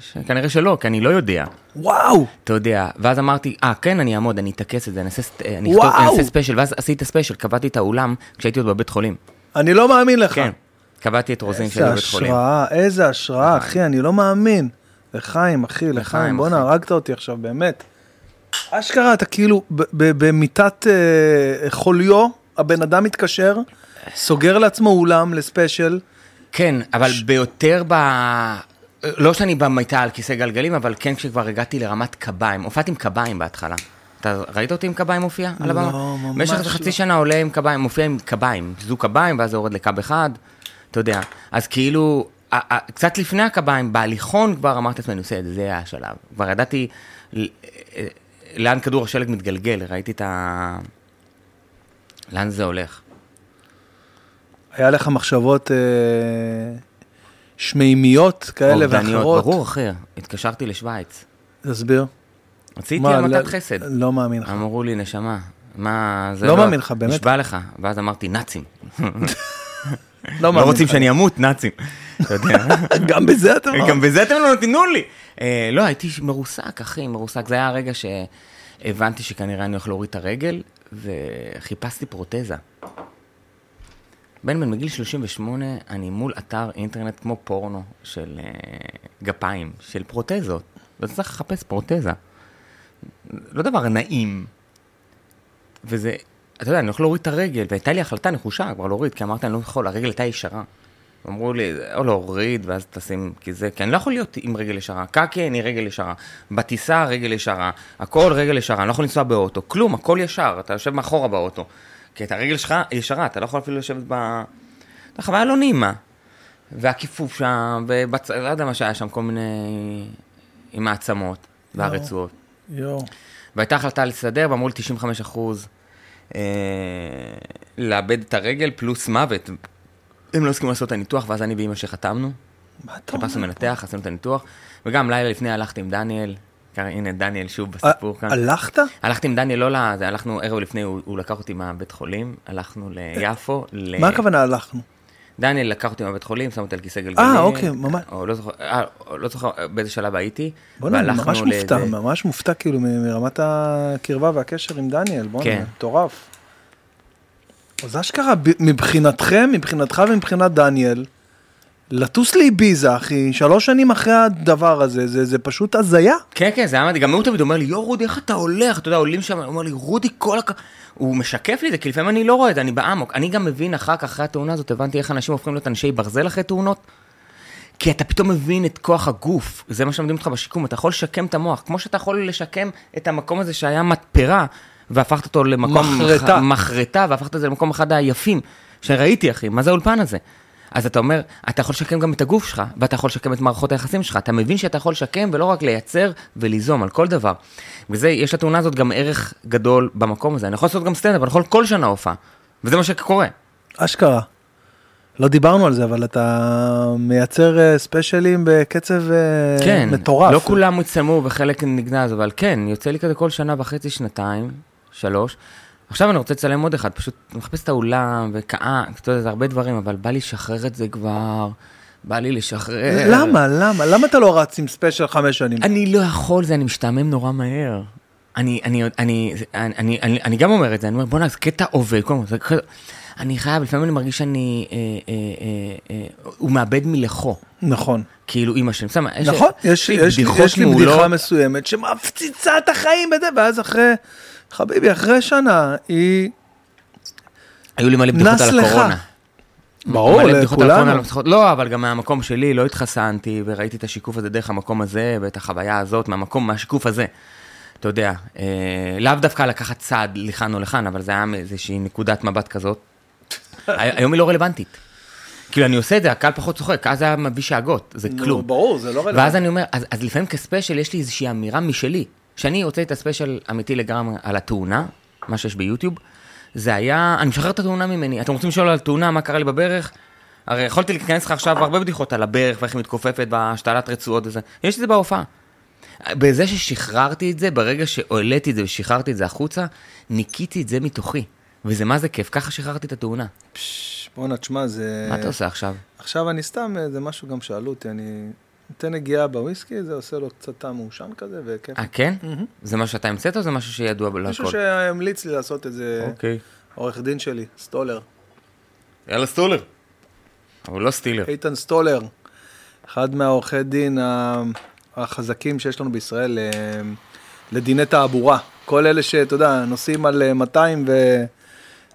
שכנראה שלא, כי אני לא יודע. וואו! אתה יודע, ואז אמרתי, אה, כן, אני אעמוד, אני אטכס את זה, אני אעשה, סט- אני אכתוב. אני אעשה ספיישל, ואז עשיתי ספיישל, קבעתי את האולם כשהייתי עוד בבית חולים. אני לא מאמין לך. כן, קבעתי את רוזין איזה בבית חולים. השראה, איזה השראה, אחי, אני לא מאמין. לחיים, אחי, לחיים, בואנה. הרגת אותי עכשיו, באמת. אשכרה, אתה כאילו במיטת אה, חוליו, הבן אדם מתקשר, סוגר לעצמו אולם לספיישל. כן, אבל ביותר ב... לא שאני במיטה על כיסא גלגלים, אבל כן כשכבר הגעתי לרמת קביים. הופעתי עם קביים בהתחלה. אתה ראית אותי עם קביים מופיע על הבמה? לא, ממש במשך לא. חצי שנה עולה עם קביים, מופיע עם קביים. זוג קביים, ואז זה יורד לקב אחד, אתה יודע. אז כאילו, קצת לפני הקביים, בהליכון כבר אמרתי לעצמי, אני עושה את זה, זה היה השלב. כבר ידעתי אה, לאן כדור השלג מתגלגל, ראיתי את ה... לאן זה הולך. היה לך מחשבות אה, שמימיות כאלה אובדניות, ואחרות. ברור, אחי. התקשרתי לשוויץ. תסביר. רציתי המתת לא- חסד. לא מאמין לך. אמרו לי, נשמה, מה, זה לא מאמין לך, באמת. נשבע לך. ואז אמרתי, נאצים. לא לא מאמין רוצים לך. שאני אמות, נאצים. אתה יודע. גם בזה אתה אומר. גם בזה אתם לא נתנו לי. אה, לא, הייתי מרוסק, אחי, מרוסק. זה היה הרגע שהבנתי שכנראה אני הולך להוריד את הרגל, וחיפשתי פרוטזה. בן בן, בגיל 38, אני מול אתר אינטרנט כמו פורנו של אה, גפיים, של פרוטזות. ואתה צריך לחפש פרוטזה. לא דבר נעים. וזה, אתה יודע, אני הולך להוריד את הרגל, והייתה לי החלטה נחושה כבר להוריד, כי אמרתי, אני לא יכול, הרגל הייתה ישרה. אמרו לי, או להוריד, ואז תשים, כי זה, כי אני לא יכול להיות עם רגל ישרה. קקי, אני רגל ישרה. בטיסה, רגל ישרה. הכל רגל ישרה, אני לא יכול לנסוע באוטו. כלום, הכל ישר, אתה יושב מאחורה באוטו. כי את הרגל שלך ישרה, אתה לא יכול אפילו לשבת ב... זו חוויה לא נעימה. והכיפוף שם, ובצ... לא יודע מה שהיה שם, כל מיני... עם העצמות והרצועות. יואו. והייתה החלטה לסדר, ואמרו לי 95 אחוז אה, לאבד את הרגל פלוס מוות. הם לא הסכימו לעשות את הניתוח, ואז אני ואימא שחתמנו. מה אתה אומר? חיפשנו מנתח, עשינו את הניתוח, וגם לילה לפני הלכתי עם דניאל, הנה דניאל שוב אה, בסיפור כאן. הלכת? הלכתי עם דניאל, לא ל... הלכנו ערב לפני, הוא, הוא לקח אותי מהבית חולים, הלכנו ליפו. ל... מה הכוונה הלכנו? דניאל לקח אותי מהבית חולים, שם אותי על כיסא גלגלים. אה, אוקיי, ממש. או לא זוכר, אה, לא זוכר באיזה שלב הייתי. בוא'נה, אני ממש מופתע, ממש מופתע כאילו מרמת הקרבה והקשר עם דניאל, בוא'נה, כן. מטורף. אז אשכרה, מבחינתכם, מבחינתך ומבחינת דניאל, לטוס לאביזה, אחי, שלוש שנים אחרי הדבר הזה, זה, זה פשוט הזיה. כן, כן, זה היה מדהים. גם הוא תמיד אומר לי, יואו, רודי, איך אתה הולך? אתה יודע, עולים שם, הוא אומר לי, רודי, כל הכ... הוא משקף לי את זה, כי לפעמים אני לא רואה את זה, אני באמוק. אני גם מבין אחר כך, אחרי התאונה הזאת, הבנתי איך אנשים הופכים להיות אנשי ברזל אחרי תאונות. כי אתה פתאום מבין את כוח הגוף, זה מה שמלמדים אותך בשיקום, אתה יכול לשקם את המוח, כמו שאתה יכול לשקם את המקום הזה שהיה מתפרה, והפכת אותו למקום... מחרטה. מחרטה, והפכת את זה למקום אחד היפים שראיתי, אחי, מה זה האולפן הזה? אז אתה אומר, אתה יכול לשקם גם את הגוף שלך, ואתה יכול לשקם את מערכות היחסים שלך, אתה מבין שאתה יכול לשקם ולא רק לייצר וליזום על כל דבר. וזה, יש לתאונה הזאת גם ערך גדול במקום הזה. אני יכול לעשות גם סטנדאפ, אני יכול כל שנה הופעה, וזה מה שקורה. אשכרה. לא דיברנו על זה, אבל אתה מייצר אה, ספיישלים בקצב אה, כן, מטורף. לא כולם יצלמו וחלק נגנז, אבל כן, יוצא לי כזה כל שנה וחצי, שנתיים, שלוש. עכשיו אני רוצה לצלם עוד אחד, פשוט מחפש את האולם וקאה, אתה יודע, זה הרבה דברים, אבל בא לי לשחרר את זה כבר, בא לי לשחרר. למה, למה? למה אתה לא רץ עם ספיישל חמש שנים? אני לא יכול, זה, אני משתעמם נורא מהר. אני, אני, אני, אני, אני, אני, אני גם אומר את זה, אני אומר, בוא'נה, זה קטע עובד, כל זה כזה- אני חייב, לפעמים אני מרגיש שאני, אה, אה, אה, אה, הוא מאבד מלכו. נכון. כאילו אימא שלי, סתם, יש- נכון, יש, יש, יש לי. בדיחה מסוימת שמפציצה את החיים ואז אחרי, חביבי, אחרי שנה, היא... היו לי מלא בדיחות על לך. הקורונה. ברור, לכולנו. לא, אבל גם מהמקום שלי, לא התחסנתי, וראיתי את השיקוף הזה דרך המקום הזה, ואת החוויה הזאת, מהמקום, מהשיקוף הזה. אתה יודע, אה, לאו דווקא לקחת צעד לכאן או לכאן, אבל זה היה מאיזושהי נקודת מבט כזאת. הי- היום היא לא רלוונטית. כאילו, אני עושה את זה, הקהל פחות צוחק, אז זה היה מביא שאגות, זה כלום. ברור, זה לא רלוונטי. ואז אני אומר, אז, אז לפעמים כספיישל יש לי איזושהי אמירה משלי. כשאני הוצאתי את הספיישל אמיתי לגמרי על התאונה, מה שיש ביוטיוב, זה היה, אני משחרר את התאונה ממני. אתם רוצים לשאול על תאונה, מה קרה לי בברך? הרי יכולתי להיכנס לך עכשיו הרבה בדיחות על הברך ואיך היא מתכופפת בהשתלת רצועות וזה. יש את זה בהופעה. בזה ששחררתי את זה, ברגע שהעליתי את זה ושחררתי את זה החוצה, ניקיתי את זה מתוכי. וזה מה זה כיף, ככה שחררתי את התאונה. בואנה, תשמע, זה... מה אתה עושה עכשיו? עכשיו אני סתם, אה, זה משהו גם שאלו אותי, אני נותן נגיעה בוויסקי, זה עושה לו קצת טעם מעושן כזה, וכיף. אה, כן? זה משהו שאתה המצאת או זה משהו שידוע בלהכל? מישהו שהמליץ לי לעשות את זה, אוקיי. עורך דין שלי, סטולר. יאללה סטולר. אבל לא סטילר. איתן סטולר, אחד מהעורכי דין החזקים שיש לנו בישראל אה, לדיני תעבורה. כל אלה שאתה יודע, נוסעים על אה, 200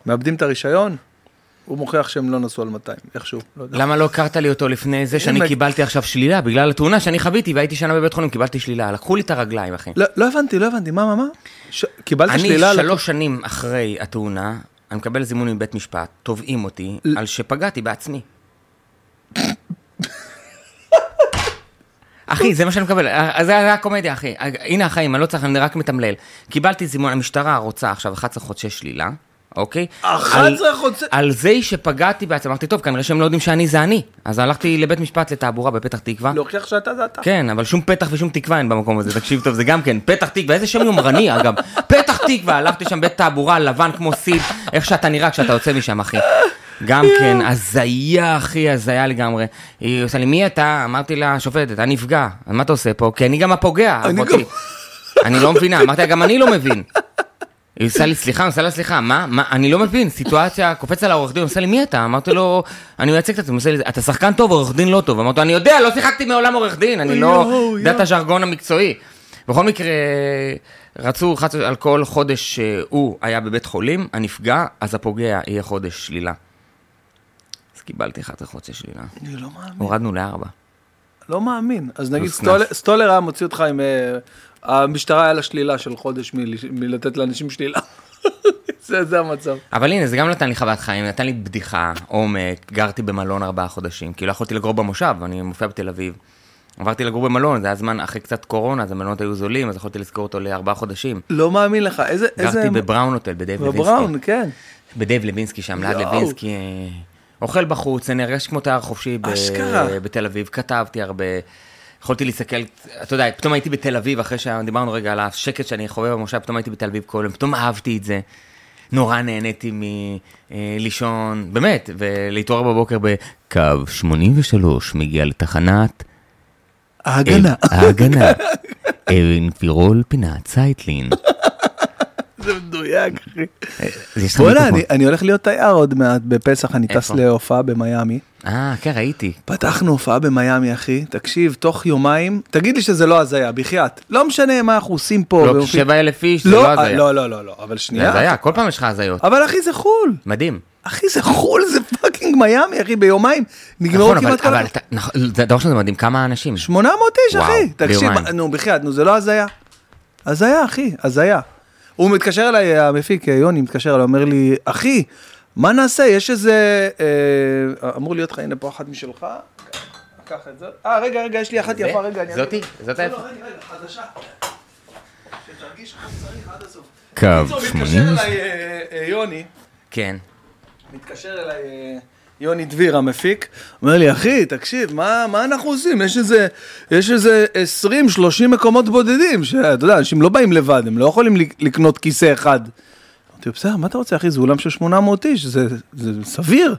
ומאבדים את הרישיון, הוא מוכיח שהם לא נסעו על 200, איכשהו, לא יודע. למה לא הכרת לי אותו לפני זה שאני קיבלתי עכשיו שלילה? בגלל התאונה שאני חוויתי והייתי שנה בבית חולים, קיבלתי שלילה. לקחו לי את הרגליים, אחי. לא, לא הבנתי, לא הבנתי, מה, מה, מה? ש... קיבלת אני שלילה? על- שלוש שנים אחרי התאונה, אני מקבל זימון מבית משפט, תובעים אותי ל- על שפגעתי בעצמי. אחי, זה מה שאני מקבל, אה, זה היה הקומדיה, אחי. הנה החיים, אני לא צריך, אני רק מתמלל. קיבלתי זימון, המשטרה רוצה עכשיו 11 חודשי שלילה, אוקיי? 11 על- חודשי- על זה שפגעתי בעצמי, אמרתי, טוב, כנראה שהם לא יודעים שאני זה אני. אז הלכתי לבית משפט לתעבורה בפתח תקווה. להוכיח שאתה זה אתה. כן, אבל שום פתח ושום תקווה אין במקום הזה, תקשיב טוב, זה גם כן, פתח תקווה, איזה שם יומרני אגב, פתח תקווה, הלכתי שם בית תעבורה, לבן כמו סיד, איך שאתה נראה כשאתה יוצא משם, אחי. גם כן, הזיה, אחי, הזיה לגמרי. היא עושה לי, מי אתה? אמרתי לה, שופטת, אתה נפגע. מה אתה עושה פה? כי אני גם הפוגע. אני לי, אני לא מבינה, אמרתי לה, גם אני לא מבין. היא עושה לי סליחה, עושה לה סליחה, מה? מה? אני לא מבין, סיטואציה, קופץ על העורך דין, עושה לי, מי אתה? אמרתי לו, אני מייצג את עצמי, עושה לי, אתה שחקן טוב, עורך דין לא טוב. אמרתי לו, אני יודע, לא שיחקתי מעולם עורך דין, אני לא יודע את. הז'רגון המקצועי. בכל מקרה, רצו חצ- על כל חודש שהוא היה בבית חולים, הנפגע, אז הפוגע יהיה חודש שלילה. אז קיבלתי 11 חודשי שלילה. אני לא מאמין. הורדנו לארבע. לא מאמין. אז נגיד סטולר- היה מוציא אותך עם... המשטרה היה לה שלילה של חודש מל- מלתת לאנשים שלילה. זה זה המצב. אבל הנה, זה גם נתן לי חוויית חיים, נתן לי בדיחה, עומק, גרתי במלון ארבעה חודשים, כי לא יכולתי לגור במושב, אני מופיע בתל אביב. עברתי לגור במלון, זה היה זמן אחרי קצת קורונה, אז המלונות היו זולים, אז יכולתי לשכור אותו לארבעה חודשים. לא מאמין לך. איזה... איזה... גרתי בבראון הוטל, בדייב לוינסקי. בבראון, כן. בדייב לוינסקי שם, ליד. לוינסקי. אה, אוכל בחוץ, אני הרגשתי כמו תייר חופשי ב-. בתל אביב, כתבתי הרבה. יכולתי להסתכל, אתה יודע, פתאום הייתי בתל אביב, אחרי שדיברנו רגע על השקט שאני חווה במושב, פתאום הייתי בתל אביב כל יום, פתאום אהבתי את זה. נורא נהניתי מלישון, באמת, ולהתעורר בבוקר בקו 83 מגיע לתחנת ההגנה. ההגנה. אבן פירול פינת צייטלין. זה מדויק, אחי. בוא'נה, מיקרופון. אני- הולך להיות תייר עוד מעט בפסח, אני טס? להופעה במיאמי. אה, כן, ראיתי. פתחנו הופעה במיאמי, אחי. תקשיב, תוך יומיים, תגיד לי שזה לא הזיה, בחייאת. לא משנה מה אנחנו עושים פה. לא, ומופיע- שבע אלף איש, זה לא, לא אה, הזיה. לא, לא, לא, לא, אבל זה שנייה. הזיה, כל פעם יש לך הזיות. אבל אחי, זה חו"ל. מדהים. אחי, זה חו"ל, זה fucking מיאמי, אחי, ביומיים. נגמרו נכון, כמעט כל... נכון, זה דבר שזה מדהים, כמה אנשים. 800 איש, אחי. תקשיב. נו, בחייאת, נו, זה לא הזיה. הזיה, אחי, הזיה. הוא מתקשר אליי, המפיק, יוני, מתקשר אליי, אומר לי, אחי, מה נעשה? יש איזה... אה, אמור להיות לך, הנה פה אחת משלך. קח את זה. אה, רגע, רגע, יש לי אחת? יפה, רגע. אני זאתי? זאת לא, היפה? לא, רגע, רגע, חדשה. שתרגיש כמו שצריך עד הסוף. קו בקיצור, מתקשר אליי אה, אה, יוני. כן. מתקשר אליי אה, יוני דביר המפיק, אומר לי, אחי, תקשיב, מה, מה אנחנו עושים? יש איזה, יש איזה 20-30 מקומות בודדים, שאתה יודע, אנשים לא באים לבד, הם לא יכולים לק- לקנות כיסא אחד. אמרתי בסדר, מה אתה רוצה, אחי? זה אולם של 800 איש, זה, זה סביר.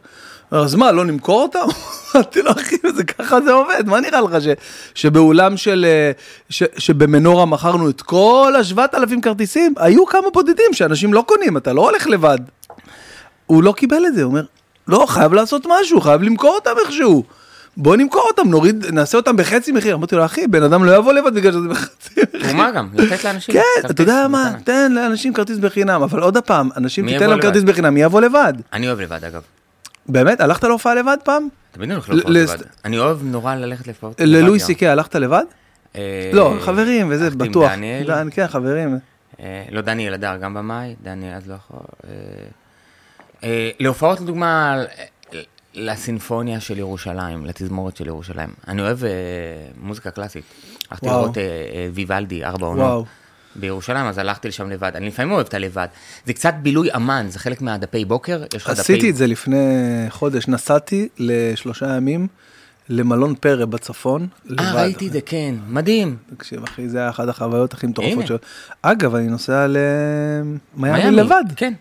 אז מה, לא נמכור אותם? אמרתי לו, אחי, זה ככה זה עובד, מה נראה לך ש, שבאולם של, אה, ש, שבמנורה מכרנו את כל ה-7,000 כרטיסים? היו כמה בודדים שאנשים לא קונים, אתה לא הולך לבד. הוא לא קיבל את זה, הוא אומר, לא, חייב לעשות משהו, חייב למכור אותם איכשהו. בוא נמכור אותם, נוריד, נעשה אותם בחצי מחיר. אמרתי לו, אחי, בן אדם לא יבוא לבד בגלל שזה בחצי מחיר. תרומה גם, לתת לאנשים. כן, אתה יודע מה. תן לאנשים כרטיס בחינם, אבל עוד פעם, אנשים תיתן להם? כרטיס בחינם, מי יבוא לבד? אני אוהב לבד, אגב. באמת, הלכת להופעה לבד פעם? תמיד אני הולך ל- להופעות לס- לבד. אני אוהב נורא ללכת להופעות לבד. ללואי. סי קיי הלכת לבד? אה, לא, חברים וזה, בטוח. דניאל. כן, חברים. אה, לא, דני אלדר, גם במאי, דני אז לא יכול. אה, להופעות, לדוגמה, לסינפוניה של ירושלים, לתזמורת של ירושלים. אני אוהב אה, מוזיקה קלאסית. הלכתי. לראות אה, ויוולדי, ארבע. עונות. בירושלים, אז הלכתי לשם לבד. אני לפעמים אוהב את הלבד. זה קצת בילוי אמן, זה חלק מהדפי בוקר. עשיתי את זה לפני חודש, נסעתי לשלושה ימים למלון פרא בצפון. אה, ראיתי את זה, כן. מדהים. תקשיב, אחי, זה היה אחת החוויות הכי. מטורפות שלו. אגב, אני נוסע למיאמי מיאמי, לבד. כן.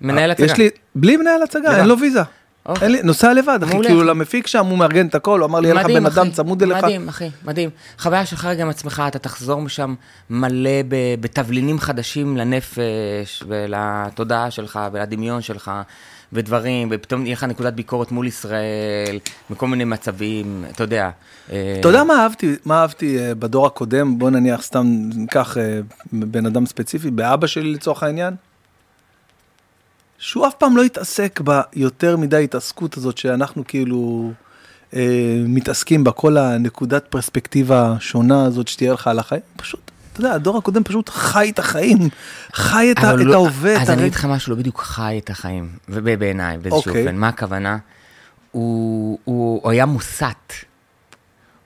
מנהל הצגה. בלי מנהל הצגה. אין לו ויזה. אוקיי. אין לי, נוסע לבד, אחי. כאילו למפיק שם, הוא מארגן את הכל, הוא אמר לי, יהיה לך בן אדם. צמוד אליך. מדהים, אחי, מדהים. חוויה שלך רגע עם עצמך, אתה תחזור משם מלא בתבלינים חדשים לנפש ולתודעה שלך ולדמיון שלך ודברים, ופתאום יהיה לך נקודת ביקורת מול ישראל, מכל מיני מצבים, אתה יודע. אה, אתה יודע מה אהבתי, מה אהבתי אה, בדור הקודם, בוא נניח סתם ניקח אה, בן אדם ספציפי, באבא שלי לצורך העניין, שהוא אף פעם לא התעסק ביותר מדי התעסקות הזאת שאנחנו כאילו אה, מתעסקים בה, כל הנקודת פרספקטיבה השונה הזאת שתהיה לך על החיים, פשוט, אתה יודע, הדור הקודם פשוט חי את החיים, חי את, ה- אבל את לא- ההווה, את אז אני הרגע. אגיד לך משהו, לא בדיוק חי את החיים, ובעיניי, באיזשהו אוקיי. אופן. מה הכוונה? הוא, הוא, הוא היה מוסת.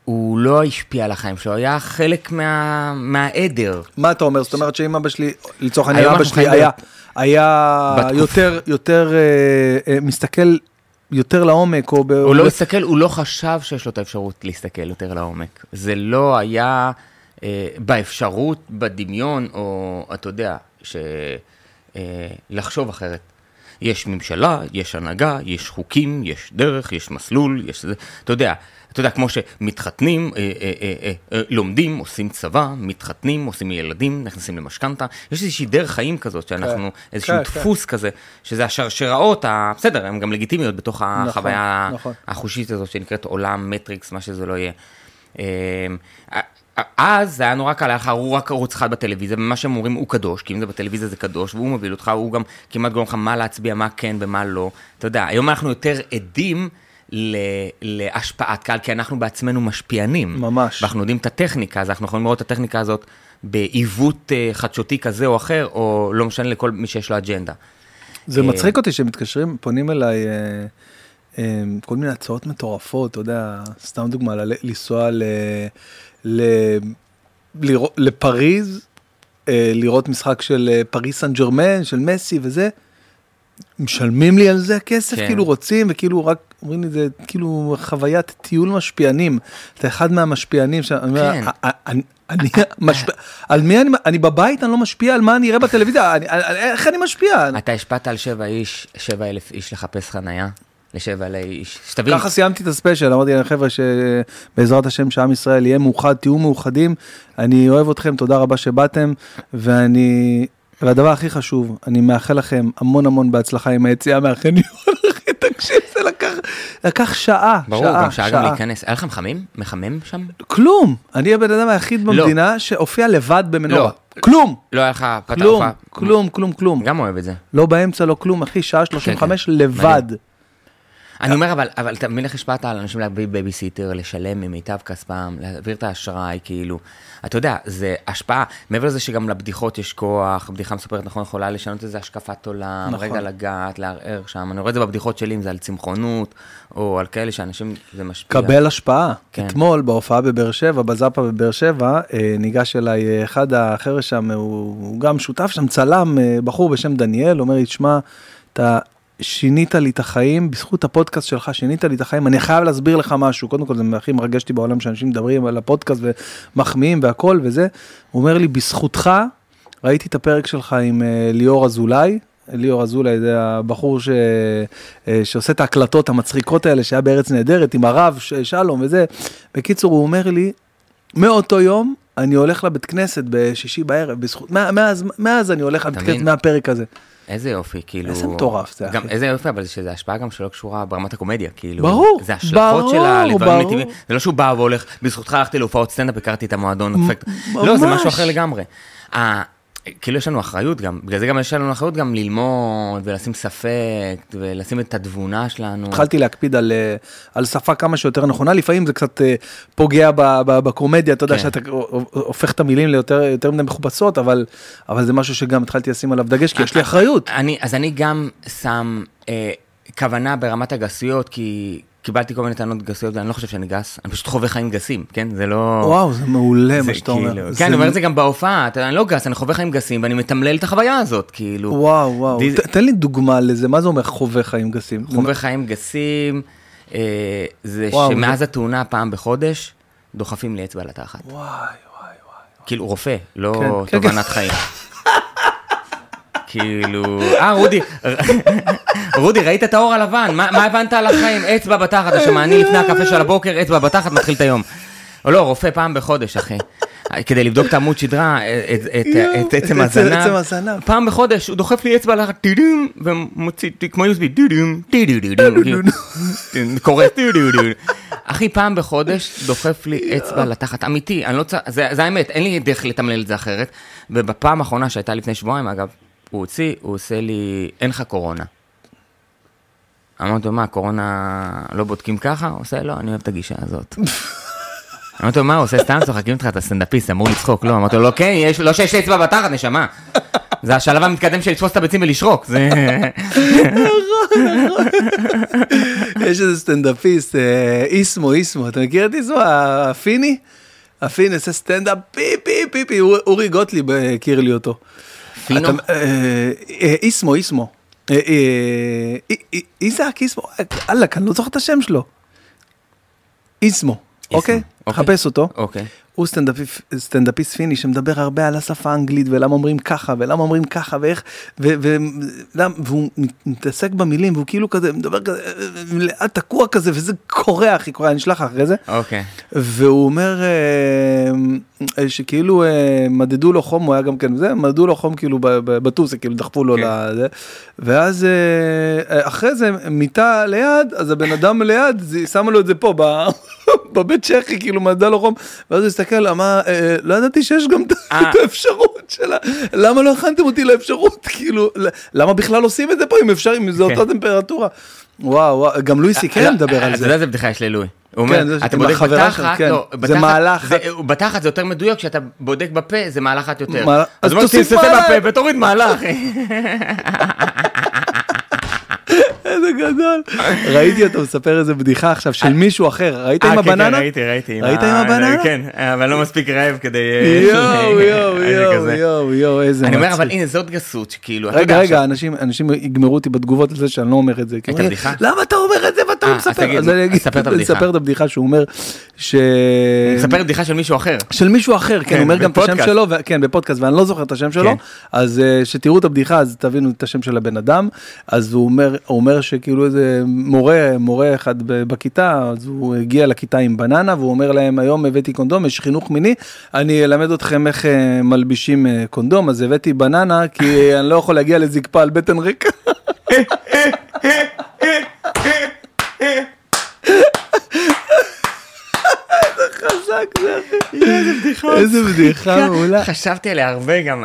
הוא לא השפיע על החיים שלו, היה חלק מה, מהעדר. מה אתה אומר? זאת אומרת שאם אבא שלי, לצורך העניין אבא שלי היה, היה. יותר, יותר אה, אה, מסתכל יותר לעומק, או... ב- הוא לא הסתכל, הוא לא חשב שיש לו את האפשרות להסתכל יותר לעומק. זה לא היה אה, באפשרות, בדמיון, או אתה יודע, ש... אה, לחשוב אחרת. יש ממשלה, יש הנהגה, יש חוקים, יש דרך, יש מסלול, יש זה, אתה יודע, אתה יודע, כמו שמתחתנים, אה, אה, אה, אה, אה, לומדים, עושים צבא, מתחתנים, עושים ילדים, נכנסים למשכנתה, יש איזושהי דרך חיים כזאת שאנחנו, איזשהו כן, כן. דפוס כזה, שזה השרשראות, ה- בסדר, הן גם לגיטימיות בתוך החוויה נכון. החושית הזאת שנקראת עולם, מטריקס, מה שזה לא יהיה. אה, אז זה היה נורא קל, היה לך רק ערוץ אחד בטלוויזיה, ומה שהם אומרים הוא קדוש, כי אם זה בטלוויזיה זה קדוש, והוא מוביל אותך, הוא גם כמעט גורם לך מה להצביע, מה כן ומה לא. אתה יודע, היום אנחנו יותר עדים ל- להשפעת קהל, כי אנחנו בעצמנו משפיענים. ממש. ואנחנו יודעים את הטכניקה, אז אנחנו יכולים לראות את הטכניקה הזאת בעיוות אה, חדשותי כזה או אחר, או לא משנה לכל מי שיש לו אג'נדה. זה אה, מצחיק אותי שמתקשרים, פונים אליי אה, אה, כל מיני הצעות מטורפות, אתה יודע, סתם דוגמה, ל- לנסוע ל- ל- לראות- לפריז, אה, לראות משחק של פריס סן ג'רמן, של מסי וזה, משלמים לי על זה כסף, כן. כאילו רוצים, וכאילו רק אומרים לי זה כאילו חוויית טיול משפיענים, אתה אחד מהמשפיענים, שאני אומר, כן. "א- א- אני- משפיע, על מי אני, אני בבית, אני לא משפיע על מה אני אראה בטלוויזיה, איך אני משפיע? אתה השפעת על שבע איש, שבע אלף איש לחפש חנייה, לשבע איש, שתבין, ככה סיימתי את הספיישל, אמרתי להם חבר'ה שבעזרת השם שעם ישראל יהיה מאוחד, תהיו מאוחדים, אני אוהב אתכם, תודה רבה שבאתם, ואני, והדבר הכי חשוב, אני מאחל לכם המון המון בהצלחה עם היציאה מהחניון, תקשיב, זה לקח, לקח שעה, ברור, שעה, גם שעה גם להיכנס, היה לך מחמם? מחמם שם? כלום, אני הבן אדם היחיד לא. במדינה שהופיע לבד במנורה, לא. כלום, לא היה לך פתח כלום? כלום, כלום, כלום, גם אוהב את זה. לא באמצע, לא כלום, אחי, שעה 35 כן. לבד. אני אומר, אבל, אבל אתה מבין איך השפעת על אנשים להביא בייביסיטר, לשלם ממיטב כספם, להעביר את האשראי, כאילו. אתה יודע, זה השפעה, מעבר לזה שגם לבדיחות יש כוח, בדיחה מסופרת נכון יכולה לשנות איזה השקפת עולם, נכון. רגע לגעת, לערער שם. אני רואה את זה בבדיחות שלי, אם זה על צמחונות, או על כאלה שאנשים, זה משפיע. קבל השפעה. כן. אתמול בהופעה בבאר שבע, בזאפה בבאר שבע, אה, ניגש אליי אה, אחד החבר'ה שם, הוא, הוא גם שותף שם, צלם, אה, בחור בשם דניאל, אומר לי, תשמע, אתה שינית לי את החיים, בזכות הפודקאסט שלך שינית לי את החיים, אני חייב להסביר לך משהו, קודם כל זה הכי מרגש אותי בעולם שאנשים מדברים על הפודקאסט ומחמיאים והכל וזה, הוא אומר לי, בזכותך ראיתי את הפרק שלך עם אה, ליאור אזולאי. ליאור אזולאי זה הבחור ש... אה, שעושה את ההקלטות המצחיקות האלה שהיה בארץ נהדרת עם הרב ש... שלום וזה. בקיצור הוא אומר לי, מאותו יום אני הולך לבית כנסת בשישי בערב בזכות, מאז, מאז אני הולך לבית כנסת? מהפרק הזה. איזה יופי, כאילו... איזה מטורף זה, גם, אחי. איזה יופי, אבל שזה השפעה גם שלא קשורה ברמת הקומדיה, כאילו. ברור, זה השלכות ברור, שלה לדברים ברור. טבעיים. זה לא שהוא בא והולך, בזכותך הלכתי להופעות סטנדאפ, הכרתי את המועדון, אפקט. לא, זה. משהו אחר לגמרי. כאילו יש לנו אחריות גם, בגלל זה גם יש לנו אחריות גם ללמוד ולשים ספק ולשים את התבונה שלנו. התחלתי להקפיד על, אה, על שפה כמה שיותר נכונה, לפעמים זה קצת אה, פוגע ב, ב, בקומדיה, אתה יודע כן. שאתה הופך את המילים ליותר יותר מדי מכובסות, אבל, אבל זה משהו שגם התחלתי לשים עליו דגש, כי יש לי אחריות. אני, אז אני גם שם אה, כוונה ברמת הגסויות, כי קיבלתי כל מיני טענות גסויות, ואני לא חושב שאני גס, אני פשוט חווה חיים גסים, כן? זה לא... וואו, זה מעולה מה שאתה אומר. כאילו- כן, אני אומר את זה גם בהופעה, אני לא גס, אני חווה חיים גסים, ואני מתמלל את החוויה הזאת, כאילו. וואו, וואו. תן לי דוגמה לזה, מה זה אומר חווה חיים גסים? חווה חיים גסים, אה, זה שמאז התאונה פעם בחודש, דוחפים לי אצבע לתחת. וואי, וואי, וואי. כאילו, רופא, לא כן, כן, תובנת חיים. כאילו, אה, רודי, רודי, ראית את האור הלבן, מה מה הבנת על החיים? אצבע בתחת, שומע, אני לפני הקפה של הבוקר, אצבע בתחת, מתחיל את היום. או לא, רופא פעם בחודש, אחי. כדי לבדוק את עמוד שדרה, את- עצם הזנב. פעם בחודש הוא דוחף לי אצבע לחת, טידום, ומוציא, כמו USB, טידום, טידום, קורא טידום. אחי, פעם בחודש דוחף לי אצבע לתחת, אמיתי, אני לא צריך, זה האמת, אין לי דרך לתמלל את זה אחרת. ובפעם האחרונה שהייתה לפני שבועיים, אגב, הוא הוציא, הוא עושה לי, אין לך קורונה. אמרתי לו, מה, קורונה לא בודקים ככה? הוא עושה, לא, אני אוהב את הגישה הזאת. אמרתי לו, מה, הוא עושה סתם צוחקים איתך, אתה סטנדאפיסט, אמור לצחוק, לא, אמרתי לו, לא, כן, יש, לא שיש לי אצבע בתחת, נשמה. זה השלב המתקדם של לתפוס את הביצים ולשרוק, זה... יש איזה סטנדאפיסט, אה, איסמו, איסמו, אתה מכיר את איסמו? הפיני? הפיני עושה סטנדאפ פי פי פי פי, אור- אורי גוטליב אה, הכיר לי אותו. פינו? אה, איסמו, איסמו. אי- אי- איזק, איסמו, אללה, אני לא זוכר את השם שלו. איסמו, אוקיי? אוקיי. חפש אותו. אוקיי. הוא סטנדאפיסט, פיני שמדבר הרבה על השפה האנגלית ולמה אומרים ככה ולמה אומרים ככה ואיך ו- ו- למה- והוא מתעסק במילים והוא כאילו כזה מדבר כזה לאט תקוע כזה וזה קורע אחי קורע אני אשלח אחרי זה אוקיי. והוא אומר אה, שכאילו אה, מדדו לו חום הוא היה גם כן זה מדדו לו חום כאילו בטוס כאילו דחפו לו כן. לזה ואז אה, אחרי זה מיטה ליד אז הבן אדם ליד שמה לו את זה פה בבית צ'כי כאילו מדדה לו חום ואז הוא הסתכל אמר אה, לא ידעתי שיש גם את- אה. האפשרות שלה למה לא הכנתם אותי לאפשרות כאילו למה בכלל עושים את זה פה אם אפשר אם זה כן. אותה טמפרטורה. וואו וואו גם לואי סי לא, כן מדבר על אתה זה. יודע איזה בדיחה יש ללואי. הוא כן, אומר, אתה בודק בתחת, כן. לא, זה אחת. זה- בתחת זה יותר מדויק, כשאתה בודק בפה זה מעלה אחת יותר. אז תוסיף מעלה. בפה ותוריד אחי. איזה גדול. ראיתי אותו מספר איזה בדיחה עכשיו של מישהו אחר, ראית עם אה, כן, כן, הבננה? ראיתי, ראיתי. ראית עם הבננה? כן, אבל לא מספיק רעב כדי... אה, יואו יואו יואו. יואו יואו איזה אני אומר, מצחיק. אבל הנה, זאת גסות, שכאילו, אתה רגע רגע אנשים יגמרו אותי בתגובות על זה שאני לא אומר את זה. את הבדיחה? למה אתה אומר את זה ואתה אה, לא מספר? אז אני אגיד-. אספר את הבדיחה שהוא אומר ש... מספר בדיחה של מישהו אחר. של מישהו אחר, כן, כן, הוא אומר גם את השם. שלו, כן, בפודקאסט, ואני לא זוכר את השם שלו, כן. אז אה, שתראו את הבדיחה, אז תבינו את השם של הבן אדם, אז הוא אומר שכאילו איזה מורה, מורה אחד בכיתה, אז הוא הגיע לכיתה עם בננה, והוא אומר להם, היום הבאתי קונדום, יש חינוך מיני, אני אלמד אתכם איך אה, מלבישים אה, קונדום, אז הבאתי בננה, כי אני לא יכול להגיע לזקפה על בטן ריקה. איזה חזק זה, אחי. איזה בדיחה. איזה בדיחה מעולה. חשבתי עליה הרבה גם.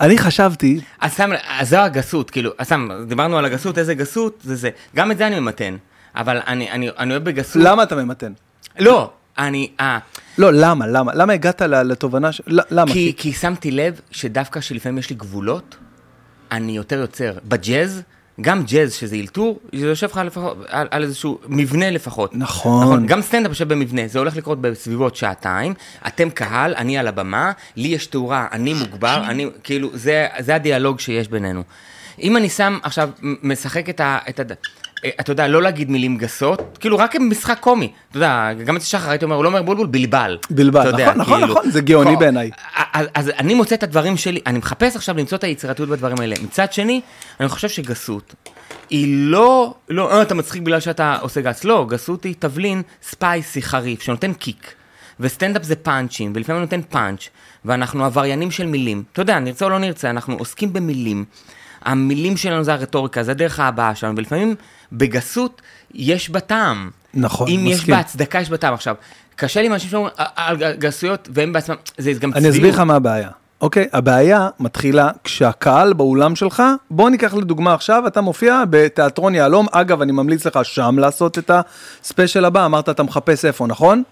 אני חשבתי, אז סתם, אז זו הגסות, כאילו, אז סתם, דיברנו על הגסות, איזה גסות, זה זה. גם את זה אני ממתן. אבל אני, אני, אני אוהב בגסות. למה אתה ממתן? לא, אני, אה, לא, למה? למה? למה הגעת ל- לתובנה ש... למה? כי, כי שמתי לב שדווקא שלפעמים יש לי גבולות, אני יותר יוצר. בג'אז, גם ג'אז שזה אלתור, זה יושב לך לפחות, על, על איזשהו מבנה לפחות. נכון. גם סטנדאפ יושב במבנה, זה הולך לקרות בסביבות שעתיים, אתם קהל, אני על הבמה, לי יש תאורה, אני מוגבר, אני, כאילו, זה, זה הדיאלוג שיש בינינו. אם אני שם עכשיו, משחק את ה... את ה אה, אתה יודע, לא להגיד מילים גסות, כאילו רק משחק קומי, אתה יודע, גם אצל שחר הייתי אומר, הוא לא אומר בולבול, בלבל. בלבל, אתה יודע, נכון, נכון, כאילו, נכון, זה גאוני בעיניי. אז, אז אני מוצא את הדברים שלי, אני מחפש עכשיו למצוא את היצירתיות בדברים האלה. מצד שני, אני חושב שגסות היא לא, לא, אה, אתה מצחיק בגלל שאתה עושה גס. לא, גסות היא תבלין ספייסי חריף, שנותן קיק. וסטנדאפ זה פאנצ'ים, ולפעמים נותן פאנץ', ואנחנו עבריינים של מילים. אתה יודע, נרצה או לא נרצה, אנחנו עוסקים במילים. המילים שלנו זה הרטוריקה, זה דרך ההבעה שלנו, ולפעמים בגסות יש בה טעם. נכון, אם יש מסכים. בה הצדקה, יש בה טעם. עכשיו, קשה לי עם אנשים שאומרים "אה, על גסויות, והם בעצמם, זה גם אני אסביר לך מה הבעיה. אוקיי, הבעיה מתחילה כשהקהל באולם שלך, בוא ניקח לדוגמה עכשיו, אתה מופיע בתיאטרון יהלום, אגב, אני ממליץ לך שם לעשות את הספיישל הבא, אמרת אתה מחפש איפה, נכון?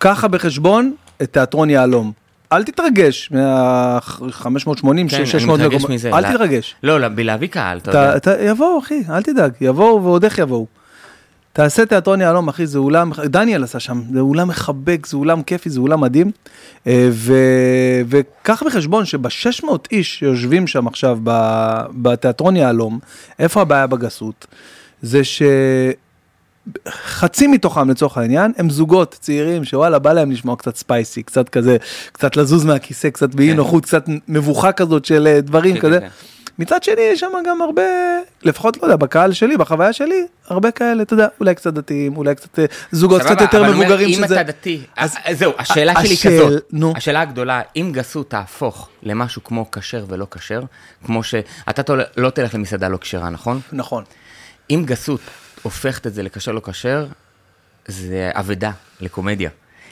ככה בחשבון את תיאטרון יהלום. אל תתרגש מה-580, כן, 600 אני מתרגש מקומות, מזה. אל לה- תתרגש. לא, לא, בלהביא קהל, אתה יודע. אתה, אתה, יבואו אחי, אל תדאג, יבואו ועוד איך יבואו. תעשה תיאטרון יהלום אחי, זה אולם, דניאל עשה שם, זה אולם מחבק, זה אולם כיפי, זה אולם מדהים. אה, ו, וקח בחשבון שב-600 איש שיושבים שם עכשיו בתיאטרון יהלום, איפה הבעיה בגסות? זה ש... חצי מתוכם לצורך העניין הם זוגות צעירים שוואלה בא להם לשמוע קצת ספייסי קצת כזה קצת לזוז מהכיסא קצת באי נוחות קצת מבוכה כזאת של אה, דברים כן, כזה. כן. מצד שני יש שם גם הרבה לפחות לא יודע בקהל שלי בחוויה שלי הרבה כאלה אתה יודע אולי קצת דתיים אולי קצת אה, זוגות קצת יותר מבוגרים אם שזה. אתה דתי, אז- אז זהו, השאלה שלי כזאת. השאלה הגדולה, אם גסות תהפוך למשהו כמו כשר ולא כשר, כמו שאתה לא תלך למסעדה לא כשרה, נכון? נכון. אם גסות הופכת את זה לכשר לא כשר, זה אבדה לקומדיה.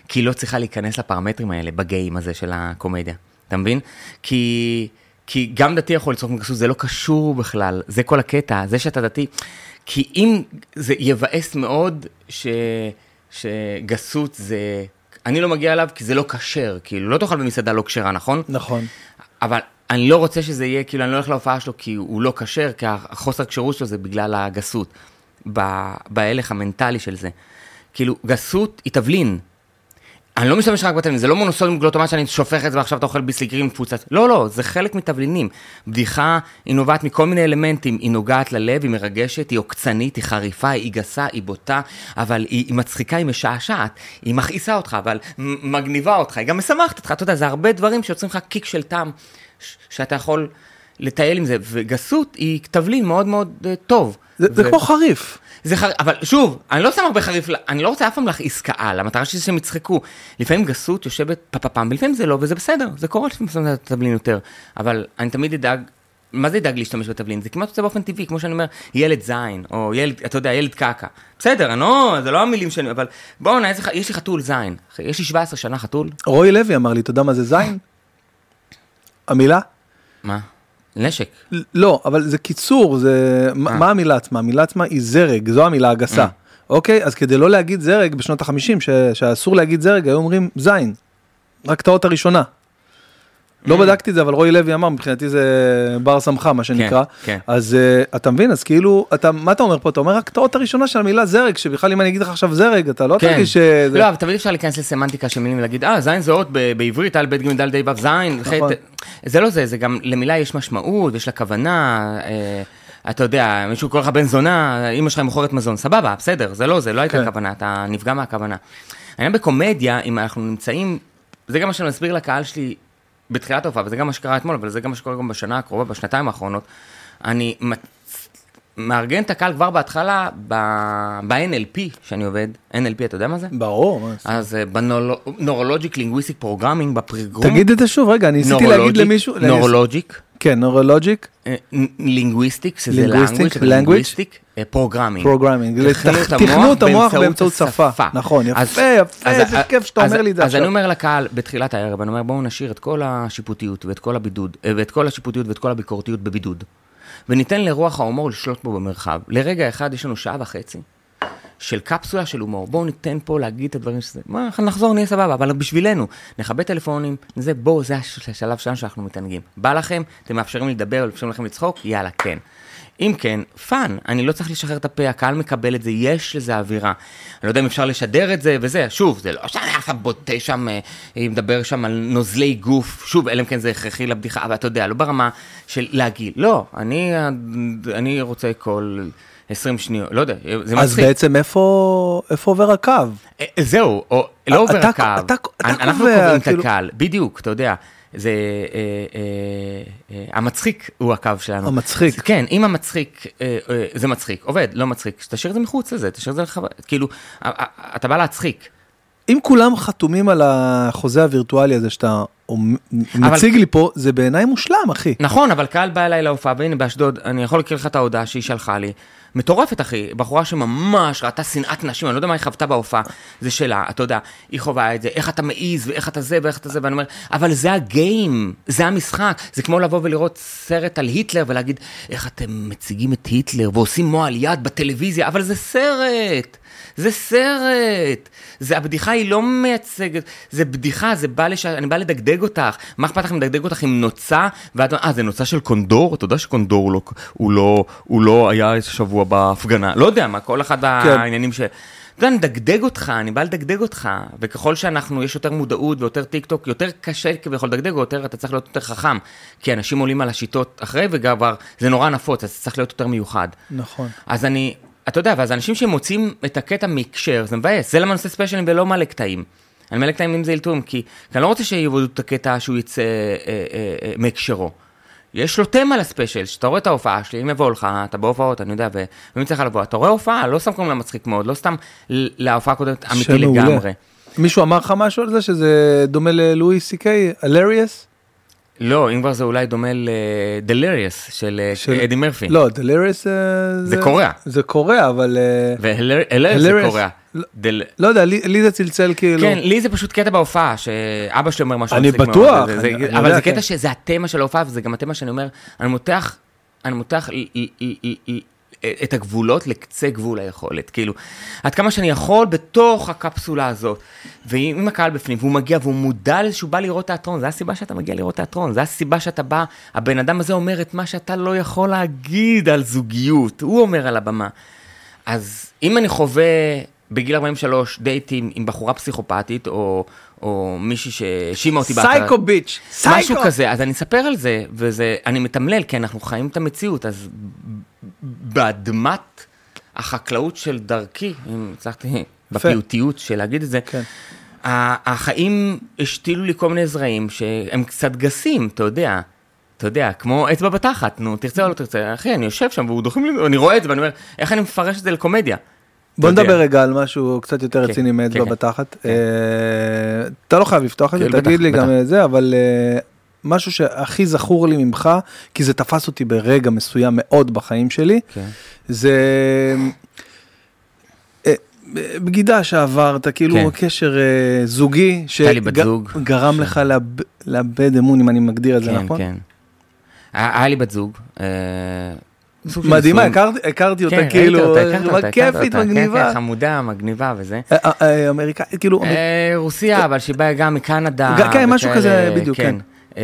כי היא לא צריכה להיכנס לפרמטרים האלה, בגיים הזה של הקומדיה. אתה מבין? כי, כי גם דתי יכול לצחוק מגסות, זה לא קשור בכלל, זה כל הקטע, זה שאתה דתי. כי אם זה יבאס מאוד ש, שגסות זה... אני לא מגיע אליו כי זה לא כשר, כאילו, לא תאכל במסעדה לא כשרה, נכון? נכון. אבל אני לא רוצה שזה יהיה, כאילו, אני לא הולך להופעה שלו כי הוא לא כשר, כי החוסר כשירות שלו זה בגלל הגסות, ב- בהלך המנטלי של זה. כאילו, גסות היא תבלין. אני לא משתמש רק בתבלין, זה לא מונוסודיום גלוטומט שאני שופך את זה ועכשיו אתה אוכל ביסליקרים מפוצץ. לא, לא, זה חלק מתבלינים. בדיחה, היא נובעת מכל מיני אלמנטים, היא נוגעת ללב, היא מרגשת, היא עוקצנית, היא חריפה, היא גסה, היא בוטה, אבל היא, היא מצחיקה, היא משעשעת, היא מכעיסה אותך, אבל מגניבה אותך, היא גם משמחת אותך, אתה יודע, זה הרבה דברים שיוצרים לך קיק של טעם, שאתה יכול לטייל עם זה, וגסות היא תבלין מאוד מאוד uh, טוב. זה, זה כמו חריף. זה חר... אבל שוב, אני לא שם הרבה חריף, אני לא רוצה אף פעם להכעיס קהל, המטרה שלי שהם יצחקו. לפעמים גסות יושבת פפפם, ולפעמים זה לא, וזה בסדר, זה קורה לפעמים שמים את התבלין יותר. אבל אני תמיד אדאג, מה זה אדאג להשתמש בתבלין? זה כמעט יוצא באופן טבעי, כמו שאני אומר, ילד זין, או ילד, אתה יודע, ילד קקה. בסדר, אני לא, זה לא המילים שלי, אבל בוא'נה, איזה יש לי חתול זין. יש לי 17 שנה חתול, רועי לוי אמר לי, אתה יודע מה זה זין? המילה? מה? נשק. לא, אבל זה קיצור, זה... מה אה. מה המילה עצמה? המילה עצמה היא זרג, זו המילה הגסה. אה. אוקיי? אז כדי לא להגיד זרג בשנות החמישים, ש- שאסור להגיד זרג, היו אומרים זין. רק את האות הראשונה. לא אה. בדקתי את זה, אבל רועי לוי אמר, מבחינתי זה בר סמכה, מה שנקרא. כן. אז אה, אתה מבין, אז כאילו, אתה, מה אתה אומר פה? אתה אומר רק את האות הראשונה של המילה זרג, שבכלל אם אני אגיד לך עכשיו זרג, אתה לא כן. תרגיש שזה... לא, אבל תמיד אפשר להיכנס לסמנטיקה של מילים ולהגיד, אה, זין זה אות בעברית, א', ב', ג', ד', ה', ו', זין, נכון. זה לא זה, זה גם, למילה יש משמעות, יש לה כוונה, אה, אתה יודע, מישהו קורא לך בן זונה, אמא שלך מוכרת מזון, סבבה, בסדר, זה לא זה, לא הייתה כן. כוונה, אתה נפגע מהכוונה. העניין בקומדיה, אם אנחנו נמצאים, זה גם מה שאני מסביר לקהל שלי בתחילת ההופעה, וזה גם מה שקרה אתמול, אבל זה גם מה שקורה גם בשנה הקרובה, בשנתיים האחרונות. אני מצ- מארגן את הקהל כבר בהתחלה, ב- ב-NLP שאני עובד, NLP, אתה יודע מה זה? ברור. אז ב neurologic linguistic programming ב program. תגיד את זה שוב, רגע, אני ניסיתי להגיד למישהו... neurologic, כן, neurologic, linguistic, שזה language. Linguistic, programming. Programming, תכנות תכנות המוח באמצעות שפה. נכון, יפה, יפה, איזה כיף שאתה אומר לי את זה אז אני עכשיו. אומר לקהל בתחילת הערב, אני אומר בואו נשאיר את כל השיפוטיות ואת כל הבידוד, אה, ואת כל השיפוטיות ואת כל הביקורתיות בבידוד. וניתן לרוח ההומור לשלוט בו במרחב. לרגע אחד יש לנו שעה וחצי של קפסולה של הומור. בואו ניתן פה להגיד את הדברים שזה, מה, נחזור, נהיה סבבה, אבל בשבילנו, נכבה טלפונים, זה בואו, זה הש- השלב שלנו שאנחנו מתענגים. בא לכם, אתם מאפשרים לדבר, מאפשרים לכם לצחוק, יאללה, כן. אם כן, fun, אני לא צריך לשחרר את הפה, הקהל מקבל את זה, יש לזה אווירה. אני לא יודע אם אפשר לשדר את זה וזה, שוב, זה לא שאני עכשיו בוטה שם, אה, אה, מדבר שם על נוזלי גוף, שוב, אלא אם כן זה הכרחי לבדיחה, אבל אתה יודע, לא ברמה של להגיד, לא, אני, אני רוצה כל 20 שניות, לא יודע, זה אז מצחיק. בעצם איפה איפה עובר הקו? אה, זהו, או, לא עובר אתה- הקו, אתה- אתה אנחנו קובע, קובעים את כאילו- הקהל, בדיוק, אתה יודע, זה, אה, אה, אה, המצחיק הוא הקו שלנו. המצחיק. כן, אם המצחיק, אה, אה, זה מצחיק, עובד, לא מצחיק, תשאיר את זה מחוץ לזה, תשאיר את זה לחבר, כאילו, אה, אה, אתה בא להצחיק. אם כולם חתומים על החוזה הווירטואלי הזה שאתה מציג לי פה, זה בעיניי מושלם, אחי. נכון, אבל קהל בא אליי להופעה, והנה באשדוד, אני יכול להקריא לך את ההודעה שהיא שלחה לי. מטורפת, אחי. בחורה שממש ראתה שנאת נשים, אני לא יודע מה היא חוותה בהופעה, זה שלה, אתה יודע, היא חווה את זה, איך אתה מעז, ואיך אתה זה, ואיך אתה זה, ואני אומר, אבל זה הגיים, זה המשחק. זה כמו לבוא ולראות סרט על היטלר ולהגיד, איך אתם מציגים את היטלר ועושים מועל יד בטלוויזיה, אבל זה סרט. זה סרט, זה, הבדיחה היא לא מייצגת, זה בדיחה, זה בא לש... אני בא לדגדג אותך, מה אכפת לך אם לדגדג אותך עם נוצה, ואת אומרת, אה, זה נוצה של קונדור? אתה יודע שקונדור הוא לא, הוא לא, הוא לא היה איזה שבוע בהפגנה, לא יודע מה, כל אחד בעניינים ש... אתה יודע, אני מדגדג אותך, אני בא לדגדג אותך, וככל שאנחנו, יש יותר מודעות ויותר טיק טוק, יותר קשה כביכול לדגדג, או יותר, אתה צריך להיות יותר חכם, כי אנשים עולים על השיטות אחרי, וכבר, זה נורא נפוץ, אז צריך להיות יותר מיוחד. נכון. אז אני, אתה יודע, ואז אנשים שמוצאים את הקטע מהקשר, זה מבאס, זה למה אני עושה ספיישלים ולא מלא קטעים. אני מלא קטעים אם זה אלתורים, כי, כי אני לא רוצה שיבודדו את הקטע שהוא יצא אה, אה, אה, מהקשרו. יש לו תמה לספיישל, שאתה רואה את ההופעה שלי, אם יבואו לך, אתה בהופעות, אני יודע, ומי צריך לבוא, אתה רואה הופעה, לא סתם קוראים לה מצחיק מאוד, לא סתם להופעה הקודמת אמיתי. לגמרי. מישהו אמר לך משהו על זה שזה דומה ללואי סי קיי, אלריאס? לא, אם כבר זה אולי דומה לדלריאס של אה, של- אדי מרפי. לא, דלריאס זה קוריאה. זה קוריאה, אבל אה, והלריאס זה. קוריאה. לא. דל- לא יודע, לי לי זה צלצל כאילו. כן, לי זה פשוט קטע בהופעה, שאבא שלי אומר משהו אני בטוח, זה- זה- אני- אני אבל יודע, זה כן. קטע שזה התמה של ההופעה, וזה גם התמה שאני אומר, אני מותח, אני מותח את הגבולות לקצה גבול היכולת. כאילו, עד כמה שאני יכול בתוך הקפסולה הזאת. ואם הקהל בפנים, והוא מגיע והוא מודע לזה שהוא בא לראות תיאטרון, זו הסיבה שאתה מגיע לראות תיאטרון, זו הסיבה שאתה בא, הבן אדם הזה אומר את מה שאתה לא יכול להגיד על זוגיות, הוא אומר על הבמה. אז אם אני חווה בגיל 43 דייטים עם בחורה פסיכופתית, או, או מישהי שהאשימה אותי סייקו ביץ', סייקו. משהו כזה, אז אני אספר על זה, ואני מתמלל, כי אנחנו חיים את המציאות, אז באדמת החקלאות של דרכי, אם הצלחתי בפיוטיות של להגיד את זה, כן. החיים השתילו לי כל מיני זרעים שהם קצת גסים, אתה יודע. אתה יודע, כמו אצבע בתחת, נו, תרצה או לא תרצה, אחי, אני יושב שם והוא דוחים לי, אני רואה את זה ואני אומר, איך אני מפרש את זה לקומדיה? בוא. נדבר רגע על משהו קצת יותר כן, רציני מאצבע כן, בתחת. כן. אה, אתה לא חייב לפתוח את זה, תגיד לי גם בטח. זה, אבל אה, משהו שהכי זכור לי ממך, כי זה תפס אותי ברגע מסוים מאוד בחיים שלי, כן. זה אה, בגידה שעברת, כאילו כן. קשר אה, זוגי. שגרם ש- לך לאב- לאבד אמון, אם אני מגדיר את זה כן, נכון? כן. היה היה לי בת זוג. אה, מדהימה. הכרתי- הכרתי כן, אותה ראיתי כאילו, אותה, הכרת אותה, כיפית, כן, מגניבה. כן, חמודה, מגניבה וזה. אה, אמריקאית, כאילו, רוסיה, אבל שהיא באה גם מקנדה. כן, משהו כזה, בדיוק, כן. אה,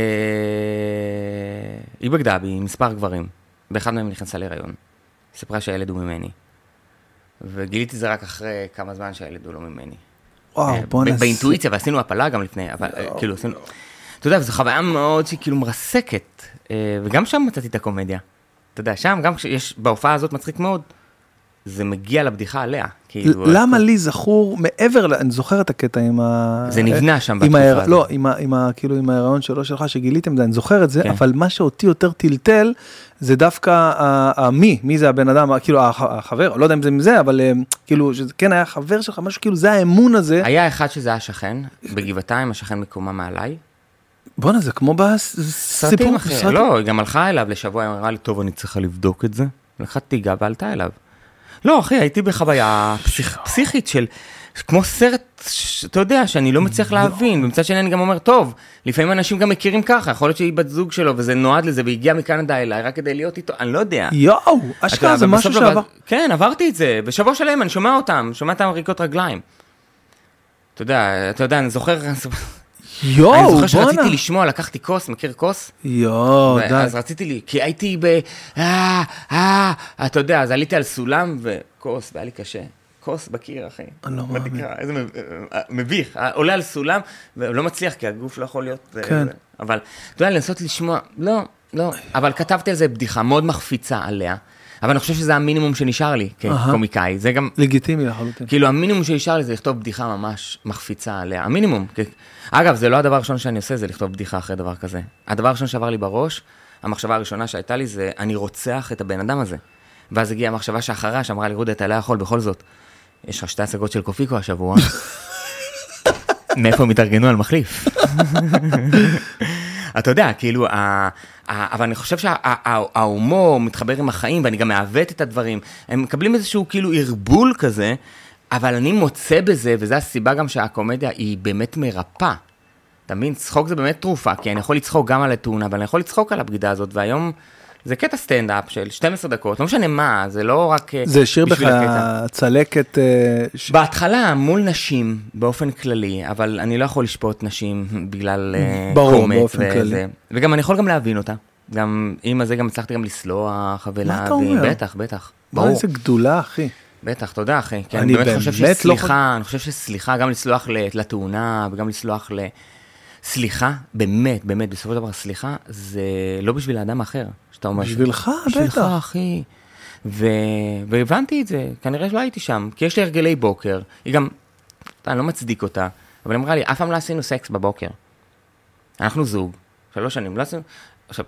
היא בגדה בי עם מספר גברים. באחד מהם נכנסה להיריון. היא סיפרה שהילד הוא ממני. וגיליתי זה רק אחרי כמה זמן שהילד הוא לא ממני. וואו, אה, בוא נעשה. באינטואיציה, ועשינו הפלה גם לפני, אבל אה, כאילו עשינו... אתה יודע, זו חוויה מאוד שהיא כאילו מרסקת, אה, וגם שם מצאתי את הקומדיה. אתה יודע, שם גם כשיש, בהופעה הזאת מצחיק מאוד, זה מגיע לבדיחה עליה. כאילו, למה לי זכור מעבר, אני זוכר את הקטע עם ה... זה נבנה שם בתקופה ההר- הזאת. לא, עם ה- עם ה- כאילו עם ההיריון שלו שלך שגיליתם את זה, אני זוכר את זה, כן. אבל מה שאותי יותר טלטל, זה דווקא המי, מי זה הבן אדם, כאילו הח- החבר, לא יודע אם זה מזה, אבל אה, כאילו, כן היה חבר שלך, משהו כאילו, זה האמון הזה. היה אחד שזה היה שכן, בגבעתיים, השכן מקומה מעליי. בואנה, זה כמו סרטים בסיפור, אחרי, לא, היא גם הלכה אליו לשבוע, היא אמרה לי, טוב, אני צריכה לבדוק את זה. לקחה תיגה ועלתה אליו. לא, אחי, הייתי בחוויה פסיכ- פסיכית של, כמו סרט, אתה יודע, שאני לא מצליח להבין, ומצד שני אני גם אומר, טוב, לפעמים אנשים גם מכירים ככה, יכול להיות שהיא בת זוג שלו, וזה נועד לזה, והגיע מקנדה אליי רק כדי להיות איתו, אני לא יודע. יואו, אשכרה זה משהו שעבר. כן, עברתי את זה. בשבוע שלם אני שומע אותם, שומע את המריקות רגליים. אתה יודע, אתה יודע, אני זוכר, אני יואו, זוכר שרציתי בואנה. לשמוע, לקחתי כוס, מכיר כוס? יואו, די. אז רציתי לי, כי הייתי ב... אה, אה, אתה יודע, אז עליתי על סולם וכוס, והיה לי קשה. כוס בקיר, אחי. אני לא מאמין. איזה מב- אה, מביך. אה, עולה על סולם, ולא מצליח, כי הגוף לא יכול להיות... אה, כן. אבל, אתה יודע, לנסות לשמוע, לא, לא. אבל כתבתי על זה בדיחה מאוד מחפיצה עליה, אבל אני חושב שזה המינימום שנשאר לי כקומיקאי. זה גם, לגיטימי לחלוטין. כאילו המינימום שנשאר לי זה לכתוב בדיחה ממש מחפיצה עליה, המינימום. אגב, זה לא הדבר הראשון שאני עושה, זה לכתוב בדיחה אחרי דבר כזה. הדבר הראשון שעבר לי בראש, המחשבה הראשונה שהייתה לי זה, אני רוצח את הבן אדם הזה. ואז הגיעה המחשבה שאחריה, שאמרה לי, רודי, אתה לא יכול בכל זאת. יש לך שתי הצגות של קופיקו השבוע. מאיפה הם התארגנו על מחליף? אתה יודע, כאילו, אבל אני חושב שההומור מתחבר עם החיים, ואני גם מעוות את הדברים. הם מקבלים איזשהו כאילו ערבול כזה, אבל אני מוצא בזה, וזו הסיבה גם שהקומדיה היא באמת מרפאה. אתה מבין? צחוק זה באמת תרופה, כי אני יכול לצחוק גם על התאונה, אבל אני יכול לצחוק על הבגידה הזאת, והיום זה קטע סטנדאפ של 12 דקות, לא משנה מה, זה לא רק אה, זה השאיר בך. צלקת, אה, ש- בהתחלה מול נשים באופן כללי, אבל אני לא יכול לשפוט נשים בגלל אה, ברור, קומץ באופן וזה. כללי. וגם אני יכול גם להבין אותה. גם עם הזה גם הצלחתי גם לסלוח ולהבין. מה אתה אומר? בטח, בטח. ברור. איזה גדולה, אחי. בטח, תודה אחי. כי אני אני באמת חושב באמת לא שסליחה, אני חושב שסליחה, גם לסלוח לתאונה וגם לסלוח ל... סליחה, באמת, באמת, בסופו של דבר סליחה, זה לא בשביל האדם האחר. שאתה אומר... בשבילך, בשבילך, בטח. אחי. ו... והבנתי את זה, כנראה שלא הייתי שם, כי יש לי הרגלי בוקר, היא גם, אני לא מצדיק אותה, אבל היא אמרה לי, אף פעם לא עשינו סקס בבוקר. אנחנו זוג, שלוש שנים, לא עשינו... עכשיו,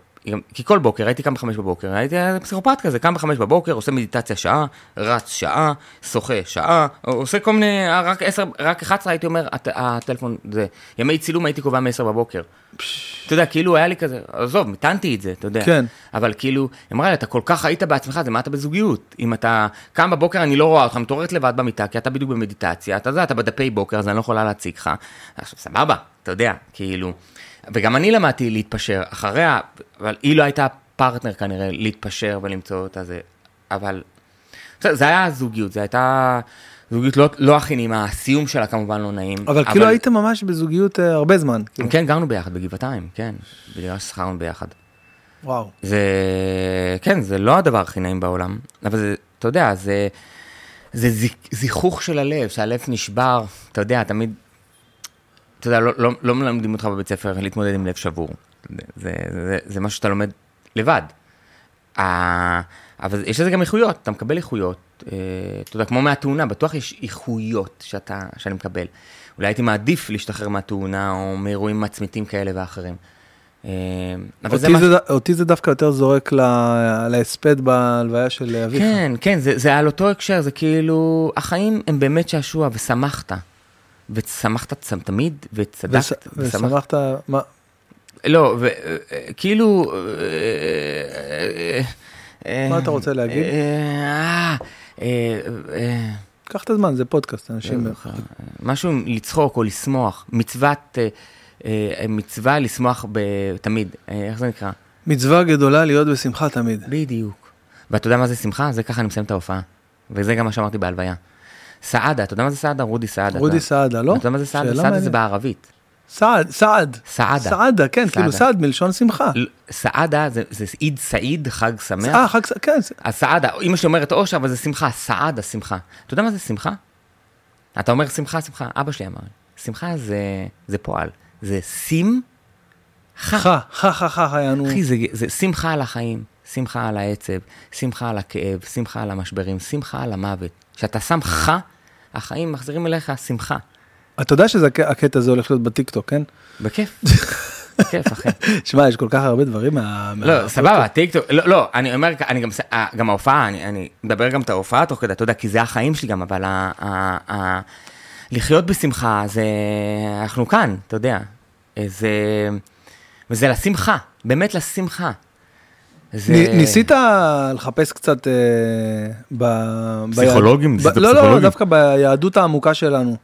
כי כל בוקר, הייתי קם בחמש בבוקר, הייתי פסיכופת כזה, קם בחמש בבוקר, עושה מדיטציה שעה, רץ שעה, שוחה שעה, עושה כל מיני, רק עשר, רק 11 הייתי אומר, הט, הטלפון, זה, ימי צילום הייתי קובע מ-10 בבוקר. אתה יודע, כאילו היה לי כזה, עזוב, מיתנתי את זה, אתה יודע. כן. אבל כאילו, אמרה לי, אתה כל כך היית בעצמך, זה מה אתה בזוגיות. אם אתה קם בבוקר, אני לא רואה אותך, מתעוררת לבד במיטה, כי אתה בדיוק במדיטציה, אתה יודע, אתה בדפי בוקר, אז אני לא יכולה להציג לך. עכשיו, סבבה, אתה יודע, כאילו. וגם אני למדתי להתפשר אחריה, אבל היא לא הייתה פרטנר כנראה להתפשר ולמצוא את הזה. אבל בסדר, זה היה זוגיות, זה הייתה זוגיות לא, לא הכי נעימה, הסיום שלה כמובן לא נעים. אבל כאילו הייתם ממש בזוגיות אה, הרבה זמן. כאילו. כן, גרנו ביחד בגבעתיים, כן, בגלל ששכרנו ביחד. וואו. זה, כן, זה לא הדבר הכי נעים בעולם, אבל זה, אתה יודע, זה, זה זיכ- זיכוך של הלב, שהלב נשבר, אתה יודע, תמיד, אתה יודע, לא, לא, לא מלמדים אותך בבית ספר להתמודד עם לב שבור. זה, זה, זה משהו שאתה לומד לבד. ה- אבל יש לזה גם איכויות, אתה מקבל איכויות, אה, אתה יודע, כמו מהתאונה, בטוח יש איכויות שאתה, שאני מקבל. אולי הייתי מעדיף להשתחרר מהתאונה, או מאירועים מצמיתים כאלה ואחרים. אה, אבל זה אותי מה זה, אותי זה דווקא יותר זורק להספד בהלוויה של אביך. כן, כן, זה, זה על אותו הקשר, זה כאילו, החיים הם באמת שעשוע, ושמחת. ושמחת צ- תמיד, וצדקת, ושמחת. ושמחת, מה, לא, וכאילו... אה, מה אתה רוצה להגיד? אה, אה, אה, קח את הזמן, זה פודקאסט, אנשים... משהו עם לצחוק או לשמוח, מצוות, אה, אה, מצווה לשמוח תמיד, אה, איך זה נקרא? מצווה גדולה להיות בשמחה תמיד. בדיוק. ואתה יודע מה זה שמחה? זה ככה אני מסיים את ההופעה. וזה גם מה שאמרתי בהלוויה. סעדה, אתה יודע מה זה סעדה? רודי סעדה. רודי סעדה, לא? אתה יודע מה זה סעדה? סעדה זה. בערבית. סעד, סעד. סעדה. סעדה, כן, כאילו סעדה. סעד מלשון שמחה. סעדה זה זה עיד סעיד, חג שמח. אה, חג, כן, אז סעדה, אמא שלי אומרת אושר, אבל זה שמחה, סעדה, שמחה. אתה יודע מה זה שמחה? אתה אומר שמחה, שמחה, אבא שלי אמר. שמחה זה, זה פועל, זה שים, חה, חה, חה, חה, יענו. אחי, זה, זה שמחה על החיים, שמחה על העצב, שמחה על הכאב, שמחה על המשברים, שמחה על המוות. כשאתה שם חה, החיים מחזירים אליך שמחה. אתה יודע שהקטע הזה הולך להיות בטיקטוק, כן? בכיף. בכיף, אחי. שמע, יש כל כך הרבה דברים מה... לא, סבבה, טיקטוק, לא, לא, אני אומר, אני גם, אה, גם ההופעה, אני, אני מדבר גם את ההופעה תוך כדי, אתה יודע, כי זה החיים שלי גם, אבל ה, לחיות בשמחה, זה, אנחנו כאן, אתה יודע, זה, וזה לשמחה, באמת לשמחה. זה... ניסית לחפש קצת אה, ב... פסיכולוגים? ב- לא, לא, פסיכולוגים? דווקא ביהדות העמוקה שלנו.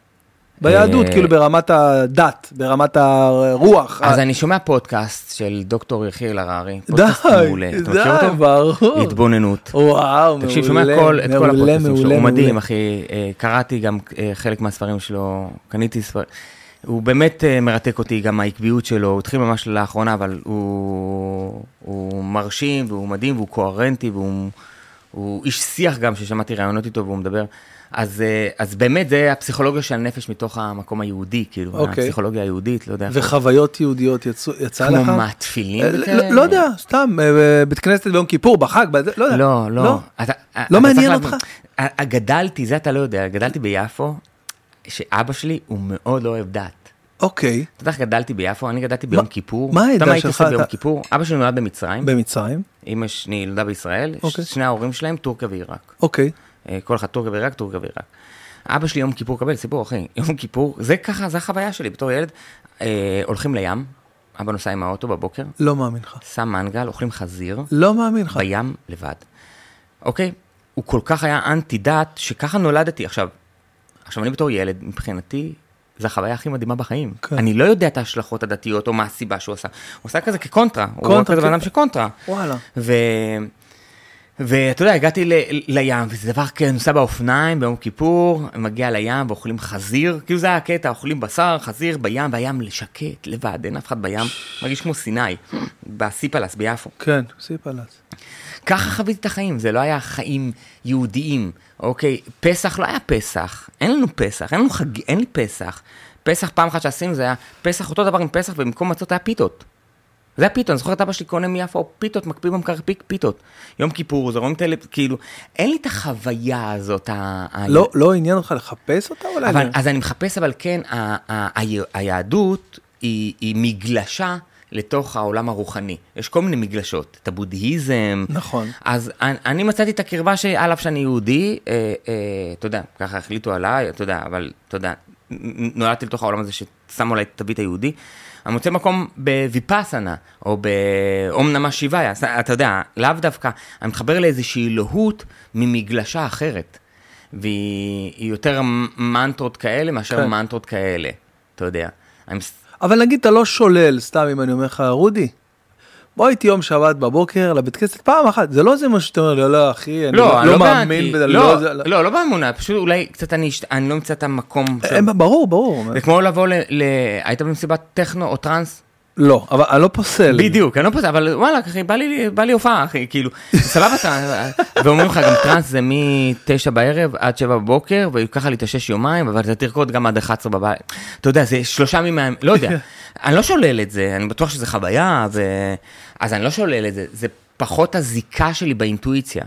ביהדות, אה, כאילו ברמת הדת, ברמת הרוח. אז ה- אני שומע פודקאסט של דוקטור יחיאל הררי, די, פודקאסט מעולה, אתה מכיר די, אותו? ברור. התבוננות. וואו, מעולה. תקשיב, שומע את כל הפודקאסטים שלו, הוא מדהים. אחי. אה, קראתי גם אה, חלק מהספרים שלו, קניתי ספרים. הוא באמת אה, מרתק אותי, גם העקביות שלו, הוא התחיל ממש לאחרונה, אבל הוא, הוא מרשים, והוא מדהים, והוא קוהרנטי, והוא הוא איש שיח גם, ששמעתי ראיונות איתו והוא מדבר. אז, אה, אז באמת זה הפסיכולוגיה של הנפש מתוך המקום היהודי, כאילו, אוקיי. הפסיכולוגיה היהודית, לא יודע. וחוויות יהודיות יצאו- יצא לך? כמו מה, תפילין? אה? לא- לא יודע, סתם, בית כנסת ביום כיפור, בחג, לא יודע. לא, לא. אתה, לא אתה מעניין אותך? להבין, ה- גדלתי, זה אתה לא יודע, גדלתי ביפו, שאבא שלי הוא מאוד לא אוהב דת. אוקיי, אתה יודע איך גדלתי ביפו? אני גדלתי ביום כיפור. מה אתה יודע העדה הייתי שלך? עושה ביום כיפור? אבא שלי נולד במצרים, במצרים, אמא שלי נולדה בישראל, אוקיי. שני ההורים שלהם טורקיה ועיראק. אוקיי. אה, כל אחד טורקיה ועיראק, טורקיה ועיראק. אבא שלי יום כיפור, קבל סיפור אחי, יום כיפור, זה ככה, זה החוויה שלי בתור ילד. אה, הולכים לים, אבא נוסע עם האוטו בבוקר, לא מאמין לך. שם מנגל, אוכלים חזיר, לא מאמין לך. בים לבד. אוקיי? הוא כל כך היה אנטי דת, שככה נולדתי. עכשיו, עכשיו אני בתור ילד, מבחינתי, זו החוויה הכי מדהימה בחיים. כן. אני לא יודע את ההשלכות הדתיות או מה הסיבה שהוא עשה. הוא עשה כזה כקונטרה. הוא קונטרה, רק כזה בן כן. אדם של קונטרה. וואלה. ו... ואתה יודע, הגעתי ל... לים, וזה דבר כן, נוסע באופניים ביום כיפור, מגיע לים ואוכלים חזיר, כאילו זה היה הקטע, אוכלים בשר, חזיר בים, והים שקט, לבד, אין אף אחד בים, מרגיש כמו סיני, בסיפלס ביפו. כן, סיפלס. ככה חוויתי את החיים, זה לא היה חיים יהודיים, אוקיי? פסח לא היה פסח, אין לנו פסח, אין לנו חג, אין לי פסח. פסח פעם אחת שעשינו זה היה פסח אותו דבר עם פסח ובמקום מצות היה פיתות. זה היה פיתות, אני זוכר את אבא שלי קונה מיפו פיתות, מקפיא במקרר פיק פיתות. יום כיפור, זה רואים את האלה, כאילו, אין לי את החוויה הזאת. ה- ה- לא לא עניין אותך לחפש אותה אולי? אבל, אז אני מחפש, אבל כן, ה- ה- ה- היהדות היא, היא מגלשה לתוך העולם הרוחני. יש כל מיני מגלשות, את הבודהיזם. נכון. אז אני, אני מצאתי את הקרבה שעל אף שאני יהודי, אה, אה, אתה יודע, ככה החליטו עליי, אתה יודע, אבל אתה יודע, נולדתי לתוך העולם הזה ששמו עליי את התווית היהודי. אני מוצא מקום בוויפאסנה, או באום נמה שיבאיה, אתה יודע, לאו דווקא, אני מתחבר לאיזושהי אלוהות ממגלשה אחרת. והיא היא יותר מנטרות כאלה מאשר כן. מנטרות כאלה, אתה יודע. אני אבל נגיד אתה לא שולל, סתם אם אני אומר לך, רודי, בוא איתי יום שבת בבוקר לבית כנסת פעם אחת, זה לא זה מה שאתה אומר, לא, לא, אחי, אני לא, אני לא לא מאמין בזה, לא, זה- לא, לא באמונה, פשוט אולי קצת אני אני לא אמצא את המקום. של- אה, ברור, ברור. זה כמו לבוא ל... ל- היית במסיבת טכנו או טראנס? לא, אבל אני לא פוסל. בדיוק, אני לא פוסל, אבל וואלה, אחי, בא לי, בא לי הופעה, אחי, כאילו, סבבה, אתה, ואומרים לך גם טראנס זה מ-9 בערב עד 7 בבוקר, וככה להתאושש יומיים, אבל אתה תרקוד גם עד 11 בבית. אתה יודע, זה שלושה ימים, מה- לא יודע, אני לא שולל את זה, אני בטוח שזה חוויה, ו... אז אני לא שולל את זה, זה פחות הזיקה שלי באינטואיציה.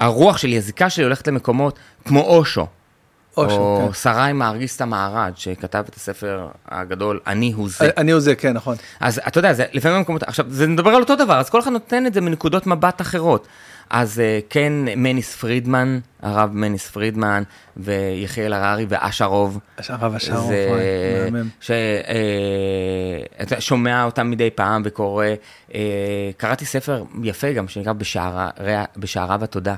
הרוח שלי, הזיקה שלי הולכת למקומות כמו אושו. או כן. שרי מארגיסטה מהר"ד, שכתב את הספר הגדול, אני הוא זה. אני הוא זה, כן, נכון. אז אתה יודע, זה לפעמים במקומות, עכשיו, זה נדבר על אותו דבר, אז כל אחד נותן את זה מנקודות מבט אחרות. אז אה, כן, מניס פרידמן, הרב מניס פרידמן, ויחיאל הררי ואשרוב. הרב זה, וואי, מהמם. שאתה שומע אותם מדי פעם וקורא, אה, קראתי ספר יפה גם, שנקרא בשערה- בשעריו התודה.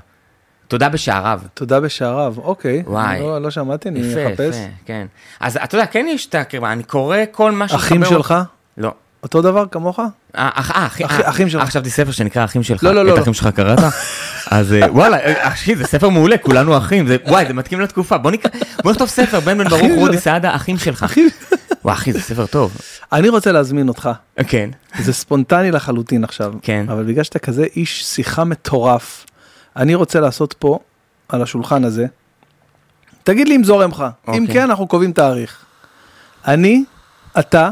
תודה בשעריו. תודה בשעריו, אוקיי. וואי. לא, לא שמעתי, אני יפה, אחפש. יפה, כן. אז אתה יודע, כן יש את הקרבה, אני קורא כל מה שמחבר... אחים שלך? לא. אותו דבר כמוך? אה, אח, אה, אחי, אחי- אה, אחים שלך. חשבתי ספר שנקרא אחים שלך. לא, לא, לא, את לא. אחים שלך קראת? אז וואלה, אחי, זה ספר מעולה, כולנו אחים. זה- וואי, זה מתאים לתקופה. בוא נקרא, בוא נכתוב ספר, בן בן ברוך, רודי. סעדה, אחים שלך. וואי, אחי, זה ספר טוב. אני רוצה להזמין אותך. כן. זה ספונטני לחלוטין עכשיו. כן. אבל בגלל שאתה כזה איש שיחה מטורף, אני רוצה לעשות פה, על השולחן הזה, תגיד לי אם זורם לך. אם אוקיי. כן, אנחנו קובעים תאריך. אני, אתה,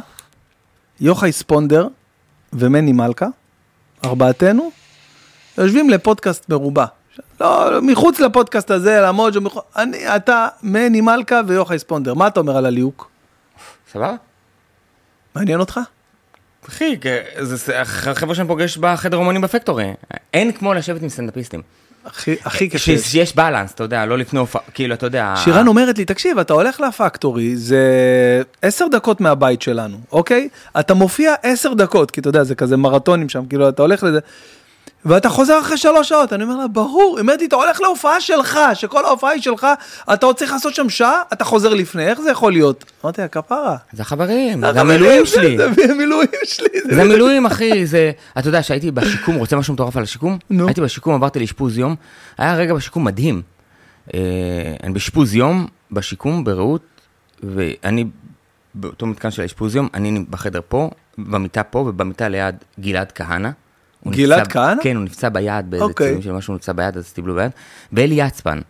יוחאי ספונדר ומני מלכה, ארבעתנו, יושבים לפודקאסט מרובע. לא, מחוץ לפודקאסט הזה, למוג'ו, מחו- אני, אתה, מני מלכה ויוחאי ספונדר. מה אתה אומר על הליהוק? סבבה? מעניין אותך? אחי, זה זה החבר'ה שאני פוגש בחדר אומנים בפקטורי. אין כמו לשבת עם סטנדאפיסטים. הכי, קשה. שיש בלנס, אתה יודע, לא לפני הופעה, כאילו, אתה יודע... שירן אומרת לי, תקשיב, אתה הולך לפקטורי, זה עשר דקות מהבית שלנו, אוקיי? אתה מופיע עשר דקות, כי אתה יודע, זה כזה מרתונים שם, כאילו, אתה הולך לזה, ואתה חוזר אחרי שלוש שעות, אני אומר לה, ברור, היא אומרת לי, אתה הולך להופעה שלך, שכל ההופעה היא שלך, אתה עוד צריך לעשות שם שעה, אתה חוזר לפני, איך זה יכול להיות? אמרתי לה, כפרה. זה החברים, זה המילואים שלי. זה המילואים שלי. זה המילואים, אחי, זה... אתה יודע שהייתי בשיקום, רוצה משהו מטורף על השיקום? נו. הייתי בשיקום, עברתי לאשפוז יום. היה רגע בשיקום מדהים. אה, אני באשפוז יום, בשיקום, ברעות, ואני באותו מתקן של האשפוז יום, אני בחדר פה, במיטה פה, ובמיטה ליד גלעד כהנא. גלעד כהנא? כן, הוא נפצע ביד, באיזה אוקיי. צילום של משהו נפצע ביד, אז טיפלו ביד. ואלי יצפן,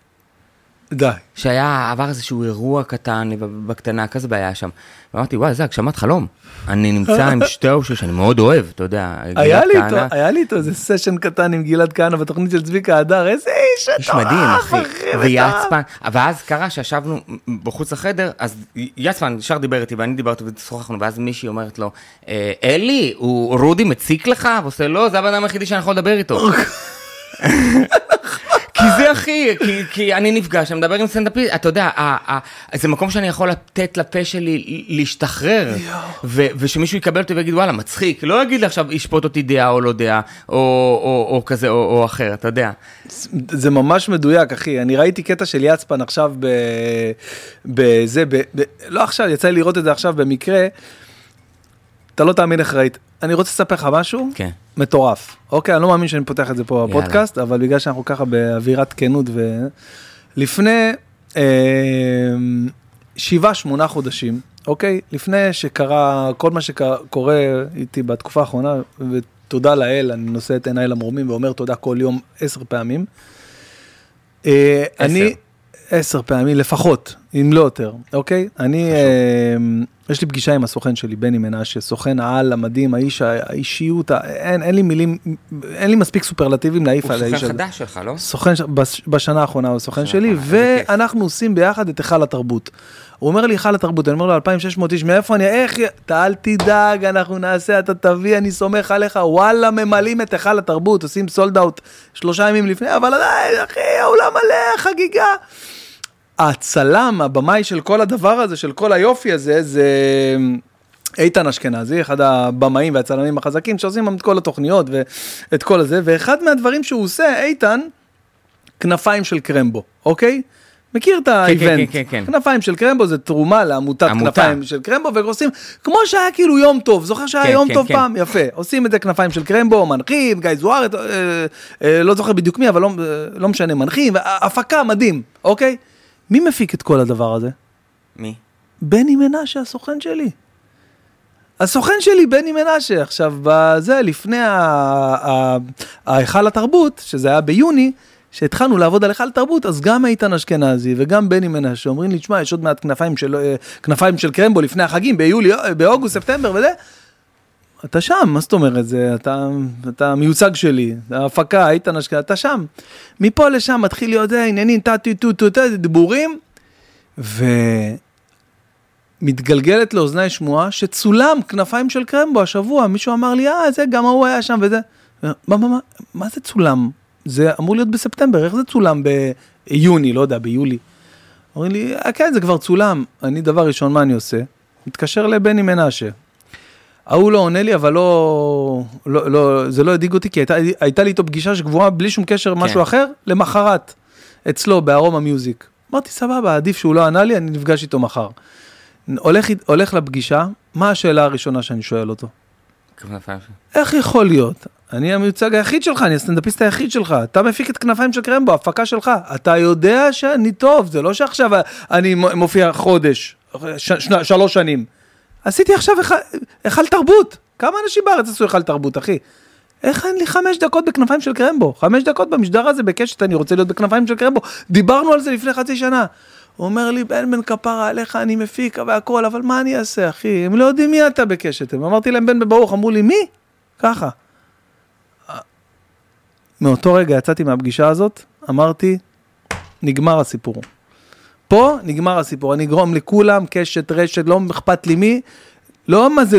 די. שהיה, עבר איזשהו אירוע קטן, בקטנה, כזה בעיה שם. ואמרתי, וואי, זה הגשמת חלום. אני נמצא עם שתי אושר שאני מאוד אוהב, אתה יודע. היה גלעד לי כהנא. איתו, היה לי איתו איזה סשן קטן עם גלעד כהנא בתוכנית של צביקה הדר, איזה איש איש מדהים, מטורף, אחי. ויצפן, ואז קרה שישבנו בחוץ לחדר, אז יצפן ישר דיבר איתי ואני דיברתי ושוחחנו, ואז מישהי אומרת לו, "אה, אלי, הוא רודי מציק לך? ועושה, לא, זה הבן אדם היחידי שאני יכול לדבר איתו. כי זה אחי, כי, כי אני נפגש, אני מדבר עם סטנדאפיסט, אתה יודע, ה, ה, זה מקום שאני יכול לתת לפה שלי להשתחרר, ו, ושמישהו יקבל אותי ויגיד וואלה מצחיק, לא יגיד לי עכשיו ישפוט אותי דעה או לא דעה, או, או, או כזה או, או אחר, אתה יודע. זה ממש מדויק, אחי. אני ראיתי קטע של יצפן עכשיו ב... בזה, ב... ב... לא עכשיו, יצא לי לראות את זה עכשיו במקרה. אתה לא תאמין איך ראית. אני רוצה לספר לך משהו כן. מטורף. אוקיי, אני לא מאמין שאני פותח את זה פה בפודקאסט, אבל בגלל שאנחנו ככה באווירת כנות ו... לפני אה, שבעה, שמונה חודשים, אוקיי? לפני שקרה כל מה שקורה איתי בתקופה האחרונה, ותודה לאל, אני נושא את עיניי למרומים ואומר תודה כל יום עשר פעמים. אה, עשר. אני, עשר פעמים לפחות, אם לא יותר, אוקיי? אני, אה, יש לי פגישה עם הסוכן שלי, בני מנשה, סוכן העל המדהים, האיש, האישיות, אין, אין לי מילים, אין לי מספיק סופרלטיבים להעיף הוא על האיש סוכן הזה. חדש שלך, לא? סוכן, בש- בשנה האחרונה הוא סוכן שלי. ואנחנו עושים ביחד את היכל התרבות. הוא אומר לי היכל התרבות, אני אומר לו 2,600 איש, מאיפה אני, איך, י-" אתה אל תדאג, אנחנו נעשה, אתה תביא, אני סומך עליך, וואלה, ממלאים את היכל התרבות, עושים סולד אאוט שלושה ימים לפני, אבל עדיין, אחי, האולם מלא, חגיגה. הצלם, הבמאי של כל הדבר הזה, של כל היופי הזה, זה איתן אשכנזי, אחד הבמאים והצלמים החזקים שעושים את כל התוכניות ואת כל הזה, ואחד מהדברים שהוא עושה, איתן, כנפיים של קרמבו, אוקיי? מכיר את האיבנט, כן, כן, כן. כנפיים של קרמבו זה תרומה לעמותת עמותה. כנפיים של קרמבו ועושים כמו שהיה כאילו יום טוב זוכר שהיה כן, יום כן, טוב כן. פעם יפה עושים את זה כנפיים של קרמבו מנחים גיא זוארץ אה, אה, לא זוכר בדיוק מי אבל לא, אה, לא משנה מנחים הפקה מדהים אוקיי מי מפיק את כל הדבר הזה מי? בני מנשה הסוכן שלי. הסוכן שלי בני מנשה עכשיו בזה לפני ההיכל התרבות שזה היה ביוני שהתחלנו לעבוד על היכל תרבות אז גם איתן אשכנזי וגם בני מנשה אומרים לי תשמע יש עוד מעט כנפיים של אה, כנפיים של קרמבו לפני החגים ביולי אה, באוגוסט ספטמבר וזה. אתה שם מה זאת אומרת זה אתה אתה מיוצג שלי ההפקה איתן אשכנזי אתה שם. מפה לשם מתחיל להיות זה עניינים טה טו טו טו טו דיבורים. ו... מתגלגלת לאוזניי שמועה שצולם כנפיים של קרמבו השבוע, מישהו אמר לי, אה, זה גם ההוא היה שם וזה. מה, מה, מה, מה זה צולם? זה אמור להיות בספטמבר, איך זה צולם ביוני, לא יודע, ביולי? אומרים לי, אה, כן, זה כבר צולם. אני, דבר ראשון, מה אני עושה? מתקשר לבני מנשה. ההוא לא עונה לי, אבל לא, לא, לא, זה לא הדאיג אותי, כי הייתה, הייתה לי איתו פגישה שקבועה בלי שום קשר משהו אחר, למחרת, אצלו, בארומה מיוזיק. אמרתי, סבבה, עדיף שהוא לא ענה לי, אני נפגש איתו מחר. הולך, הולך לפגישה, מה השאלה הראשונה שאני שואל אותו? איך יכול להיות? אני המיוצג היחיד שלך, אני הסטנדאפיסט היחיד שלך, אתה מפיק את כנפיים של קרמבו, הפקה שלך, אתה יודע שאני טוב, זה לא שעכשיו אני מופיע חודש, ש, ש, שלוש שנים. עשיתי עכשיו היכל- תרבות, כמה אנשים בארץ עשו היכל תרבות, אחי? איך אין לי חמש דקות בכנפיים של קרמבו? חמש דקות במשדר הזה בקשת, אני רוצה להיות בכנפיים של קרמבו. דיברנו על זה לפני חצי שנה. הוא אומר לי, בן בן כפרה עליך, אני מפיק והכל, אבל מה אני אעשה, אחי? הם לא יודעים מי אתה בקשת. אמרתי להם, בן בן ברוך, אמרו לי, מי? ככה. מאותו רגע יצאתי מהפגישה הזאת, אמרתי, נגמר הסיפור. פה נגמר הסיפור, אני אגרום לכולם, קשת, רשת, לא אכפת לי מי, לא מה זה,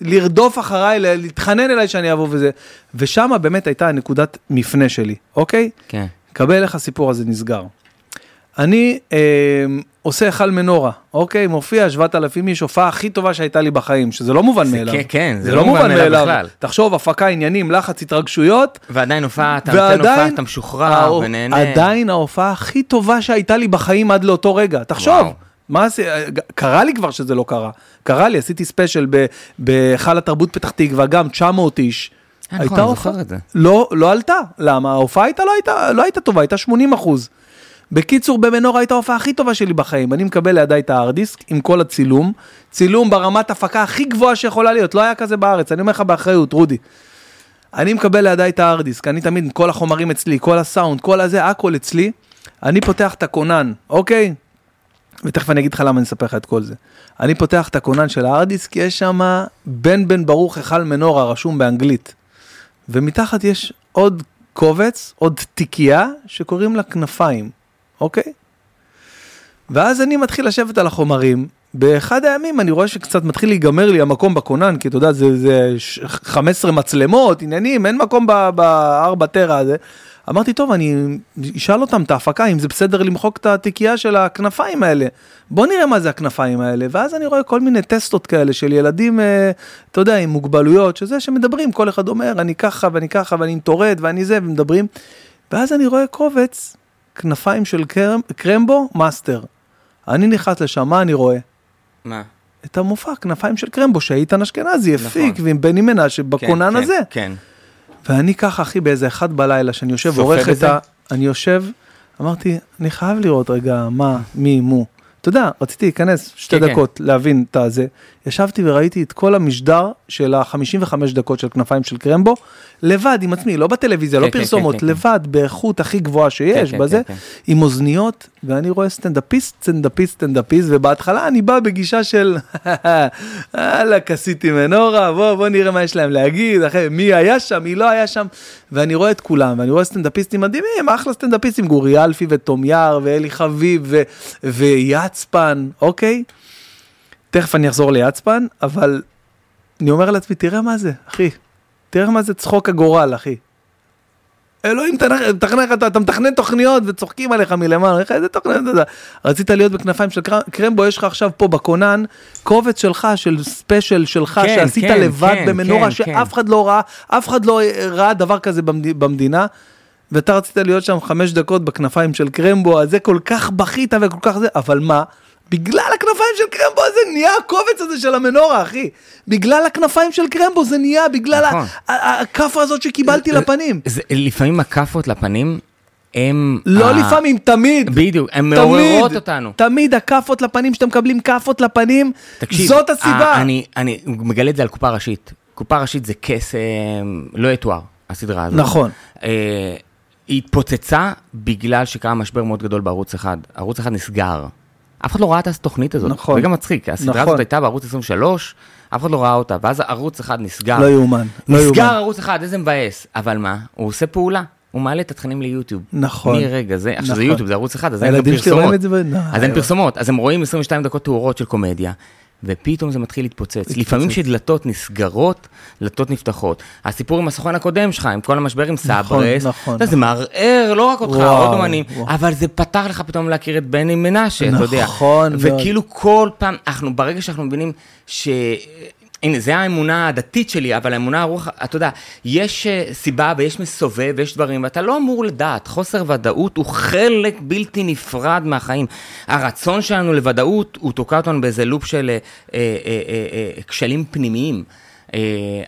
לרדוף אחריי, להתחנן אליי שאני אבוא וזה. ושם באמת הייתה נקודת מפנה שלי, אוקיי? כן. קבל איך הסיפור הזה נסגר. אני אה, עושה היכל מנורה, אוקיי? מופיע 7,000 איש, הופעה הכי טובה שהייתה לי בחיים, שזה לא מובן מאליו. כן, כן, זה לא מובן מאליו בכלל. תחשוב, הפקה, עניינים, לחץ, התרגשויות, ועדיין הופעה, אתה נותן הופעה, אתה משוחרר הא- ונהנה. עדיין ההופעה הכי טובה שהייתה לי בחיים עד לאותו רגע. תחשוב, וואו. מה זה, קרה לי כבר שזה לא קרה. קרה לי, עשיתי ספיישל בהיכל התרבות פתח תקווה, גם 900 איש. אה, נכון, אני זוכר את זה. לא, לא עלתה. למה? ההופעה הייתה לא הייתה, לא הייתה טובה, הייתה 80 אחוז. בקיצור, במנורה הייתה ההופעה הכי טובה שלי בחיים. אני מקבל לידיי את הארדיסק עם כל הצילום. צילום ברמת הפקה הכי גבוהה שיכולה להיות, לא היה כזה בארץ, אני אומר לך באחריות, רודי. אני מקבל לידיי את הארדיסק, אני תמיד, כל החומרים אצלי, כל הסאונד, כל הזה, הכל אצלי. אני פותח את הכונן, אוקיי? ותכף אני אגיד לך למה אני אספר לך את כל זה. אני פותח את הכונן של הארדיסק, יש שם בן בן ברוך היכל מנורה רשום באנגלית. ומתחת יש עוד קובץ, עוד תיקייה, שקוראים לה כנפיים, אוקיי? ואז אני מתחיל לשבת על החומרים, באחד הימים אני רואה שקצת מתחיל להיגמר לי המקום בכונן, כי אתה יודע, זה, זה ש- 15 מצלמות, עניינים, אין מקום בארבע טרה הזה. אמרתי, טוב, אני אשאל אותם את ההפקה, אם זה בסדר למחוק את התיקייה של הכנפיים האלה. בוא נראה מה זה הכנפיים האלה. ואז אני רואה כל מיני טסטות כאלה של ילדים, אה, אתה יודע, עם מוגבלויות, שזה שמדברים, כל אחד אומר, אני ככה ואני ככה ואני עם טוראט ואני זה, ומדברים. ואז אני רואה קובץ, כנפיים של קרמבו, מאסטר. אני נכנס לשם, מה אני רואה? מה? את המופע כנפיים של קרמבו שאיתן אשכנזי הפיק, נכון. ועם בני מנשה כן, בכונן כן, הזה. כן. ואני ככה, אחי, באיזה אחד בלילה, שאני יושב ועורך את? ה... אני יושב, אמרתי, אני חייב לראות רגע מה, מי, מו. אתה יודע, רציתי להיכנס שתי כן, כן. דקות, להבין את הזה. ישבתי וראיתי את כל המשדר של ה-55 דקות של כנפיים של קרמבו, לבד עם עצמי, לא בטלוויזיה, לא כן, כן, פרסומות, כן. לבד, באיכות הכי גבוהה שיש, בזה. עם אוזניות, ואני רואה סטנדאפיסט, סטנדאפיסט, סטנדאפיסט, ובהתחלה אני בא בגישה של, יאללה, כסיתי מנורה, בוא, בוא נראה מה יש להם להגיד, אחרי, מי היה שם, מי לא היה שם, ואני רואה את כולם, ואני רואה סטנדאפיסטים מדהימים, אחלה סטנדאפיסטים, גורי אלפי ותום יער, ואלי חביב, ו- ויצפן, אוקיי? תכף אני אחזור ליצפן, אבל אני אומר לעצמי, תראה מה זה, אחי, תראה מה זה צחוק הגורל, אחי. אלוהים, תכנן, אתה, אתה מתכנן תוכניות וצוחקים עליך מלמעלה, איך, איזה תוכניות אתה יודע? רצית להיות בכנפיים של קר- קרמבו, יש לך עכשיו פה בכונן קובץ שלך, של ספיישל שלך, כן, שעשית כן, לבד כן, במנורה, כן, שאף כן. אחד לא ראה, אף אחד לא ראה דבר כזה במד... במדינה. ואתה רצית להיות שם חמש דקות בכנפיים של קרמבו, אז זה כל כך בכית וכל כך זה, אבל מה? בגלל הכנפיים של קרמבו הזה נהיה הקובץ הזה של המנורה, אחי. בגלל הכנפיים של קרמבו זה נהיה, בגלל נכון. הכאפה הזאת שקיבלתי לפנים. זה, לפעמים הכאפות לפנים, הם... לא ה- לפעמים, תמיד. בדיוק, הן מעוררות אותנו. תמיד הכאפות לפנים, שאתם מקבלים כאפות לפנים, תקשיב, זאת הסיבה. ה- אני, אני מגלה את זה על קופה ראשית. קופה ראשית זה קסם, לא יתואר, הסדרה הזאת. נכון. אה, היא התפוצצה בגלל שקרה משבר מאוד גדול בערוץ אחד. ערוץ אחד נסגר. אף אחד לא ראה את התוכנית הזאת. נכון. זה גם מצחיק, הסדרה נכון. הזאת הייתה בערוץ 23, אף אחד לא ראה אותה, ואז ערוץ אחד נסגר. לא יאומן, לא נסגר יאומן. ערוץ אחד, איזה מבאס. אבל מה, הוא עושה פעולה. הוא מעלה את התכנים ליוטיוב. נכון. מרגע זה, עכשיו זה נכון. יוטיוב, זה ערוץ אחד, אז אין פרסומות. זה אז אין לא. פרסומות, אז הם רואים 22 דקות תאורות של קומדיה, ופתאום זה מתחיל להתפוצץ. לפעמים כשדלתות נסגרות, דלתות נפתחות. הסיפור עם הסוכן הקודם שלך, עם כל המשבר עם סברס, נכון, יודע, זה מערער לא רק אותך, וואו, עוד אומנים. אבל זה פתח לך פתאום להכיר את בני מנשה, אתה יודע. נכון. וכאילו כל פעם, אנחנו, ברגע שאנחנו מבינים ש... הנה, זה האמונה הדתית שלי, אבל האמונה הרוח, אתה יודע, יש אה, סיבה ויש מסובב ויש דברים, ואתה לא אמור לדעת. חוסר ודאות הוא חלק בלתי נפרד מהחיים. הרצון שלנו לוודאות, הוא תוקע אותנו באיזה לופ של אה, אה, אה, אה, אה, כשלים פנימיים. אה,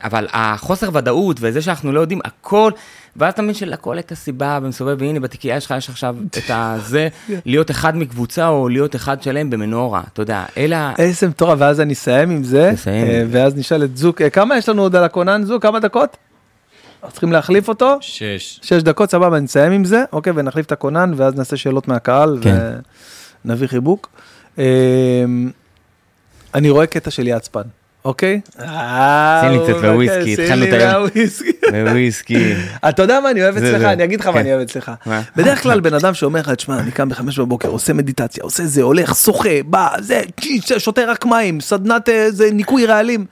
אבל החוסר ודאות וזה שאנחנו לא יודעים הכל, ואז אתה מבין שלכל את הסיבה ומסובב, והנה בתיקייה שלך יש עכשיו את הזה, להיות אחד מקבוצה או להיות אחד שלם במנורה, אתה יודע, אלה... ה- איזה מטורף, ואז אני אסיים עם זה. אה, ואז נשאל את זוק, אה, כמה יש לנו עוד על הכונן זוק? כמה דקות? אנחנו צריכים להחליף אותו? שש. שש דקות, סבבה, נסיים עם זה, אוקיי, ונחליף את הכונן, ואז נעשה שאלות מהקהל, כן. ונביא חיבוק. אה, אני רואה קטע של יצפן, אוקיי? שים לי קצת בוויסקי, התחלנו את היום. הוויסקי. וויסקי. אתה יודע מה אני אוהב אצלך? אני אגיד לך מה כן. אני אוהב אצלך. בדרך כלל בן אדם שאומר לך, תשמע, אני קם בחמש בבוקר, עושה מדיטציה, עושה זה, הולך, שוחה, בא, זה, שותה רק מים, סדנת אה, זה ניקוי רעלים.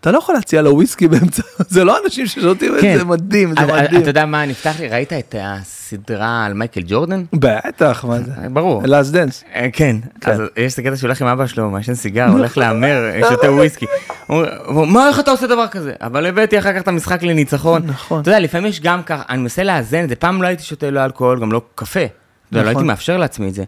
אתה לא יכול להציע לו וויסקי באמצע, זה לא אנשים ששותים את זה, מדהים, זה כן. מדהים. אתה יודע מה נפתח לי? ראית את הסדרה על מייקל ג'ורדן? בטח, מה זה? ברור. Last Dance. אה, כן, אז יש את הקטע שהוא הולך עם אבא שלו, מעשן סיגר, הולך להמר, שותה וויסקי. הוא אומר, מה, איך אתה עושה דבר כזה? אבל הבאתי אחר כך את המשחק לניצחון. נכון. אתה יודע, לפעמים יש גם ככה, אני מנסה לאזן את זה, פעם לא הייתי שותה לא אלכוהול, גם לא קפה. לא נכון. הייתי מאפשר לעצמי את זה.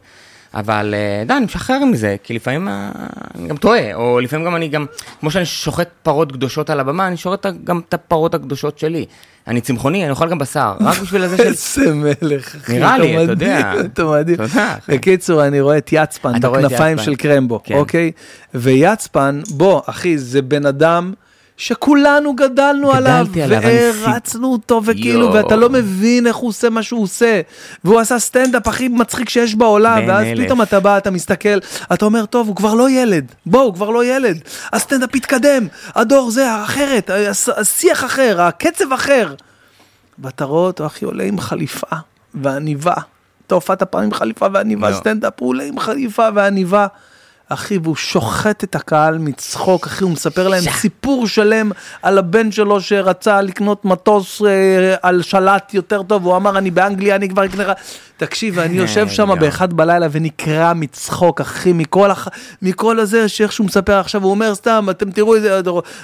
אבל, אה, די, אני משחרר מזה, כי לפעמים אה, אני גם טועה, או לפעמים גם אני גם, כמו שאני שוחט פרות קדושות על הבמה, אני שוחט גם את הפרות הקדושות שלי. אני צמחוני, אני אוכל גם בשר, רק בשביל הזה של... איזה מלך, אחי, נראה לי, אתה יודע. אתה מדהים. תודה, אחי. בקיצור, אני רואה את יצפן את בכנפיים יצפן. של קרמבו, כן. אוקיי? ויצפן, בוא, אחי, זה בן אדם שכולנו גדלנו עליו, עליו, והרצנו אותו, וכאילו, יואו. ואתה לא מבין איך הוא עושה מה שהוא עושה. והוא עשה סטנדאפ הכי מצחיק שיש בעולם, ואז אלף. פתאום אתה בא, אתה מסתכל, אתה אומר, טוב, הוא כבר לא ילד, בוא, הוא כבר לא ילד. הסטנדאפ התקדם, הדור זה אחרת, הס- השיח אחר, הקצב אחר. ואתה רואה אותו, אחי, עולה עם חליפה ועניבה. אתה הופעת פעם עם חליפה ועניבה, לא. סטנדאפ, הוא עולה עם חליפה ועניבה. אחי, והוא שוחט את הקהל מצחוק, אחי, הוא מספר להם סיפור שלם על הבן שלו שרצה לקנות מטוס אה, על שלט יותר טוב, הוא אמר, אני באנגליה, אני כבר אקנה לך... תקשיב, ואני יושב שם. באחד בלילה ונקרע מצחוק, אחי, מכל, הח... מכל הזה שאיך שהוא מספר עכשיו, הוא אומר, סתם, אתם תראו איזה,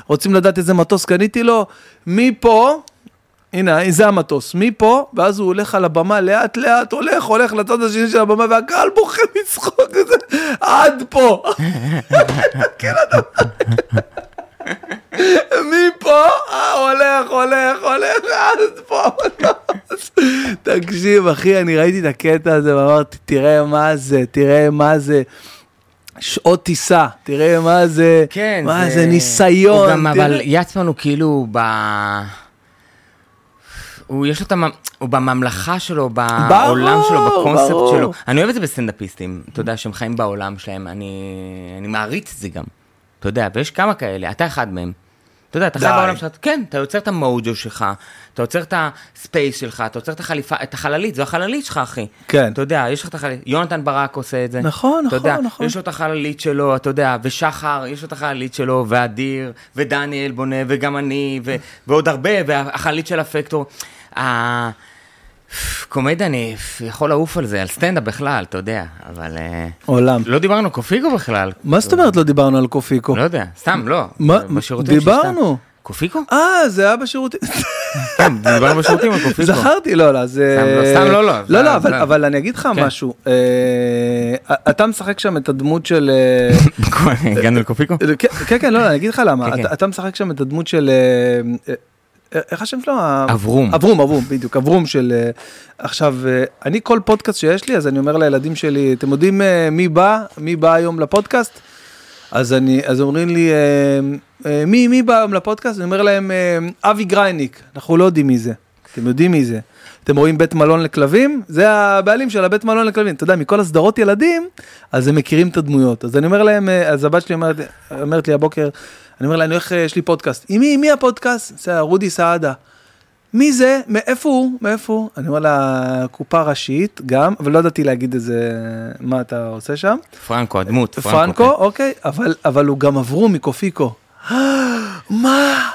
רוצים לדעת איזה מטוס קניתי לו? מפה... הנה, זה המטוס, מפה, ואז הוא הולך על הבמה לאט לאט, הולך, הולך לצד השני של הבמה, והקהל בוכה מצחוק כזה, עד פה. כן, אתה... מפה, אה, הולך, הולך, הולך, עד פה. תקשיב, אחי, אני ראיתי את הקטע הזה ואמרתי, תראה מה זה, תראה מה זה. שעות טיסה, תראה מה זה, כן, מה זה ניסיון. הוא גם, אבל תראה- יצמן הוא כאילו ב... הוא יש לו את המ... הוא בממלכה שלו, בעולם שלו, בקונספט ברור. שלו. אני אוהב את זה בסטנדאפיסטים, אתה יודע, שהם חיים בעולם שלהם, אני, אני מעריץ את זה גם. אתה יודע, ויש כמה כאלה, אתה אחד מהם. אתה יודע, אתה חי. בעולם שלך, כן, אתה יוצר את המוג'ו שלך, אתה יוצר את הספייס שלך, אתה יוצר את החליפה, את החללית, זו החללית שלך, אחי. כן. אתה יודע, יש לך את החללית, יונתן ברק עושה את זה. נכון, אתה יודע, נכון, נכון. יש לו את החללית שלו, אתה יודע, ושחר, יש לו את החללית שלו, ואדיר, ודניאל בונה, וגם אני, ו- ועוד הרבה, והחללית של הפקטור. ה- קומדיה, אני יכול לעוף על זה, על סטנדאפ בכלל, אתה יודע, אבל... אה, עולם. לא דיברנו על קופיגו בכלל. מה זאת אומרת לא דיברנו על קופיקו? לא יודע, סתם, לא. מה? דיברנו. קופיקו? אה, זה היה בשירותים. כן, דיברנו בשירותים על קופיקו. זכרתי, לא, לא, זה... סתם לא, לא, לא. לא, זה- לא, אבל- אני אגיד לך כן. משהו. אה, אתה משחק שם את הדמות של... אה, הגענו לקופיקו? כן, כן, לא, לא, אני אגיד לך למה. כן. אתה משחק שם את הדמות של... אה, איך השם שלו? אברום. אברום, אברום, בדיוק, אברום של... אה, עכשיו, אה, אני כל פודקאסט שיש לי, אז אני אומר לילדים שלי, אתם יודעים מי בא? מי בא היום לפודקאסט? אז אני, אז אומרים לי, מי, מי בא היום לפודקאסט? אני אומר להם, אבי גרייניק, אנחנו לא יודעים מי זה. אתם יודעים מי זה. אתם רואים בית מלון לכלבים? זה הבעלים של הבית מלון לכלבים. אתה יודע, מכל הסדרות ילדים, אז הם מכירים את הדמויות. אז אני אומר להם, אז הבת שלי אומרת, אומרת לי הבוקר, אני אומר לה, אני הולך, אה, יש לי פודקאסט. עם מי, מי הפודקאסט? זה רודי סעדה. מי זה? מאיפה הוא? מאיפה הוא? אני אומר לה, קופה ראשית גם, אבל לא ידעתי להגיד איזה, מה אתה עושה שם. פרנקו, הדמות. פרנקו, אוקיי, אבל, אבל הוא גם עברו מקופיקו. מה?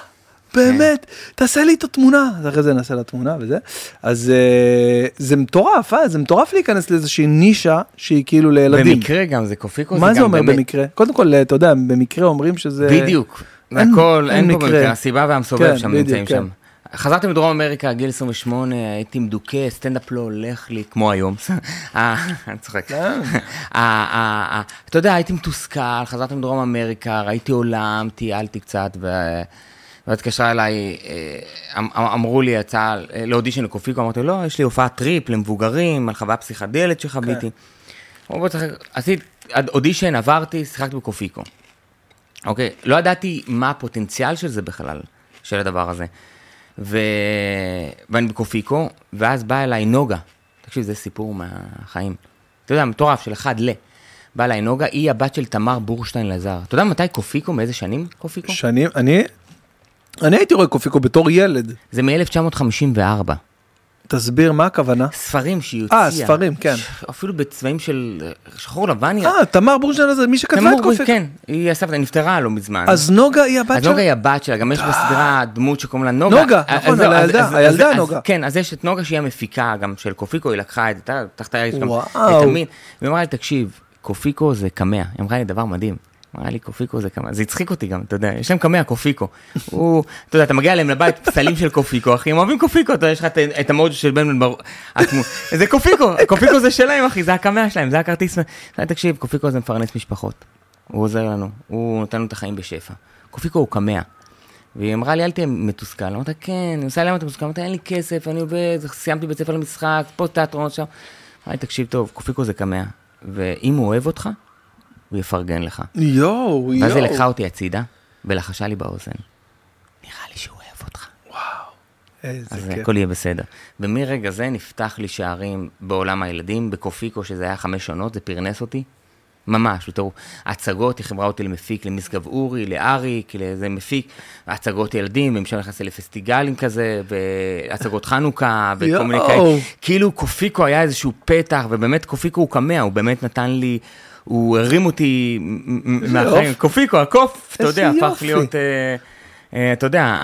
באמת? תעשה לי את התמונה. אז אחרי זה נעשה לה תמונה וזה. אז אה, זה מטורף, אה? זה מטורף להיכנס לאיזושהי נישה שהיא כאילו לילדים. במקרה גם זה קופיקו. מה זה אומר במקרה? קודם כל, אתה יודע, במקרה אומרים שזה... בדיוק. הכל, אין פה מקרה. במקרה, הסיבה והמסובב כן, שם נמצאים כן. שם. חזרתי מדרום אמריקה, גיל 28, הייתי מדוכא, סטנדאפ לא הולך לי כמו היום. אה, אני צוחק. אה. אה, אתה יודע, הייתי מתוסכל, חזרתי מדרום אמריקה, ראיתי עולם, טיילתי קצת, ואז התקשרה אליי, אה, אמ- אמרו לי, יצא אה, לאודישן לקופיקו, אמרתי, לא, יש לי הופעת טריפ למבוגרים, על חוויה פסיכדלית שחוויתי. תשחק, עשיתי אודישן, עברתי, שיחקתי בקופיקו. אוקיי, לא ידעתי מה הפוטנציאל של זה בכלל, של הדבר הזה. ו... ואני בקופיקו, ואז באה אליי נוגה. תקשיב, זה סיפור מהחיים. אתה יודע, מטורף, של אחד ל. באה אליי נוגה, היא הבת של תמר בורשטיין לזר. אתה יודע מתי קופיקו, מאיזה שנים קופיקו? שנים, אני... אני הייתי רואה קופיקו בתור ילד. זה מ-1954. תסביר מה הכוונה. ספרים שהיא הוציאה. אה, ספרים, כן. אפילו בצבעים של אה, שחור לבן. היא- אה, תמר בורשטיין הזה, מי שכתבה את קופיקו. כן, היא הסבתא, נפטרה לא מזמן. אז נוגה היא הבת אז שלה? נוגה היא הבת שלה, גם יש בסדרה דמות שקוראים לה נוגה. נוגה, אז נכון, זהו, על אז- הילדה, אז- הילדה אז- נוגה. כן, אז יש את נוגה שהיא המפיקה גם של קופיקו, היא לקחה את זה, תחתיה יש גם. את המין. והיא אמרה לי, תקשיב, קופיקו זה קמע. היא אמרה לי דבר מדהים. אמרה לי, קופיקו זה קמע. זה הצחיק אותי גם, אתה יודע, יש להם קמע, קופיקו. הוא, אתה יודע, אתה מגיע אליהם לבית, פסלים של קופיקו, אחי, הם אוהבים קופיקו, אתה יודע, יש לך את- המוד של בן בן בר... התמו- זה קופיקו, קופיקו זה שלהם, אחי, זה הקמע שלהם, זה הכרטיס. אמרתי, תקשיב, קופיקו זה מפרנס משפחות. הוא עוזר לנו, הוא נותן לנו את החיים בשפע. קופיקו הוא קמע. והיא אמרה לי, אל תהיה מתוסכל. אמרתי, כן, אני עושה למה אתה מתוסכל? אמרתי, אין לי כסף, אני עובד, סיימתי בית ספר למשחק, פה תיאטרון עכשיו. אמרתי, תקשיב טוב, קופיקו זה קמע, ואם הוא אוהב אותך, הוא יפרגן לך. יואו, יואו. ואז היא לקחה אותי הצידה, ולחשה לי באוזן. נראה לי שהוא אוהב אותך. איזה אז כיף. הכל יהיה בסדר. ומרגע זה נפתח לי שערים בעולם הילדים, בקופיקו, שזה היה חמש עונות, זה פרנס אותי. ממש, ותראו, הצגות, היא חברה אותי למפיק, למשגב אורי, לאריק, לאיזה מפיק, הצגות ילדים, ומשם נכנסתי לפסטיגלים כזה, והצגות חנוכה, וכל מיני. כאלה. כאילו קופיקו היה איזשהו פתח, ובאמת קופיקו הוא קמע, הוא באמת נתן לי, הוא הרים אותי מהחיים. קופיקו, הקוף, אתה יודע, הפך. להיות... אה, אה, אתה יודע,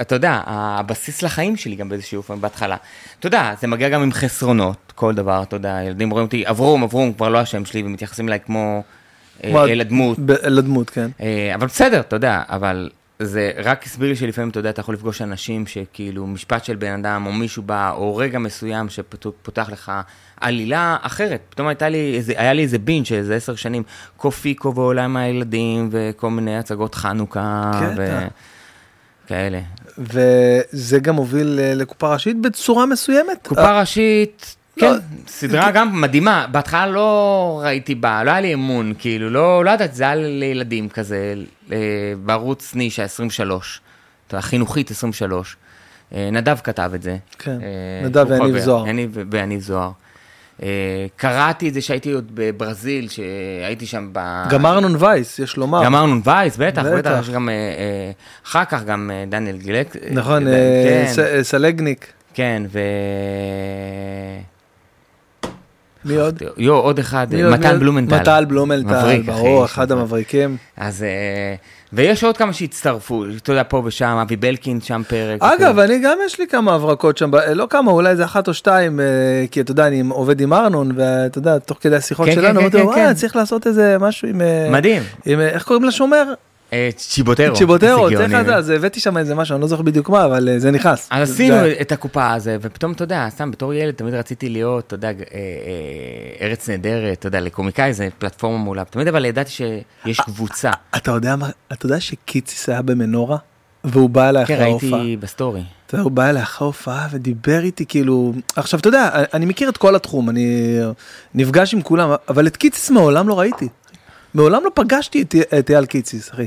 אתה יודע, הבסיס לחיים שלי גם באיזשהו אופן בהתחלה. אתה יודע, זה מגיע גם עם חסרונות, כל דבר, אתה יודע, ילדים רואים אותי, אברום, אברום, כבר לא השם שלי, ומתייחסים אליי כמו אה, אל הדמות. אל הדמות, כן. אבל בסדר, אתה יודע, אבל זה רק הסביר לי שלפעמים, אתה יודע, אתה יכול לפגוש אנשים שכאילו משפט של בן אדם, או מישהו בא, או רגע מסוים שפותח לך עלילה אחרת. פתאום הייתה לי, איזה, היה לי איזה בין של איזה עשר שנים, קופיקו ועולם הילדים, וכל מיני הצגות חנוכה. וכאלה. וזה גם הוביל אה, לקופה ראשית בצורה מסוימת. קופה ראשית, לא, כן, סדרה גם מדהימה. בהתחלה לא ראיתי בה, לא היה לי אמון, כאילו, לא, לא יודעת, זה היה לילדים כזה, אה, בערוץ נישה 23, אתה יודע, חינוכית 23. אה, נדב כתב את זה. כן, אה, נדב ויניב זוהר. יניב ויניב זוהר. אה, קראתי את זה שהייתי עוד בברזיל, שהייתי שם ב... גם ארנון וייס, יש לומר. גם ארנון וייס, בטח, בטח. יש גם, אה, אה, אחר כך גם דניאל גילק. נכון, כן. סלגניק. כן, ו... מי עוד? יו, עוד אחד, מתן? בלומנטל. מתן בלומנטל, ברור, אחד מבריק. המבריקים. אז, ויש עוד כמה שהצטרפו, אתה יודע, פה ושם, אבי בלקין שם פרק. אגב, אני גם יש לי כמה הברקות שם, לא כמה, אולי איזה אחת או שתיים, אה, כי אתה יודע, אני עובד עם ארנון, ואתה יודע, תוך כדי השיחות כן, כן, שלנו, כן, אמרתי לו, כן, "וואי, כן. צריך לעשות איזה משהו עם... אה, מדהים. עם, אה, איך קוראים לשומר? אה, צ'יבוטרו. צ'יבוטרו, צריך. לדעת, אז הבאתי שם איזה משהו, אני לא זוכר בדיוק מה, אבל אה, זה נכנס. אז עשינו את הקופה הזה, ופתאום, אתה יודע, סתם בתור ילד תמיד רציתי להיות, אתה יודע, אה, ארץ נהדרת, אתה יודע, לקומיקאי זה פלטפורמה מעולה. תמיד אבל ידעתי שיש קבוצה. אתה יודע מה, אתה יודע שקיציס היה במנורה, והוא בא אליי כן, אחרי ההופעה. ראיתי בסטורי. אתה יודע, הוא בא אליי אחרי ההופעה ודיבר איתי כאילו, עכשיו אתה יודע, אני מכיר את כל התחום, אני נפגש עם כולם, אבל את קיציס מעולם לא ראיתי. מעולם לא פגשתי את, את אייל קיציס, אחי.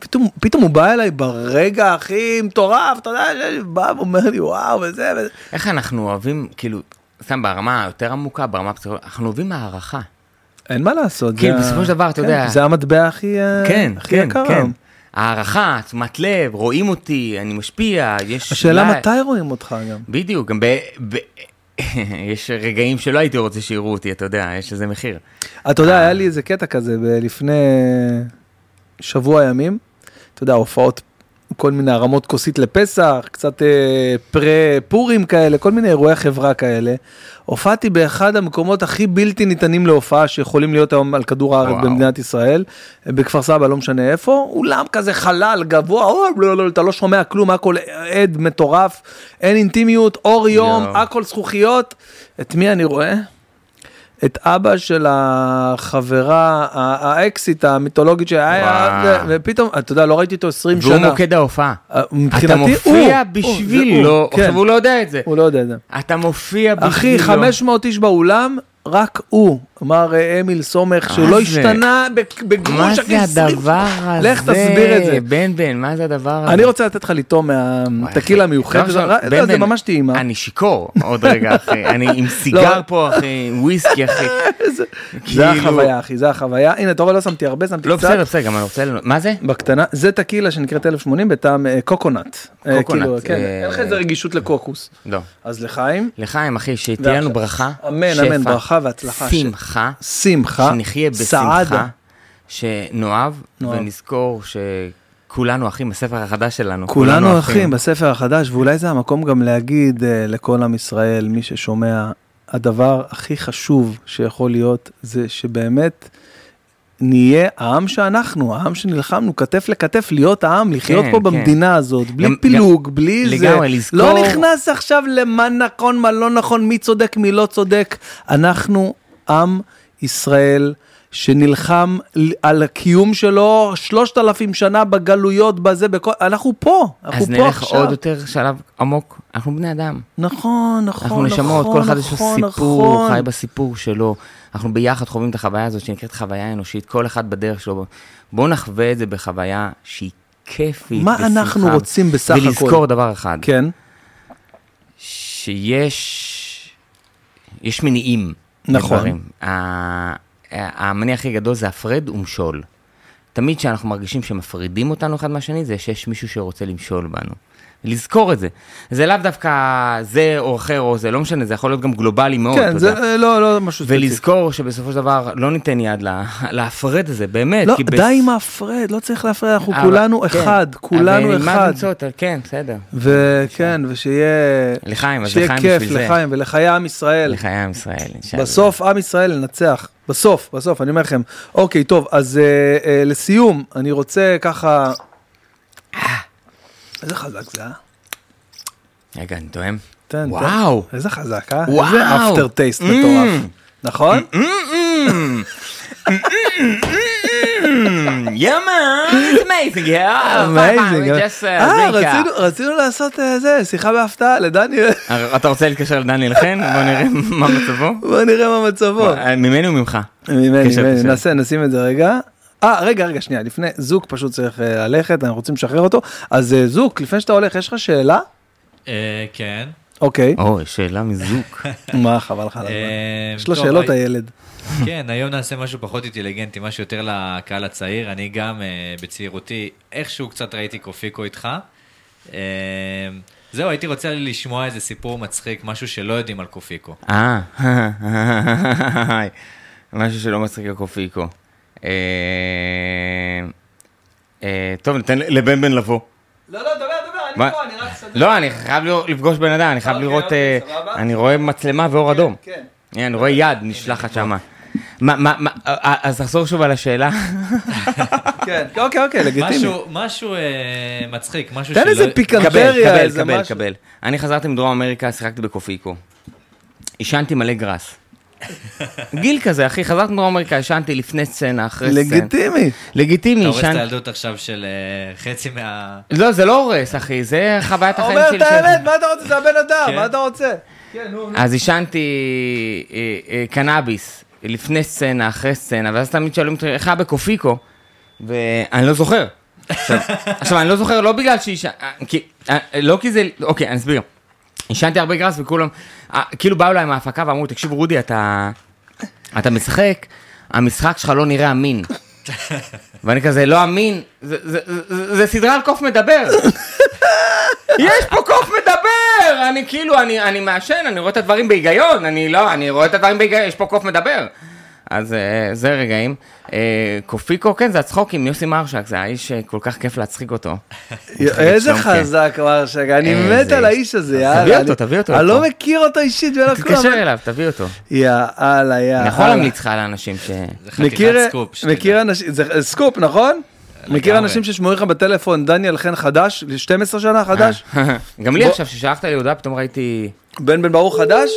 פתאום, פתאום הוא בא אליי ברגע הכי מטורף, אתה יודע, בא ואומר לי וואו וזה וזה. איך אנחנו אוהבים, כאילו, סתם ברמה היותר עמוקה, ברמה הפסיכולוגית, אנחנו אוהבים הערכה. אין מה לעשות. כאילו, זה בסופו של דבר, אתה כן, יודע- זה המטבע הכי, אה, כן, הכי כן, יקר. כן. הערכה, תשומת לב, רואים אותי, אני משפיע, יש... השאלה אולי- מתי רואים אותך גם. בדיוק, גם ב... ב... יש רגעים שלא הייתי רוצה שיראו אותי, אתה יודע, יש איזה מחיר. אתה יודע, היה לי איזה קטע כזה לפני שבוע ימים, אתה יודע, הופעות, כל מיני הרמות כוסית לפסח, קצת אה, פרה-פורים כאלה, כל מיני אירועי חברה כאלה. הופעתי באחד המקומות הכי בלתי ניתנים להופעה שיכולים להיות היום על כדור הארץ וואו. במדינת ישראל, בכפר סבא, לא משנה איפה, אולם כזה חלל, גבוה, או, לא, לא, אתה לא שומע כלום, הכל עד מטורף, אין אינטימיות, אור יום, יואו. הכל זכוכיות. את מי אני רואה? את אבא של החברה, האקסיט המיתולוגית שהיה. ופתאום, אתה יודע, לא ראיתי אותו 20 והוא שנה. מוקד ההופעה. אה, אתה מופיע בשבילו, הוא, כן. עכשיו הוא לא יודע את זה. הוא לא יודע את זה. אתה מופיע בשבילו. אחי, 500 איש באולם, רק הוא, אמר אה, אמיל סומך, שהוא מה לא זה? השתנה בג- בגרוש מה אחי, זה 20 הדבר הזה? לך תסביר את זה. בן בן, מה זה הדבר הזה? אני רוצה לתת לך לטעום מהטקילה המיוחדת, לא, זה ממש טעימה. אני שיכור עוד רגע אחי, אני עם סיגר פה אחי, וויסקי אחי. זה כאילו- החוויה, אחי, זה החוויה. הנה, אתה רואה, לא שמתי הרבה, שמתי לא קצת. בסדר, בסדר, גם אני רוצה... מה זה? בקטנה, זה טקילה שנקראת 1080 בטעם אה, קוקונט. אה, קוקונט, כאילו, כן, אין לך איזה רגישות לקוקוס. לא. אז לחיים, לחיים אחי, שתהיה לנו ברכה, אמן, אמן, ברכה והצלחה. שמחה, שמחה, שנחיה בשמחה, סעדה. שנאהב נאהב. ונזכור שכולנו אחים בספר החדש שלנו. כולנו אחים בספר החדש, ואולי זה המקום גם להגיד אה, לכל עם ישראל, מי ששומע, הדבר הכי חשוב שיכול להיות, זה שבאמת נהיה העם שאנחנו, העם שנלחמנו כתף לכתף, להיות העם, לחיות כן, פה כן. במדינה הזאת, בלי גם- פילוג, בלי זה. לגמרי, לזכור- לא נכנס עכשיו למה נכון, מה לא נכון, מי צודק, מי לא צודק. אנחנו עם ישראל. שנלחם על הקיום שלו שלושת אלפים שנה בגלויות בזה, בכל, אנחנו פה, אנחנו אז פה נלך עכשיו. עוד יותר שלב עמוק, אנחנו בני אדם. נכון, נכון, אנחנו נשמות, נכון, כל אחד יש לו נכון, סיפור, נכון. חי בסיפור שלו. אנחנו ביחד חווים את החוויה הזאת שנקראת חוויה אנושית, כל אחד בדרך שלו. בואו נחווה את זה בחוויה שהיא כיפית, מה אנחנו בשמחה. רוצים בסך הכל? ולזכור דבר אחד, כן, שיש יש מניעים. נכון. לדברים. המניע הכי גדול זה הפרד ומשול. תמיד כשאנחנו מרגישים שמפרידים אותנו אחד מהשני, זה שיש מישהו שרוצה למשול בנו. לזכור את זה. זה לאו דווקא זה או אחר או זה, לא משנה, זה יכול להיות גם גלובלי מאוד, כן, זה יודע. אה, לא, לא משהו ספציפי. ולזכור שבסופו של דבר לא ניתן יד לה- להפרד הזה, באמת. לא, כי בס- די עם ההפרד, לא צריך להפרד, אנחנו אבל- כולנו כן. אחד, כולנו אבל אחד. למצוא את ה- כן, בסדר. וכן, ושיהיה לחיים, אז לחיים כיף, בשביל זה. לחיים ולחיי עם ישראל. לחיי עם ישראל. אינשאללה. בסוף עם ישראל ינצח, בסוף, בסוף, אני אומר לכם. אוקיי, טוב, אז אה, אה, לסיום, אני רוצה ככה... איזה חזק זה, אה? רגע, אני תואם. תן, תן. וואו. איזה חזק, אה? וואו. איזה אפטר טייסט. מטורף. נכון? Uh, אה, drink, uh, רצינו- לעשות אה, זה, שיחה בהפתעה לדניאל. אתה רוצה להתקשר לדניאל חן? בוא נראה מה מצבו. בוא נראה מה מצבו. אה, ממני וממך. ממני, ממני. נעשה, נשים את זה רגע. אה, רגע, רגע, שנייה, לפני, זוק פשוט צריך אה, ללכת, אנחנו רוצים לשחרר אותו. אז אה, זוק, לפני שאתה הולך, יש לך שאלה? אה, כן. אוקיי. אוי, שאלה מזוק. מה, חבל לך על הזמן. אה, יש לו טוב, שאלות, הי- הילד. כן, היום נעשה משהו פחות אינטליגנטי, משהו יותר לקהל הצעיר. אני גם אה, בצעירותי, איכשהו קצת ראיתי קופיקו איתך. אה, זהו, הייתי רוצה לשמוע איזה סיפור מצחיק, משהו שלא יודעים על קופיקו. אה, משהו שלא מצחיק הקופיקו. אה, אה, טוב, ניתן לבן בן לבוא. לא, לא, דבר, דבר, מה? אני רק אסדר. לא, אני חייב לפגוש בן אדם, אני חייב אוקיי, לראות... אוקיי, אה. אני רואה מצלמה ואור אדום. כן. אני רואה יד נשלחת שמה. מה, מה, מה, אז תחזור שוב על השאלה. כן, אוקיי, אוקיי, לגיטימי. משהו, משהו מצחיק, משהו תן שלא... איזה קבל, פיקנטריה, קבל, איזה קבל, משהו. קבל. אני חזרתי מדרום אמריקה, שיחקתי בקופיקו. עישנתי מלא גראס. גיל כזה, אחי, חזרתי מדרום אמריקה, עישנתי לפני סצנה, אחרי סצנה. לגיטימי. לגיטימי, אתה הורס את. הילדות עכשיו של אה, חצי מה... לא, זה לא הורס, אחי, זה חוויית החיים אומר שלי. את האמת, מה אתה רוצה? זה הבן אדם, כן. מה אתה רוצה? כן. אז עישנתי אה, אה, קנאביס לפני סצנה, אחרי סצנה, ואז תמיד שואלים אותי, איך היה בקופיקו? ואני לא זוכר. עכשיו, אני לא זוכר, לא בגלל אה, לא כי זה... אוקיי, אני אסביר. עישנתי הרבה גראס וכולם... אה, כאילו באו אליי מההפקה ואמרו, תקשיב, רודי, אתה... אתה משחק, המשחק שלך לא נראה אמין. ואני כזה, לא אמין, זה, זה, זה, זה סדרה על קוף מדבר. יש פה קוף מדבר! אני כאילו, אני, אני מעשן, אני רואה את הדברים בהיגיון, אני לא, אני רואה את הדברים בהיגיון, יש פה קוף מדבר. אז אה, זה רגעים. אה, קופיקו, כן, זה הצחוקים, יוסי מרשק, זה האיש שכל כך כיף להצחיק אותו. איזה כן. חזק מרשק, אני מת על איש. האיש הזה, תביא יאללה. אותו, אני- תביא אותו אני. לא מכיר אותו אישית, ולא כלום. תתקשר אליו, תביא אותו. יאללה, יאללה. אני יכול להמליץ לך על האנשים ש... זה חתיכת מכיר, סקופ. מכיר אנשים, זה סקופ, נכון? מכיר. אנשים ששמורים לך בטלפון, דניאל חן חדש, 12 שנה חדש? גם לי עכשיו, ששלחת לי הודעה, פתאום ראיתי... בן בן ברוך חדש?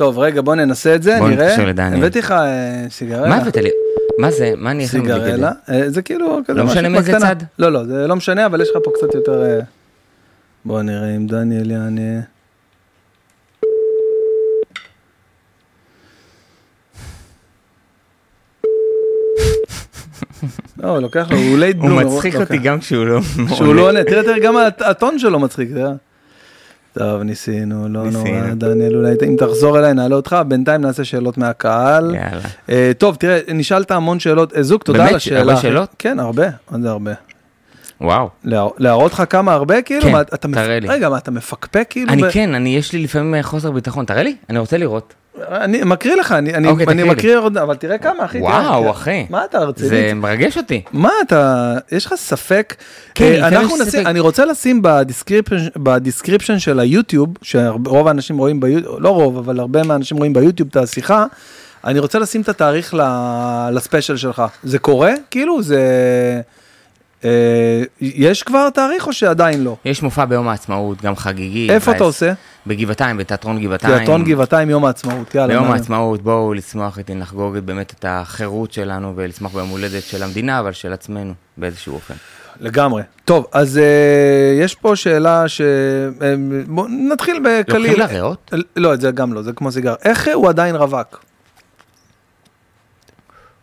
טוב, רגע, בוא ננסה את זה, בוא נראה. נתקשר לדניאל. הבאתי לך אה, סיגרלה. מה הבאת לי? מה זה? מה אני זה? סיגרלה. אה, זה כאילו, כזה לא משנה מאיזה. צד? לא, לא, זה לא משנה, אבל יש לך פה קצת יותר... אה, בוא נראה אם דניאל יענה. לא, הוא לוקח לו, הוא late הוא bloomer. מצחיק. אותי גם כשהוא לא... שהוא לא עונה, תראה, תראה, גם הט- הטון שלו מצחיק, תראה. טוב, ניסינו, לא נורא, ניסינו. דניאל, אולי אם תחזור אליי נעלה אותך, בינתיים נעשה שאלות מהקהל. יאללה. אה, טוב, תראה, נשאלת המון שאלות, אה, זוג, תודה באמת? על השאלה. הרבה שאלות? כן, הרבה, עוד הרבה. וואו. להר- להראות לך כמה הרבה, כאילו? כן, מה, אתה מפ- תראה לי. רגע, מה, אתה מפקפק כאילו? אני ב- כן, אני, יש לי לפעמים אה, חוסר ביטחון. תראה לי, אני רוצה לראות. אני מקריא לך, אני אני- אוקיי, אני. מקריא עוד, אבל תראה כמה, אחי. וואו, תראה. אחי. מה אתה רציני? זה מרגש אותי. מה אתה, יש לך ספק? כן, אה, אנחנו נשים, ספק. אני רוצה לשים ב description, ב description של היוטיוב, שרוב האנשים רואים ביוטיוב, לא רוב, אבל הרבה מהאנשים רואים ביוטיוב את השיחה, אני רוצה לשים את התאריך ל special שלך. זה קורה? כאילו, זה... אה, יש כבר תאריך או שעדיין לא? יש מופע ביום העצמאות, גם חגיגי. איפה אתה עושה? בגבעתיים, בתיאטרון גבעתיים. תיאטרון גבעתיים, יום העצמאות, יאללה. ביום העצמאות, בואו לשמוח איתי, לחגוג באמת את החירות שלנו ולשמוח ביום הולדת של המדינה, אבל של עצמנו, באיזשהו אופן. לגמרי. טוב, אז אה, יש פה שאלה ש... אה, בוא נתחיל בקליל. לוקחים לריאות? לא, זה גם לא, זה כמו סיגר. איך הוא עדיין רווק?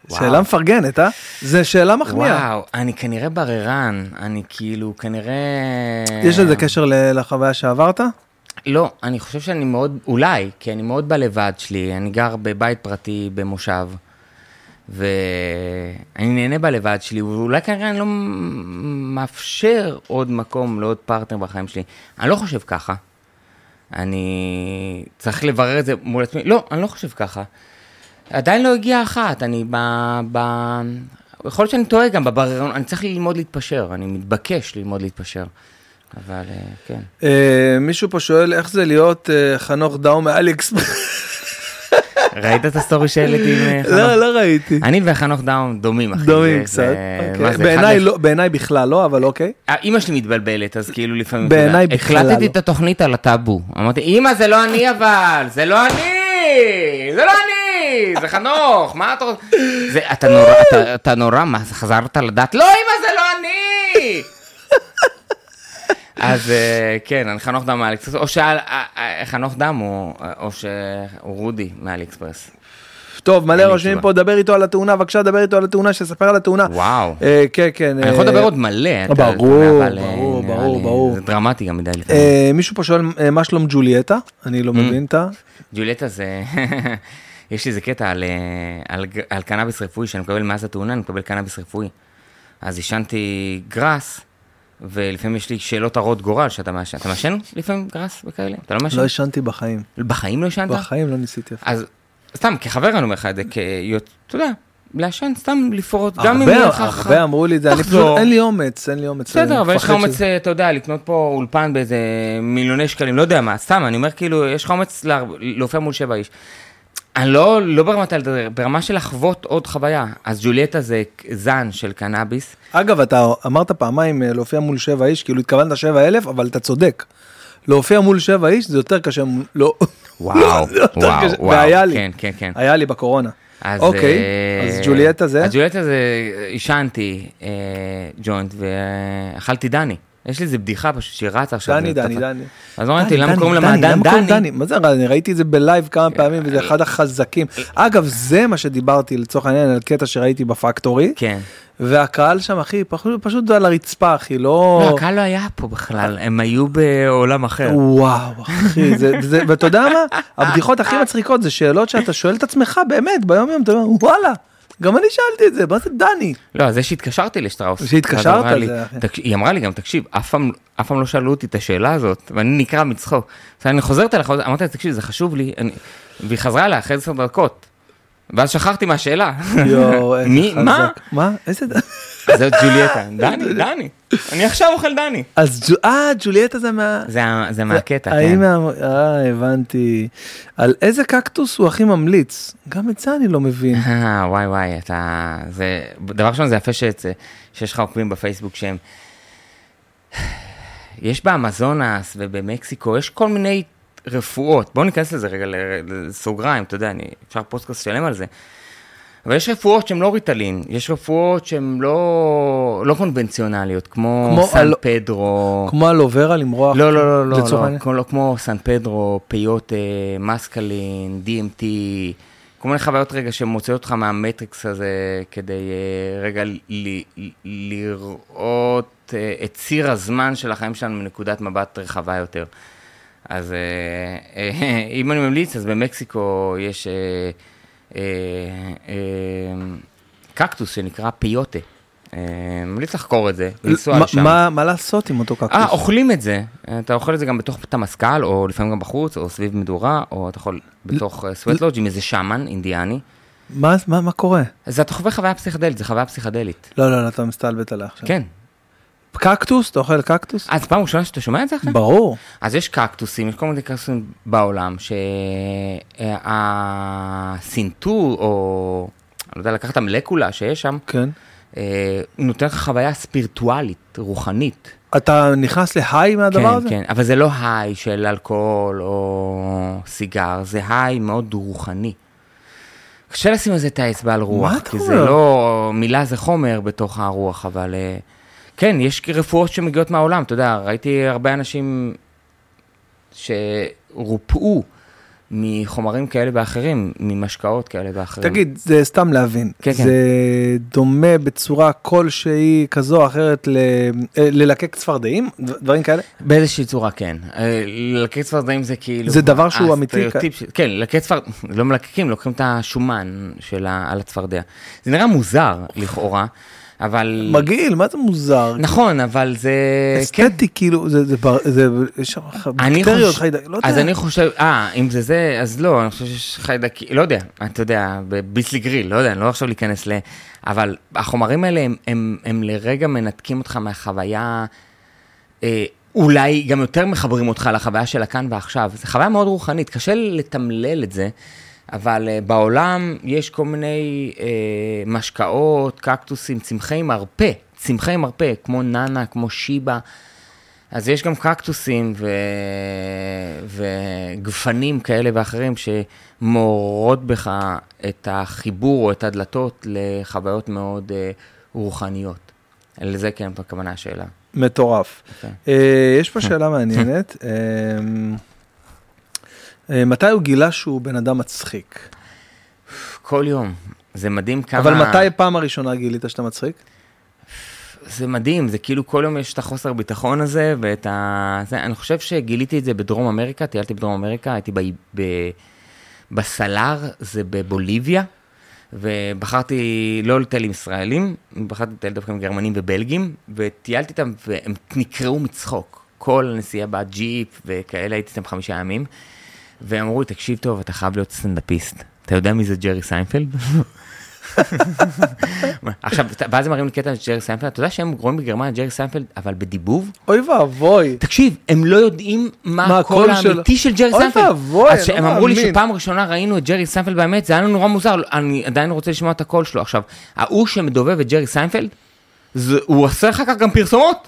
וואו. שאלה מפרגנת, אה? זה שאלה מחמיאה. וואו, אני כנראה בררן, אני כאילו, כנראה... יש לזה קשר לחוויה שעברת? לא, אני חושב שאני מאוד, אולי, כי אני מאוד בלבד שלי, אני גר בבית פרטי במושב, ואני נהנה בלבד שלי, ואולי כנראה אני לא מאפשר עוד מקום לעוד פרטנר בחיים שלי. אני לא חושב ככה. אני צריך לברר את זה מול עצמי. לא, אני לא חושב ככה. עדיין לא הגיעה אחת, אני ב... ב... יכול להיות שאני טועה גם בבררנות, אני צריך ללמוד להתפשר, אני מתבקש ללמוד להתפשר. אבל אה, כן. אה, מישהו פה שואל איך זה להיות אה, חנוך דאו מאליקס. ראית את ה story שהעליתי עם אה, חנוך? לא, לא ראיתי. אני וחנוך דאום דומים, אחי. דומים קצת. אוקיי. בעיניי לא- בעיניי בכלל לא, אבל אוקיי. אה, אימא שלי מתבלבלת, אז כאילו לפעמים... בעיניי בכלל הקלטתי לא. את התוכנית על הטאבו. אמרתי, אימא, זה לא אני אבל, זה לא אני! זה לא אני! זה חנוך, מה אתה רוצה? אתה נורא, אתה- אתה נורא, מה, חזרת לדת? לא, אימא, זה לא אני! אז אה, כן, אני חנוך דם מאליקספרס, או שחנוך דאום הוא, או שהוא רודי מאליקספרס. טוב, מלא רושמים. פה, דבר איתו על התאונה, בבקשה, דבר איתו על התאונה, שיספר על התאונה. וואו. אה, כן, כן. אני יכול אה, לדבר עוד מלא. אתה- ברור, אבל, אה, ברור, ברור, ברור. זה דרמטי גם מדי. אה, מישהו פה שואל, אה, מה שלום ג'וליאטה? אני Mm. לא מבין את ה... ג'וליאטה זה, יש לי איזה קטע על, אה, על, על קנאביס רפואי, שאני מקבל מאז התאונה, אני מקבל קנאביס רפואי. אז עישנתי גראס, ולפעמים יש לי שאלות הרות גורל, שאתה מעשן. אתה מעשן לפעמים גראס וכאלה? אתה לא מעשן? לא עישנתי בחיים. בחיים לא עישנת? בחיים לא ניסיתי אפילו. אז סתם, כחבר אני אומר לך את זה, כיות, אתה יודע, לעשן, סתם לפרוט, גם אם הרבה, יהיה לך... הרבה אמרו לי את זה, אני. פשוט, אין לי אומץ, אין לי אומץ. בסדר, אבל יש לך אומץ, אתה יודע, לקנות פה אולפן באיזה מיליוני שקלים, לא יודע מה, סתם, אני אומר כאילו, יש לך אומץ לה- להופיע מול שבע איש. אני לא, לא ברמת הלדבר, ברמה של לחוות עוד חוויה. אז ג'וליאטה זה זן של קנאביס. אגב, אתה אמרת פעמיים אה, להופיע מול שבע איש, כאילו התכוונת שבע אלף, אבל אתה צודק. להופיע מול שבע איש זה יותר קשה, לא, וואו, יותר וואו, קשה. וואו, והיה לי, כן, כן, כן. היה לי בקורונה. אז, אוקיי, אה, אז ג'וליאטה זה? אז ג'וליאטה זה, עישנתי אה, ג'וינט ואכלתי דני. יש לי איזה בדיחה פשוט שהיא רצה עכשיו. דני, דני, דני. אז אמרתי, דני, למה דני, קוראים דני, למה קוראים דני? מה זה, אני ראיתי את זה ב live כמה פעמים, וזה אחד החזקים. אגב, זה מה שדיברתי לצורך העניין על קטע שראיתי בפקטורי, כן. והקהל שם, אחי, פשוט- פשוט על הרצפה, אחי, לא... לא, הקהל לא היה פה בכלל, הם היו בעולם אחר. וואו, אחי, זה, זה, ואתה יודע מה? הבדיחות הכי מצחיקות זה שאלות שאתה שואל את עצמך, באמת, ביום יום, אתה אומר, וואלה, גם אני שאלתי את זה, מה זה דני? לא, אז זה שהתקשרתי לשטראוס. שהתקשרת, לי- זה אחי. היא אמרה לי גם, תקשיב, אף פעם לא שאלו אותי את השאלה הזאת, ואני נקרע מצחוק. אז אני חוזרת אליך, אמרתי לה, תקשיב, זה חשוב לי, אני- והיא חזרה אליי אחרי עשר דקות. ואז שכחתי מהשאלה. יואו, איזה חזק. מה? מה? איזה... ד- זאת ג'וליאטה. דני, דני. אני עכשיו אוכל דני. אז אה, ג'וליאטה זה מה... זה זה מהקטע. כן. מה- אה, הבנתי. על איזה קקטוס הוא הכי ממליץ? גם את זה אני לא מבין. אה, וואי וואי, אתה... זה... דבר ראשון, זה יפה שיש לך עוקבים בפייסבוק שהם... יש באמזונס ובמקסיקו, יש כל מיני רפואות. בואו ניכנס לזה רגע לסוגריים, אתה יודע, אני... אפשר פודקאסט שלם על זה. אבל יש רפואות שהן לא ריטלין, יש רפואות שהן לא, לא קונבנציונליות, כמו, כמו סן על- פדרו. כמו אלוברה למרוח. לא, לא, לא, לא, לא, העניין? כמו, לא כמו סן פדרו, פיוטה, מסקלין, DMT, כל מיני חוויות רגע שמוציאות אותך מהמטריקס הזה, כדי אה, רגע ל- ל- לראות אה, את ציר הזמן של החיים שלנו מנקודת מבט רחבה יותר. אז אה, אה, אם אני ממליץ, אז במקסיקו יש אה, קקטוס שנקרא פיוטה. ממליץ לחקור את זה, לנסוע מה- לשם. מה- מה לעשות עם אותו קקטוס? אה, אוכלים את זה. אתה אוכל את זה גם בתוך תמסקל, או לפעמים גם בחוץ, או סביב מדורה, או אתה יכול בתוך סוואטלוג' עם איזה שמן אינדיאני. מה- מה מה קורה? אז אתה חווה חוויה פסיכדלית, זה חוויה פסיכדלית. לא, לא, לא, אתה מסתלבט עליה עכשיו. כן. קקטוס? אתה אוכל קקטוס? אז פעם ראשונה שאתה שומע את זה עכשיו? ברור. אז יש קקטוסים, יש כל מיני קקטוסים בעולם, שהסינטור, או אני לא יודע, לקחת את המלקולה שיש שם, כן. אה, נותן לך חוויה ספירטואלית, רוחנית. אתה נכנס להיי מהדבר כן, הזה? כן, אבל זה לא היי של אלכוהול או סיגר, זה היי מאוד רוחני. קשה לשים על זה את האצבע על רוח, כי? זה לא, מילה זה חומר בתוך הרוח, אבל אה, כן, יש רפואות שמגיעות מהעולם, אתה יודע, ראיתי הרבה אנשים שרופאו מחומרים כאלה ואחרים, ממשקאות כאלה ואחרים. תגיד, זה סתם להבין. כן, כן. זה דומה בצורה כלשהי כזו או אחרת ל- אה, ללקק צפרדעים? דברים כאלה? באיזושהי צורה כן. אה, ללקק צפרדעים זה כאילו... זה דבר שהוא אמיתי, ש- כן, ללקק צפרדעים, לא מלקקים, לוקחים את השומן של ה- על הצפרדע. זה נראה מוזר לכאורה, אבל... מגעיל, מה זה מוזר? נכון, אבל זה... כן. אסתטי, כאילו, זה, זה, זה, יש שם אני בקטריות, חושב, חיידק, לא יודע. אז אני חושב, אה, אם זה זה, אז לא, אני חושב שיש חיידק, לא יודע, אתה יודע, בביסלי גריל, לא יודע, אני לא עכשיו להיכנס ל... אבל החומרים האלה הם, הם, הם לרגע מנתקים אותך מהחוויה, אה, אולי גם יותר מחברים אותך לחוויה של הכאן ועכשיו. זו חוויה מאוד רוחנית, קשה לתמלל את זה, אבל אה, בעולם יש כל מיני אה, משקאות, קקטוסים, צמחי מרפא, צמחי מרפא, כמו נאנה, כמו שיבה. אז יש גם קקטוסים ו... וגפנים כאלה ואחרים שמעוררות בך את החיבור או את הדלתות לחוויות מאוד אה, רוחניות. לזה כן בכוונה השאלה. מטורף. יפה. אה, יש פה שאלה מעניינת. אה, מתי הוא גילה שהוא בן אדם מצחיק? כל יום. זה מדהים כמה... אבל מתי פעם הראשונה גילית שאתה מצחיק? זה מדהים, זה כאילו כל יום יש את החוסר ביטחון הזה ואת ה... זה, אני חושב שגיליתי את זה בדרום אמריקה, טיילתי בדרום אמריקה, הייתי ב... ב... בסלאר, זה בבוליביה, ובחרתי לא לטייל עם ישראלים, בחרתי לטייל דווקא עם גרמנים ובלגים, וטיילתי איתם והם נקרעו מצחוק. כל הנסיעה בג'יפ וכאלה, הייתי איתם חמישה ימים, והם אמרו לי, תקשיב טוב, אתה חייב להיות סטנדאפיסט. אתה יודע מי זה ג'רי סיינפלד? עכשיו, ואז הם מראים לי קטע של ג'רי סיינפלד, אתה יודע שהם רואים בגרמניה ג'רי סיינפלד, אבל בדיבוב? אוי ואבוי. תקשיב, הם לא יודעים מה הקול? האמיתי של ג'רי אוי סיינפלד. ואבוי, אז לא אמרו לי. שפעם ראשונה ראינו את ג'רי סיינפלד באמת, זה היה לנו נורא מוזר, אני עדיין רוצה לשמוע את הקול שלו. עכשיו, ההוא שמדובב את ג'רי סיינפלד, הוא עושה אחר כך גם פרסומות.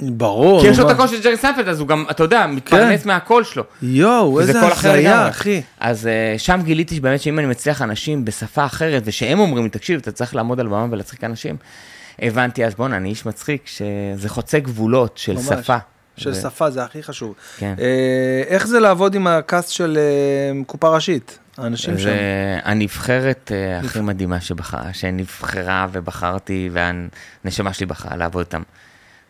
ברור. כי יש לו את? הקול של ג'רי סיינפלד, אז הוא גם, אתה יודע, מתפרנס מהקול שלו. יואו, איזה הזיה. אחי. אז uh, שם גיליתי שבאמת שאם אני מצליח אנשים בשפה אחרת, ושהם אומרים לי, תקשיב, אתה צריך לעמוד על במה ולהצחיק אנשים, הבנתי אז, בואנה, אני איש מצחיק, שזה חוצה גבולות של ממש. שפה. של ו- שפה זה הכי חשוב. כן. אה, איך זה לעבוד עם הקאסט של אה, קופה ראשית? האנשים שם. הנבחרת הכי מדהימה שבחרה, שנבחרה ובחרתי, והנשמה שלי בחרה לעבוד איתם.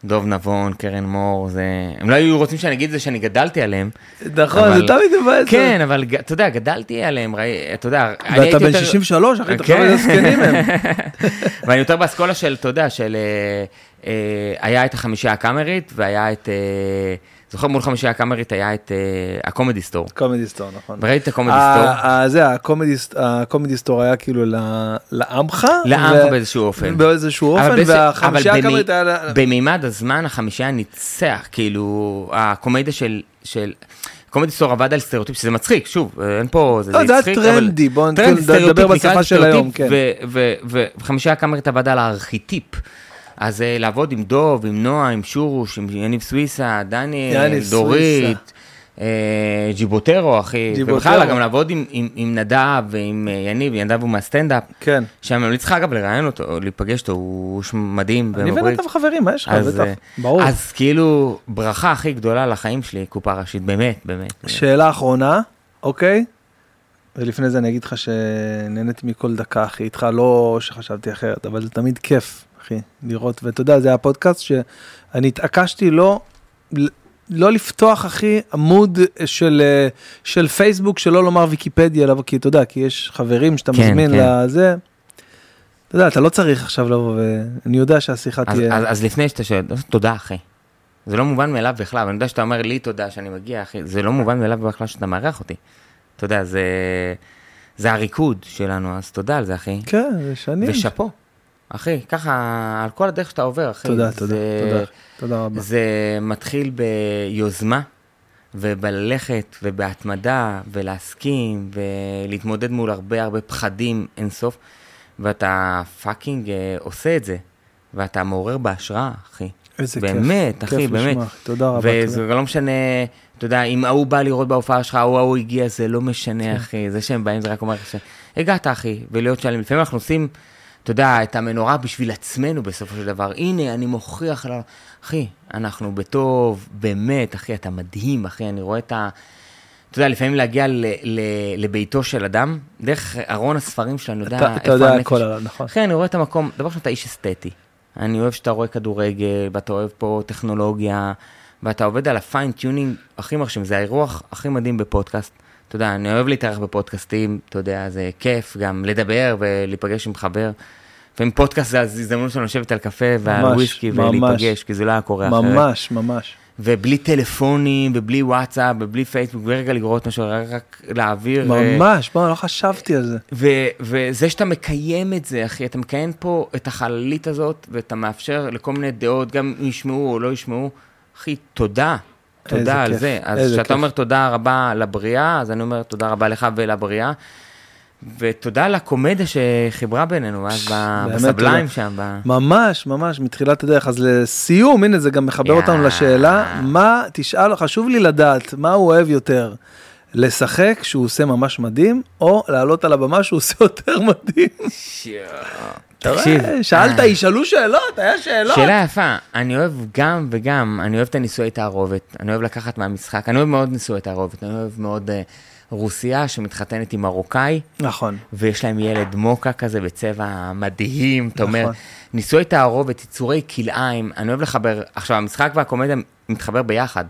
דוב נבון, קרן מור, זה... הם לא היו רוצים שאני אגיד את זה שאני גדלתי עליהם. נכון, אבל- זה תמיד מבאס. כן, אבל אתה יודע, גדלתי עליהם, ראי, אתה יודע, אני הייתי ואתה בן יותר- 63, אחי, תחשוב כן. איזה זקנים הם. ואני יותר באסכולה של, אתה יודע, של... אה, אה, היה את החמישייה הקאמרית, והיה את... אה, זוכר מול חמישייה הקאמרית היה את אה, הקומדי סטור. קומדי סטור, נכון. וראיתי את הקומדי סטור. ה- זה, הקומדי סט- הקומדי סטור היה כאילו לעמך. לעמך באיזשהו אופן. באיזשהו אופן, והחמישייה במי- הקאמרית היה... במימד הזמן החמישייה ניצח, כאילו, הקומדיה של... של... קומדי סטור עבד על סטריאוטיפ, שזה מצחיק, שוב, אין פה, זה, לא, זה היה טרנדי, בוא טרנד, נתחיל לדבר סטריאוטיפ, בשפה של היום, כן. ו- ו- ו- וחמישייה הקאמרית עבד על הארכיטיפ. אז אה, לעבוד עם דוב, עם נועה, עם שורוש, עם יניב סוויסה, דניאל, יניב דורית. אה, ג'יבוטרו, אחי, ג'יבוטרו. ובכלל גם לעבוד עם, עם, עם נדב ועם אה, יניב, יניב הוא מהסטנדאפ, כן. שאני ממליץ לך אגב לראיין אותו, להיפגש איתו, הוא מדהים. אני. ונדב חברים, מה יש לך? אז, בטח. ברור. אז כאילו, ברכה הכי גדולה לחיים שלי, קופה ראשית, באמת, באמת. שאלה אחרונה, אוקיי? ולפני זה אני אגיד לך שנהניתי מכל דקה, אחי, איתך, לא שחשבתי אחרת, אבל זה תמיד כיף, אחי, לראות, ואתה יודע, זה היה פודקאסט שאני התעקשתי לא, לא לפתוח, אחי, עמוד של, של פייסבוק, שלא לומר ויקיפדיה, אלא, כי אתה יודע, כי יש חברים שאתה כן, מזמין כן. לזה. אתה יודע, אתה לא צריך עכשיו לבוא, ואני יודע שהשיחה אז, תהיה... אז, אז לפני שאתה שואל, תודה אחי. זה לא מובן מאליו בכלל, אני יודע שאתה אומר לי תודה שאני מגיע, אחי, זה לא מובן מאליו בכלל שאתה מארח אותי. אתה יודע, זה, זה הריקוד שלנו, אז תודה על זה, אחי. כן, זה שנים. ושאפו, אחי, ככה, על כל הדרך שאתה עובר, אחי. תודה, זה, תודה, תודה, תודה רבה. זה מתחיל ביוזמה, ובללכת, ובהתמדה, ולהסכים, ולהתמודד מול הרבה הרבה פחדים אינסוף, ואתה פאקינג אה, עושה את זה, ואתה מעורר בהשראה, אחי. איזה כיף. באמת, אחי, כיף באמת. לשמוע, תודה רבה. וזה תודה. לא משנה, אתה יודע, אם ההוא בא לראות בהופעה שלך, ההוא ההוא הגיע, זה לא משנה, כן. אחי. זה שהם באים, זה רק אומר לך שהגעת, אחי, ולהיות שלם. לפעמים אנחנו עושים, אתה יודע, את המנורה בשביל עצמנו בסופו של דבר. הנה, אני מוכיח לה... אחי, אנחנו בטוב, באמת, אחי, אתה מדהים, אחי, אני רואה את ה... אתה יודע, לפעמים להגיע ל- ל- לביתו של אדם, דרך ארון הספרים שלנו, אני יודע אתה- אתה יודע. הכל עליו, נכון. אחי, אני רואה את המקום, דבר ראשון, אתה איש אסתטי. אני אוהב שאתה רואה כדורגל, ואתה אוהב פה טכנולוגיה, ואתה עובד על ה fine tuning הכי מרשים, זה האירוח הכי מדהים בפודקאסט. אתה יודע, אני אוהב להתארח בפודקאסטים, אתה יודע, זה כיף גם לדבר ולהיפגש עם חבר. לפעמים פודקאסט זה הזדמנות שלנו לשבת על קפה ועל וויסקי. ולהיפגש, כי זה לא היה קורה אחרת. ממש, ממש. ובלי טלפונים, ובלי וואטסאפ, ובלי פייסבוק, ורגע לגרות משהו, רק- רק להעביר. אה, ממש, בוא, לא חשבתי על זה. ו- וזה שאתה מקיים את זה, אחי, אתה מקיים פה את החללית הזאת, ואתה מאפשר לכל מיני דעות, גם אם ישמעו או לא ישמעו, אחי, תודה. תודה על כיף, זה. אז כשאתה. אומר תודה רבה לבריאה, אז אני אומר תודה רבה לך ולבריאה. ותודה לקומדיה שחיברה בינינו, אז בסבליים. שם. ב- ממש, ממש, מתחילת הדרך. אז לסיום, הנה, זה גם מחבר אותנו יאה. לשאלה, מה, תשאל, חשוב לי לדעת, מה הוא אוהב יותר? לשחק, שהוא עושה ממש מדהים, או לעלות על הבמה שהוא עושה יותר מדהים? תקשיב, שאלת, אה. ישאלו שאלות, היה שאלות. שאלה יפה, אני אוהב גם וגם, אני אוהב את הנישואי תערובת, אני אוהב לקחת מהמשחק, אני אוהב מאוד נישואי תערובת, אני אוהב מאוד אה, רוסיה שמתחתנת עם מרוקאי, נכון. ויש להם ילד מוקה כזה בצבע מדהים, אתה אומר, נכון. נישואי תערובת, יצורי כלאיים, אני אוהב לחבר, עכשיו המשחק והקומדיה מתחבר ביחד.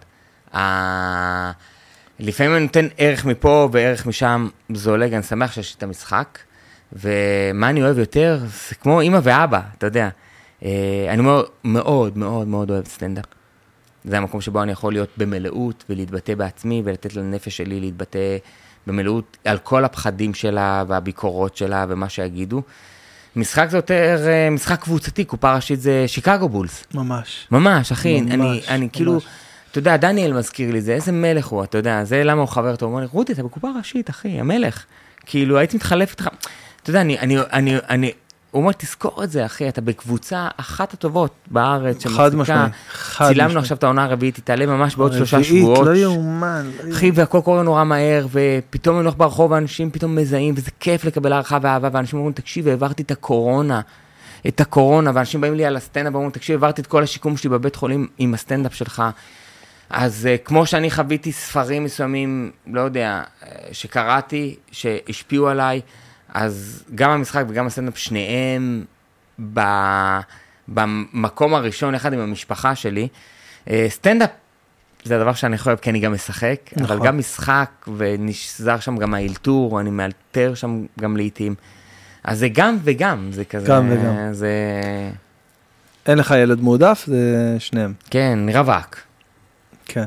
לפעמים אני נותן ערך מפה וערך משם זולג, אני שמח שיש את המשחק, ומה אני אוהב יותר, זה כמו אימא ואבא, אתה יודע. אה, אני מאוד מאוד מאוד מאוד אוהב סטנדאפ. זה המקום שבו אני יכול להיות במלאות ולהתבטא בעצמי ולתת לנפש שלי להתבטא במלאות על כל הפחדים שלה והביקורות שלה ומה שיגידו. משחק זה יותר אה, משחק קבוצתי, קופה ראשית זה שיקגו בולס. ממש. ממש, אחי, ממש, אני, אני כאילו, ממש. אתה יודע, דניאל מזכיר לי זה, איזה מלך הוא, אתה יודע, זה למה הוא חבר טוב, הוא אומר לי, רודי, אתה בקופה ראשית, אחי, המלך. כאילו, הייתי מתחלף איתך, אתה יודע, אני, אני, אני, אני, הוא אומר, תזכור את זה, אחי, אתה בקבוצה אחת הטובות בארץ, חד שמחזיקה, משמעי, חד צילמנו משמעי. עכשיו את העונה הרביעית, היא תעלה ממש בעוד שלושה רביעית, שבועות. לא יאומן. לא אחי, והכל קורה נורא מהר, ופתאום אני הולך ברחוב, ואנשים פתאום מזהים, וזה כיף לקבל הערכה ואהבה, ואנשים אומרים, תקשיב, העברתי את הקורונה, את הקורונה, ואנשים באים לי על הסטנדאפ, ואומרים, תקשיב, העברתי את כל השיקום שלי בבית חולים עם הסטנדאפ שלך. אז uh, כמו שאני חוויתי ספרים מסוימים, לא יודע, אה, שקראתי, שהשפיעו עליי, אז גם המשחק וגם הסטנדאפ, שניהם ב, במקום הראשון, יחד עם המשפחה שלי. אה, סטנדאפ זה הדבר שאני אוהב, כי אני גם משחק, נכון. אבל. גם משחק, ונשזר שם גם האלתור, אני מאלתר שם גם לעיתים. אז זה גם וגם, זה כזה... גם וגם. זה... אין לך ילד מועדף, זה שניהם. כן, רווק. כן.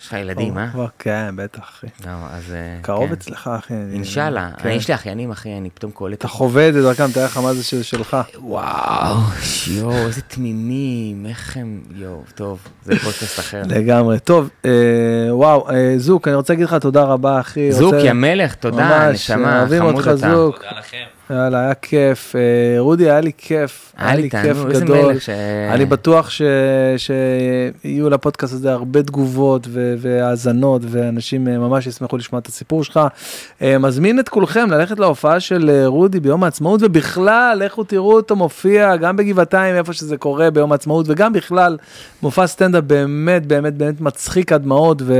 יש לך ילדים, אה? כבר- כן, בטח, אחי. לא, אז... אה, קרוב כן. אצלך, אחי. אינשאללה. כן. אני- יש לי אחיינים, אחי, אני פתאום קולט. אתה חווה את זה דרכם, תאר לך מה זה של- שלך. וואו, יואו, איזה תמימים, איך הם... יואו, טוב, זה פודקאסט אחר. לגמרי. טוב, אה, וואו, אה, זוק, אני רוצה להגיד לך תודה רבה, אחי. רוצה- זוקי המלך, תודה, ממש, נשמה, אוהבים חמוד אותך. זוק. תודה לכם. יאללה, היה כיף. אה, רודי, היה לי כיף. היה לי כיף גדול. אני בטוח. שיהיו לפודקאסט הזה הרבה תגובות. והאזנות, ואנשים אה, ממש ישמחו לשמוע את הסיפור שלך. אה, מזמין את כולכם ללכת להופעה של רודי ביום העצמאות, ובכלל, לכו תראו אותו מופיע גם בגבעתיים, איפה שזה קורה ביום העצמאות, וגם בכלל, מופע סטנדאפ באמת, באמת, באמת מצחיק עד דמעות, ו...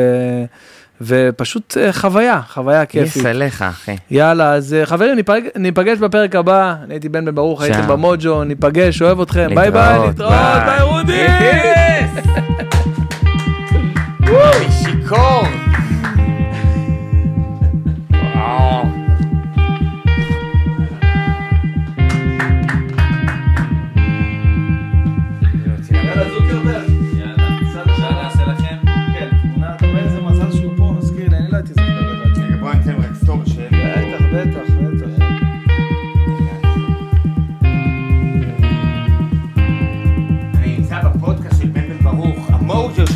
ופשוט אה, חוויה, חוויה כיפית. יס עליך, אחי. יאללה, אז אה, חברים, ניפג- ניפגש בפרק הבא. אני הייתי בן בן ברוך, הייתם. במוג'ו, ניפגש, אוהב אתכם. ביי ביי, להתראות, להתראות, ביי. רודי! שיכור.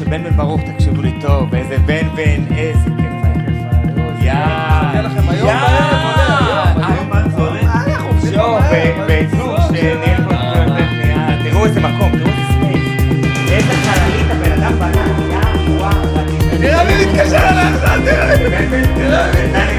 של בן בן ברוך, תקשיבו לי טוב, איזה בן בן, איזה כיף היה. יא, היום תראו איזה מקום, תראו איזה ספייס. איזה חללית הבן אדם בנה, יא, וואו. תראה מי מתקשר אליך, תראה.